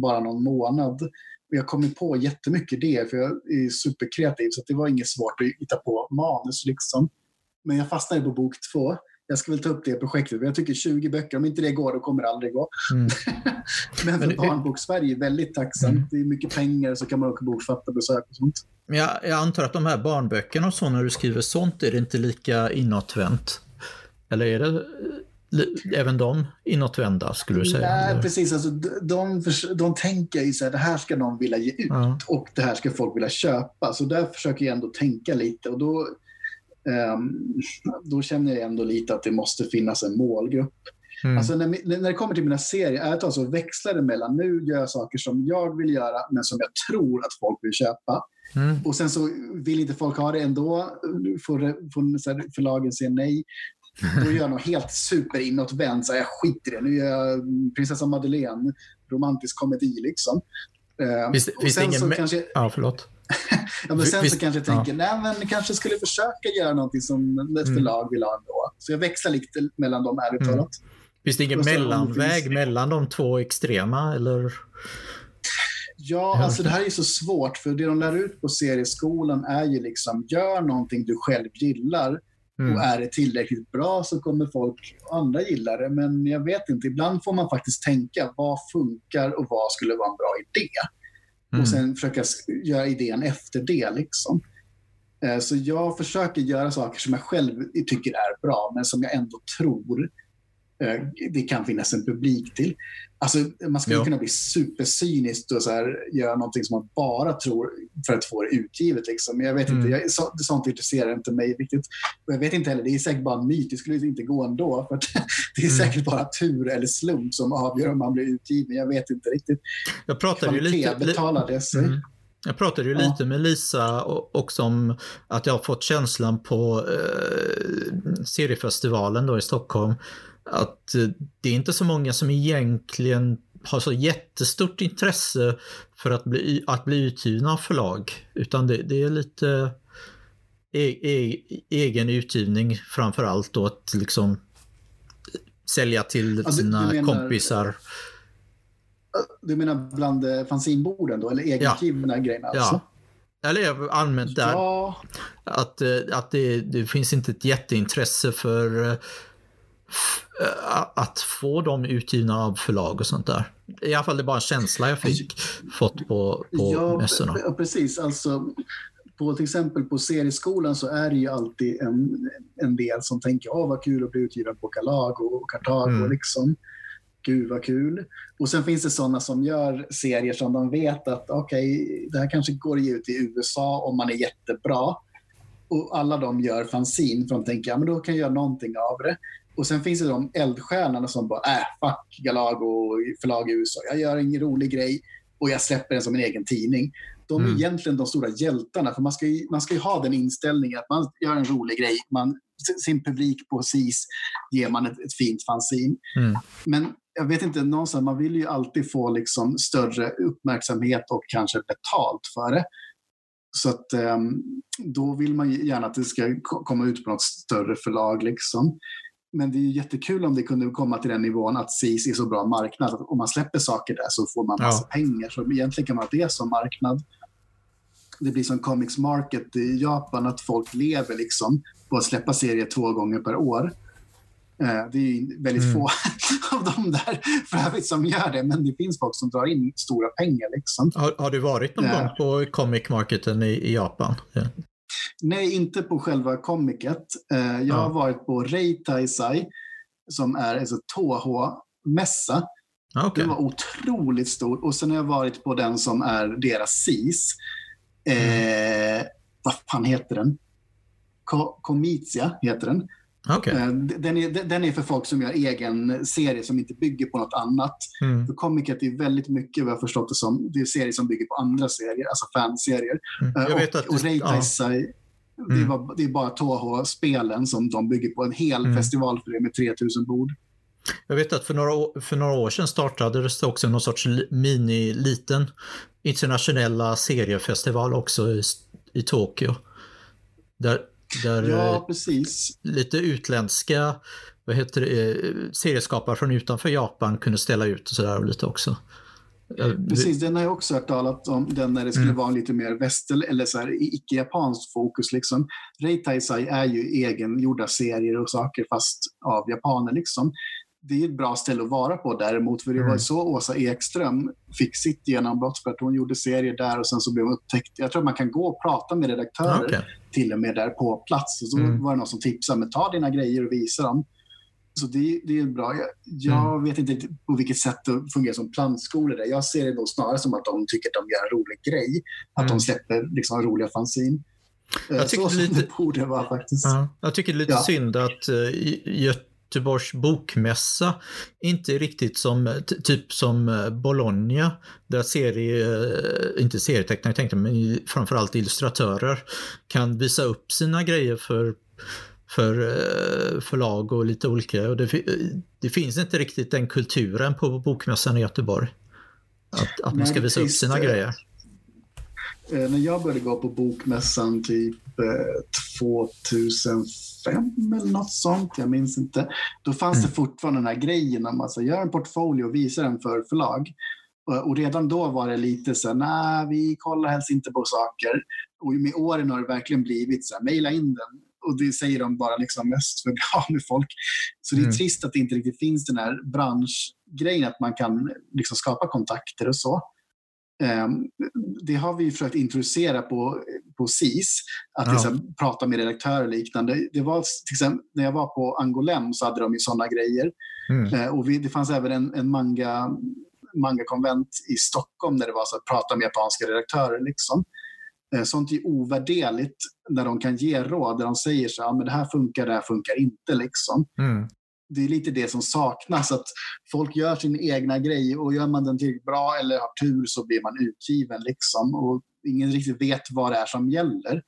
bara någon månad. Och jag kom på jättemycket det för jag är superkreativ så att det var inget svårt att hitta på manus. Liksom. Men jag fastnade på bok två. Jag ska väl ta upp det projektet. men Jag tycker 20 böcker, om inte det går, då kommer det aldrig gå. Mm. Men för Men- Barnbokssverige är väldigt tacksamt. Mm. Det är mycket pengar, så kan man åka bokfattarbesök och sånt. Men jag, jag antar att de här barnböckerna och så, när du skriver sånt, är det inte lika inåtvänt? Eller är det även de inåtvända, skulle du säga? Nej, Eller? precis. Alltså, de, de, tänker ju så här, det här ska någon vilja ge ut Ja. och det här ska folk vilja köpa. Så där försöker jag ändå tänka lite. Och då, ehm, då känner jag ändå lite att det måste finnas en målgrupp. Mm. Alltså när, när det kommer till mina serier, ärligt talat så växlar det mellan nu gör jag saker som jag vill göra men som jag tror att folk vill köpa. Mm. Och sen så vill inte folk ha det ändå, får, får förlagen säga nej. Då gör jag något helt superinåtvänt, jag skiter i det. Nu gör jag Prinsessa Madeleine, romantisk komedi liksom. Eh, Finns det- och det sen ingen så kanske, Ja, förlåt. ja, men sen visst- så kanske jag tänker, nej men kanske skulle försöka göra någonting som ett Mm. förlag vill ha ändå. Så jag växlar lite mellan dem ärligt Mm. talat. Finns det ingen mellanväg finns- mellan de två extrema? Eller? Ja, Ja. alltså det här är så svårt för det de lär ut på serieskolan är ju liksom gör någonting du själv gillar Mm. och är det tillräckligt bra så kommer folk andra gilla det. Men jag vet inte, ibland får man faktiskt tänka vad funkar och vad skulle vara en bra idé? Mm. Och sen försöka göra idén efter det. Liksom. Eh, Så jag försöker göra saker som jag själv tycker är bra men som jag ändå tror eh, det kan finnas en publik till. Alltså, man skulle Ja. kunna bli supercynisk och så här, göra någonting som man bara tror för att få det utgivet. Liksom. Men jag vet Mm. inte, jag, så, sånt intresserar inte mig riktigt. Och jag vet inte heller, det är säkert bara en myt. Det skulle inte gå ändå. För det är Mm. säkert bara tur eller slump som avgör om man blir utgiven. Jag vet inte riktigt. Jag pratade ju lite... li- betalar det sig. Mm. Jag pratade ju Ja. lite med Lisa och- också om att jag har fått känslan på eh, seriefestivalen då i Stockholm att eh, det är inte så många som egentligen har så jättestort intresse för att bli, att bli utgivna av förlag. Utan det, det är lite e, e, egen utgivning framför allt då att liksom sälja till du sina menar- kompisar. Du menar bland eh, fanzinborden då? Eller egengivna grejerna? Alltså? Ja. Eller allmänt där. Ja, Att, eh, att det, det finns inte ett jätteintresse för att få dem utgivna av förlag och sånt där. I alla fall det är bara en känsla jag fick fått på, på ja mässorna. ja, precis. Alltså, på, till exempel på serieskolan så är det ju alltid en, en del som tänker åh vad kul att bli utgiven på Galago och Kartago. Mm. Liksom. Gud vad kul. Och sen finns det sådana som gör serier som de vet att okej, det här kanske går att ge ut i USA om man är jättebra. Och alla de gör fanzin för de tänker ja, men då kan jag göra någonting av det. Och sen finns det de eldstjärnorna som bara, äh, fuck Galago förlag i USA. Jag gör en rolig grej och jag släpper den som en egen tidning. De är mm. egentligen de stora hjältarna. För man ska, ju, man ska ju ha den inställningen att man gör en rolig grej. Man, sin publik på SIS ger man ett, ett fint fanzine. Mm. Men jag vet inte, någonstans, man vill ju alltid få liksom större uppmärksamhet och kanske betalt för det. Så att, um, då vill man gärna att det ska komma ut på något större förlag. Liksom. Men det är jättekul om det kunde komma till den nivån att SIS är så bra marknad. Om man släpper saker där så får man massa ja. pengar. Så egentligen kan man ha det som marknad. Det blir som Comics Market i Japan, att folk lever liksom på att släppa serier två gånger per år. Eh, det är väldigt mm. få av dem där för övrigt som gör det, men det finns folk som drar in stora pengar. Liksom. Har, har du varit någon ja. gång på Comic Marketen i, i Japan? Ja. Nej, inte på själva comicet. Eh, jag har varit på Reitaisai som är en Toho-mässa. Okay. Den var otroligt stor. Och sen har jag varit på den som är deras SIS. Eh. Vad fan heter den? Komitia heter den. Okay. Eh, den, är, den är för folk som gör egen serie som inte bygger på något annat. Mm. För Comicet är väldigt mycket, vad jag förstått det som, det är serier som bygger på andra serier, alltså fanserier. Mm. Jag vet och, att och Reitaisai, ja. Det, mm. det är bara Toho-spelen som de bygger på. En hel mm. festivalförening med 3000 bord. Jag vet att för några, för några år sedan startade det också någon sorts mini, liten internationella seriefestival också i, i Tokyo. Där, där ja, eh, lite utländska vad heter det, eh, serieskapare från utanför Japan kunde ställa ut och sådär lite också. Precis, den har jag också hört talat om, den när det skulle mm. vara lite mer väster eller så här, icke-japanskt fokus. Liksom. Reitaisai är ju egengjorda serier och saker fast av japaner. Liksom det är ett bra ställe att vara på däremot. För det var mm. så Åsa Ekström fick sitt genombrott för att hon gjorde serier där och sen så blev hon upptäckt. Jag tror att man kan gå och prata med redaktörer okay. till och med där på plats. Och så mm. var det någon som tipsade, men ta dina grejer och visa dem. Så det, det är bra. Jag, jag mm. vet inte på vilket sätt det fungerar som plantskolor där. Jag ser det då snarare som att de tycker att de gör en rolig grej. Att de mm. släpper liksom roliga fanzine. Jag eh, tycker så lite, det borde vara faktiskt. Ja, jag tycker det är lite ja. synd att uh, Göteborgs bokmässa inte riktigt som, typ som eh, Bologna, där serie, eh, inte serietecknare tänkte men framförallt illustratörer kan visa upp sina grejer för för eh, förlag och lite olika. Och det, det, finns inte riktigt den kulturen på bokmässan i Göteborg. Att, att man ska visa upp sina grejer. När jag började gå på bokmässan typ 2005 eller något sånt, jag minns inte. Då fanns mm. det fortfarande den här grejen om att göra en portfolio och visa den för förlag. Och redan då var det lite så nej, vi kollar helst inte på saker. Och med åren har det verkligen blivit så här, mejla in den. Och det säger de bara liksom mest för att bli av med folk. Så det är mm. trist att det inte riktigt finns den här branschgrejen, att man kan liksom skapa kontakter och så. Ehm, det har vi försökt introducera på, på SIS, att ja. liksom, prata med redaktörer och liknande. Det var, till exempel, när jag var på Angolem så hade de ju sådana grejer. Mm. Ehm, och vi, det fanns även en, en manga manga-konvent i Stockholm där det var så att prata med japanska redaktörer. Liksom. Ehm, sånt är ovärderligt när de kan ge råd, där de säger så här, men det här funkar, det här funkar inte. Liksom. Mm det är lite det som saknas. Att folk gör sin egna grej och gör man den tillräckligt bra eller har tur så blir man utgiven. Liksom. Och ingen riktigt vet vad det är som gäller.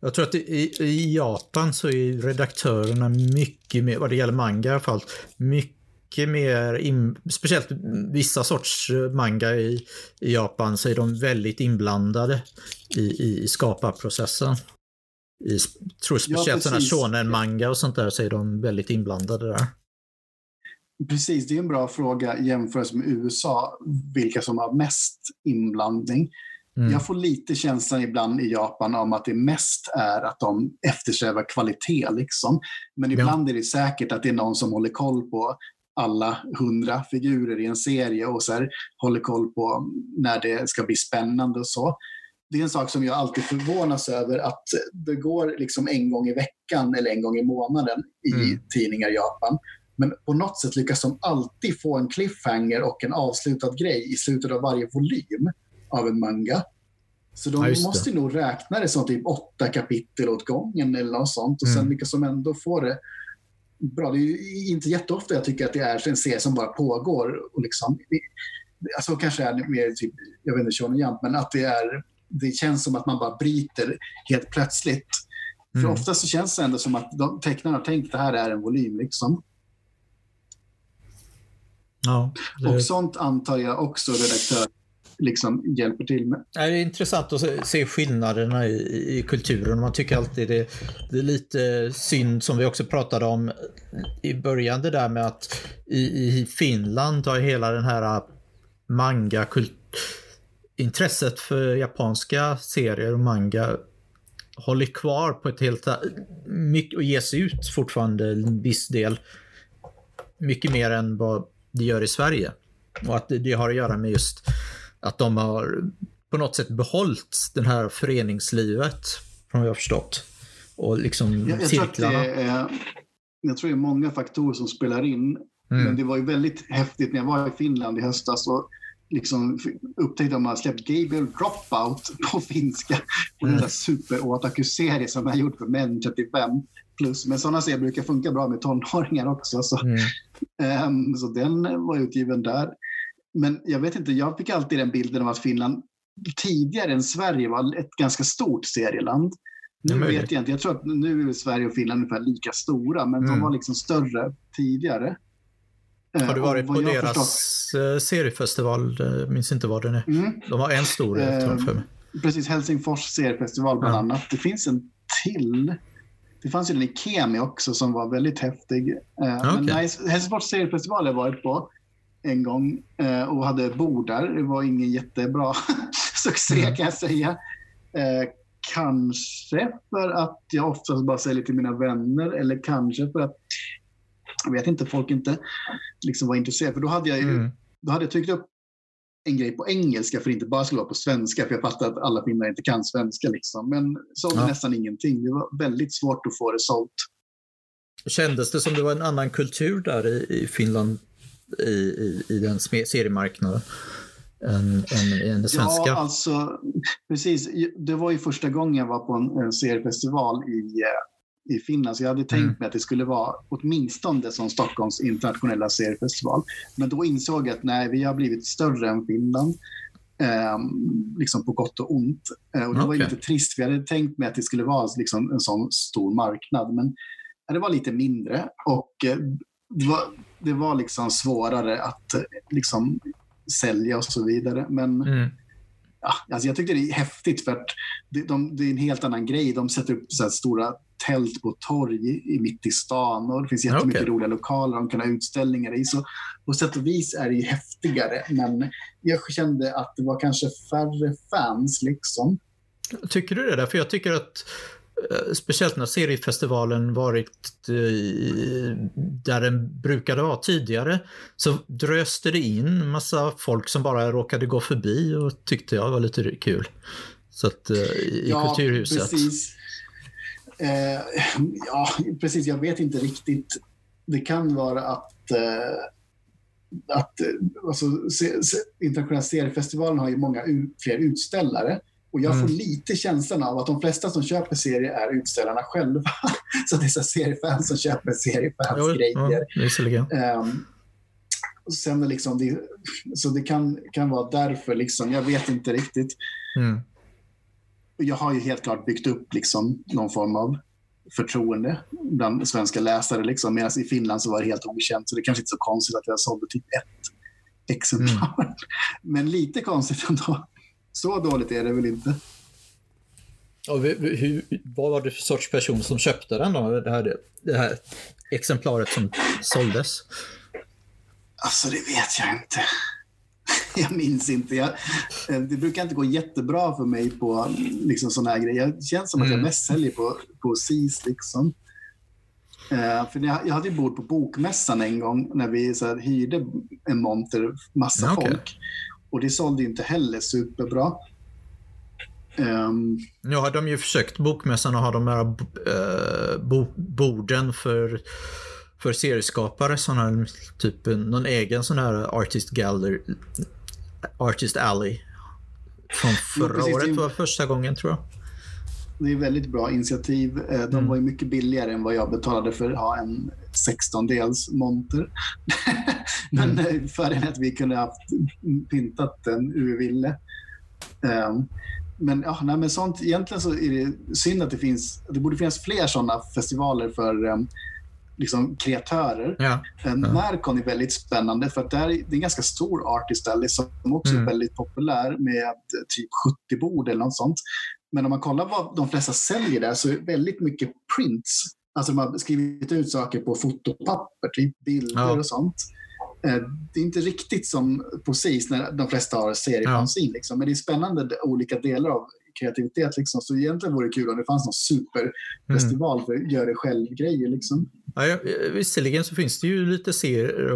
Jag tror att i, i Japan så är redaktörerna mycket mer, vad det gäller manga i alla fall, mycket mer, in, speciellt vissa sorts manga i, i Japan så är de väldigt inblandade i, i skaparprocessen i, tror speciellt ja, sådana shonen-manga och sånt där så är de väldigt inblandade där. Precis, det är en bra fråga jämfört med USA, vilka som har mest inblandning. Mm. Jag får lite känslan ibland i Japan om att det mest är att de eftersträvar kvalitet. Liksom. Men ibland ja. är det säkert att det är någon som håller koll på alla hundra figurer i en serie och så här, håller koll på när det ska bli spännande och så det är en sak som jag alltid förvånas över att det går liksom en gång i veckan eller en gång i månaden i mm. tidningar i Japan. Men på något sätt lyckas de alltid få en cliffhanger och en avslutad grej i slutet av varje volym av en manga. Så de ja, måste nog räkna det som typ åtta kapitel åt gången eller något sånt och mm. sen lyckas de ändå få det bra. Det är inte jätteofta jag tycker att det är en serie som bara pågår. Och liksom, alltså kanske är mer typ, jag vet inte, Shonen Jump, men att det är det känns som att man bara bryter helt plötsligt. Mm. För ofta så känns det ändå som att de, tecknarna har tänkt att det här är en volym. Liksom. Ja, det... Och sånt antar jag också redaktör liksom hjälper till med. Det är intressant att se skillnaderna i, i kulturen. Man tycker alltid det, det är lite synd, som vi också pratade om i början, det där med att i, i Finland har hela den här manga intresset för japanska serier och manga håller kvar på ett helt mycket och ges ut fortfarande en viss del. Mycket mer än vad det gör i Sverige. Och att det har att göra med just att de har på något sätt behållit det här föreningslivet, som jag har förstått. Och liksom jag, jag cirklarna. Tror det är, jag tror det är många faktorer som spelar in. Mm. Men det var ju väldigt häftigt när jag var i Finland i höstas. Och liksom upptäckte att man släppt Gabriel Dropout på finska. Och mm. en super-otaku-serie som jag gjort för män 35 plus. Men sådana serier brukar funka bra med tonåringar också. Så, mm. um, så den var utgiven där. Men jag vet inte, jag fick alltid den bilden av att Finland tidigare än Sverige var ett ganska stort serieland. Nu vet jag inte, jag tror att nu är Sverige och Finland ungefär lika stora, men mm. de var liksom större tidigare. Har du eh, varit på deras förstått... Eh, seriefestival? Jag minns inte vad den är. Mm. De har en stor, eh, för mig. Precis, Helsingfors seriefestival bland ja. annat. Det finns en till. Det fanns ju den i Kemi också som var väldigt häftig. Eh, okay. Men nej, Helsingfors seriefestival har jag varit på en gång eh, och hade bord där. Det var ingen jättebra succé mm. kan jag säga. Eh, kanske för att jag oftast bara säljer till mina vänner eller kanske för att jag vet inte, folk inte liksom var intresserade. För då hade jag ju, mm. då hade jag tryckt upp en grej på engelska för att inte bara skulle vara på svenska, för jag fattade att alla finnar inte kan svenska. Liksom. Men sålde ja. nästan ingenting. Det var väldigt svårt att få det sålt. Kändes det som det var en annan kultur där i, i Finland i, i, i den seriemarknaden? än, än, än det svenska? Ja, alltså precis. Det var ju första gången jag var på en, en seriefestival i, eh, i Finland, så jag hade tänkt mm. mig att det skulle vara åtminstone som Stockholms internationella seriefestival. Men då insåg jag att nej, vi har blivit större än Finland. Eh, liksom på gott och ont. Eh, och det okay. var lite trist, för jag hade tänkt mig att det skulle vara liksom, en sån stor marknad. Men det var lite mindre och eh, det var, det var liksom svårare att liksom, sälja och så vidare. Men mm. ja, alltså jag tyckte det är häftigt för att det, de, det är en helt annan grej. De sätter upp så stora tält på torg i, mitt i stan och det finns jättemycket okay. roliga lokaler de kan ha utställningar i. Så på sätt och vis är det ju häftigare. Men jag kände att det var kanske färre fans liksom. Tycker du det? Därför jag tycker att speciellt när seriefestivalen varit eh, där den brukade vara tidigare, så dröste det in massa folk som bara råkade gå förbi och tyckte jag var lite kul. Så att eh, i ja, Kulturhuset. Precis. Eh, ja, precis. Jag vet inte riktigt. Det kan vara att eh, att alltså, se, se, internationella seriefestivalen har ju många fler utställare. Och jag får mm. lite känslan av att de flesta som köper serier är utställarna själva. så det är så seriefans som köper seriefans grejer. Ja, um, sen liksom det, så det kan, kan vara därför, liksom, jag vet inte riktigt. Mm. Jag har ju helt klart byggt upp liksom, någon form av förtroende bland svenska läsare. Liksom. Medan i Finland så var det helt okänt, så det är kanske inte är så konstigt att jag sålde typ ett exemplar. Mm. Men lite konstigt ändå. Så dåligt är det väl inte. Och hur, vad var det för sorts person som köpte den då? Det här, det här exemplaret som såldes? Alltså det vet jag inte. Jag minns inte. Jag, eh, det brukar inte gå jättebra för mig på liksom, sådana här grejer. Det känns som att jag mm. mest säljer på, på SIS. Liksom. Uh, för jag, jag hade ju bord på Bokmässan en gång när vi så här, hyrde en monter, massa okay. folk. Och det sålde inte heller superbra. Um, nu har de ju försökt, Bokmässan, att ha de här uh, bo, borden för, för serieskapare. Sån här, typ någon egen sån här Artist Gallery, Artist Alley. Från förra jo, året var första gången tror jag. Det är väldigt bra initiativ. Eh, de mm. var ju mycket billigare än vad jag betalade för att ha en 16-dels monter. Men mm. fördelen är att vi kunde ha pyntat den hur vi ville. Um, men, ja, nej, men sånt, egentligen så är det synd att det finns, det borde finnas fler sådana festivaler för um, liksom, kreatörer. Ja. Ja. Närcon är väldigt spännande för att det, är, det är en ganska stor artist alley som också mm. är väldigt populär med typ 70 bord eller något sånt. Men om man kollar vad de flesta säljer där så är det väldigt mycket prints. Alltså de har skrivit ut saker på fotopapper, typ bilder ja. och sånt. Eh, det är inte riktigt som på SIS när de flesta har seriefanzin. Ja. Liksom. Men det är spännande olika delar av kreativitet. Liksom. Så egentligen vore det kul om det fanns någon superfestival mm. för gör det själv-grejer. Liksom. Ja, ja, visserligen så finns det ju lite serier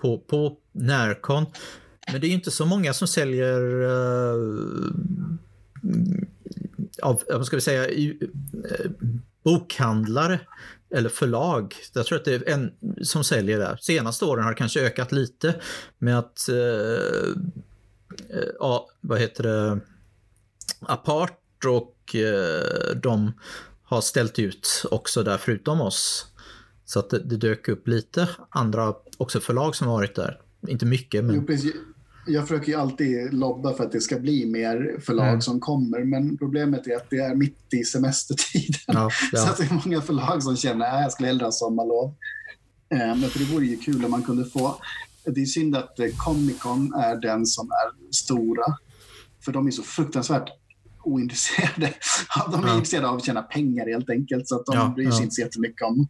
på, på Närcon. Men det är inte så många som säljer uh, Mm, av, vad ska vi säga, eh, bokhandlare eller förlag. Jag tror att det är en som säljer där. Senaste åren har det kanske ökat lite med att, eh, eh, ja, vad heter det, Apart och de har ställt ut också där förutom oss. Så att det, det dök upp lite andra också förlag som varit där. Inte mycket men... Jo, jag försöker ju alltid lobba för att det ska bli mer förlag mm. som kommer men problemet är att det är mitt i semestertiden. Ja, ja. Så att det är många förlag som känner att jag skulle hellre ha sommarlov. Eh, men för det vore ju kul om man kunde få... Det är synd att eh, Comic Con är den som är stora. För de är så fruktansvärt ointresserade. De är ja. intresserade av att tjäna pengar helt enkelt. Så att de ja, bryr sig ja. inte så jättemycket om...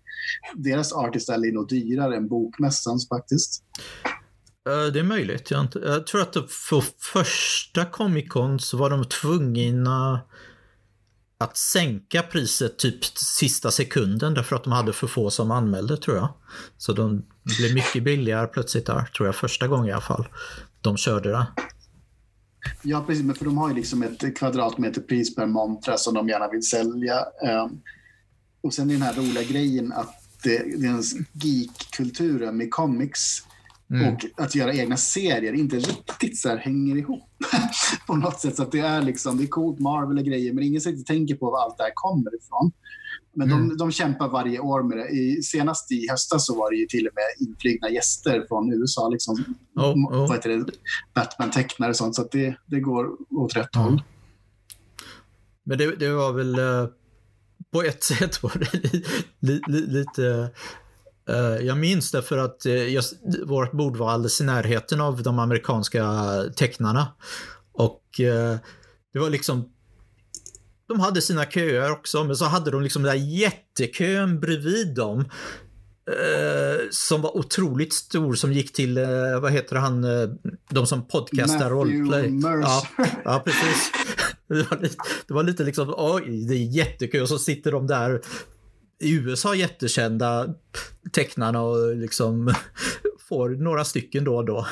Deras artist är nog dyrare än bokmässans faktiskt. Eh, det är möjligt. Jag, inte, jag tror att för första Comic Con så var de tvungna att sänka priset typ sista sekunden därför att de hade för få som anmälde tror jag. Så de blev mycket billigare plötsligt där, tror jag, första gången i alla fall. De körde det. Ja, precis. För de har ju liksom ett kvadratmeterpris per montra som de gärna vill sälja. Ehm, och sen är den här roliga grejen att den geek-kulturen med comics mm. och att göra egna serier inte riktigt så hänger ihop på något sätt. Så att det är liksom, det är coolt Marvel och grejer, men ingen riktigt tänker på var allt det här kommer ifrån. Men mm. de, de kämpar varje år med det. I, senast i höstas så var det ju till och med inflygna gäster från USA. Liksom, oh, oh. Vad heter det? Batman-tecknare och sånt. Så det, det går åt rätt mm. håll. Men det, det, var väl uh, på ett sätt var det li, li, li, lite jag minns det för att uh, just, vårt bord var alldeles i närheten av de amerikanska tecknarna. Och det var liksom de hade sina köer också, men så hade de liksom den där jättekön bredvid dem. Eh, som var otroligt stor som gick till, eh, vad heter han, eh, de som podcastar rollplay. Ja, ja, precis. Det var, lite, det var lite liksom, oj, det är jättekö och så sitter de där i USA jättekända tecknarna och liksom får några stycken då och då.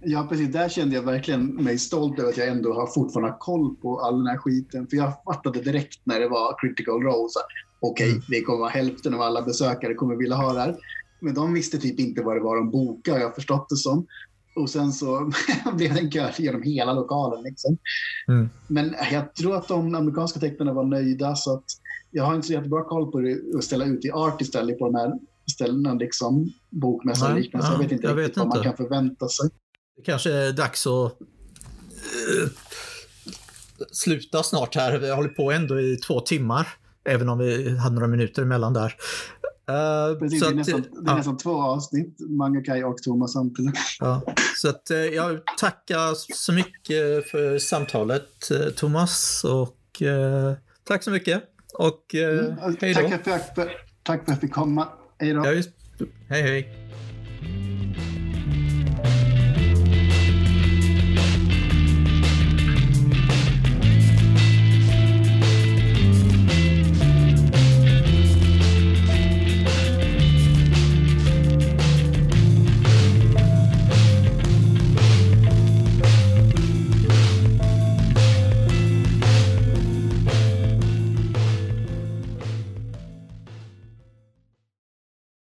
Ja, precis. Där kände jag verkligen mig stolt över att jag ändå har fortfarande koll på all den här skiten. För jag fattade direkt när det var critical role. Okej, okay, mm. det kommer vara hälften av alla besökare kommer vilja ha det här. Men de visste typ inte vad det var de bokade, jag har förstått det som. Och sen så blev det en kö genom hela lokalen. Liksom. Mm. Men jag tror att de amerikanska tecknarna var nöjda. Så att jag har inte så jättebra koll på det att ställa ut i art istället på de här ställena, liksom bokmässan och liknande. Så jag vet inte jag riktigt vet vad man kan förvänta sig. Det kanske är dags att uh, sluta snart här. Vi har hållit på ändå i två timmar. Även om vi hade några minuter emellan där. Uh, Precis, det är, nästan, att, det är nästan två avsnitt, Mangakaj och Thomas samtidigt. Ja, så att, jag tackar så mycket för samtalet Thomas och uh, tack så mycket och eh, mm. hej då. Tack för, tack för att jag fick komma. Hej då. Ja, just, hej, hej.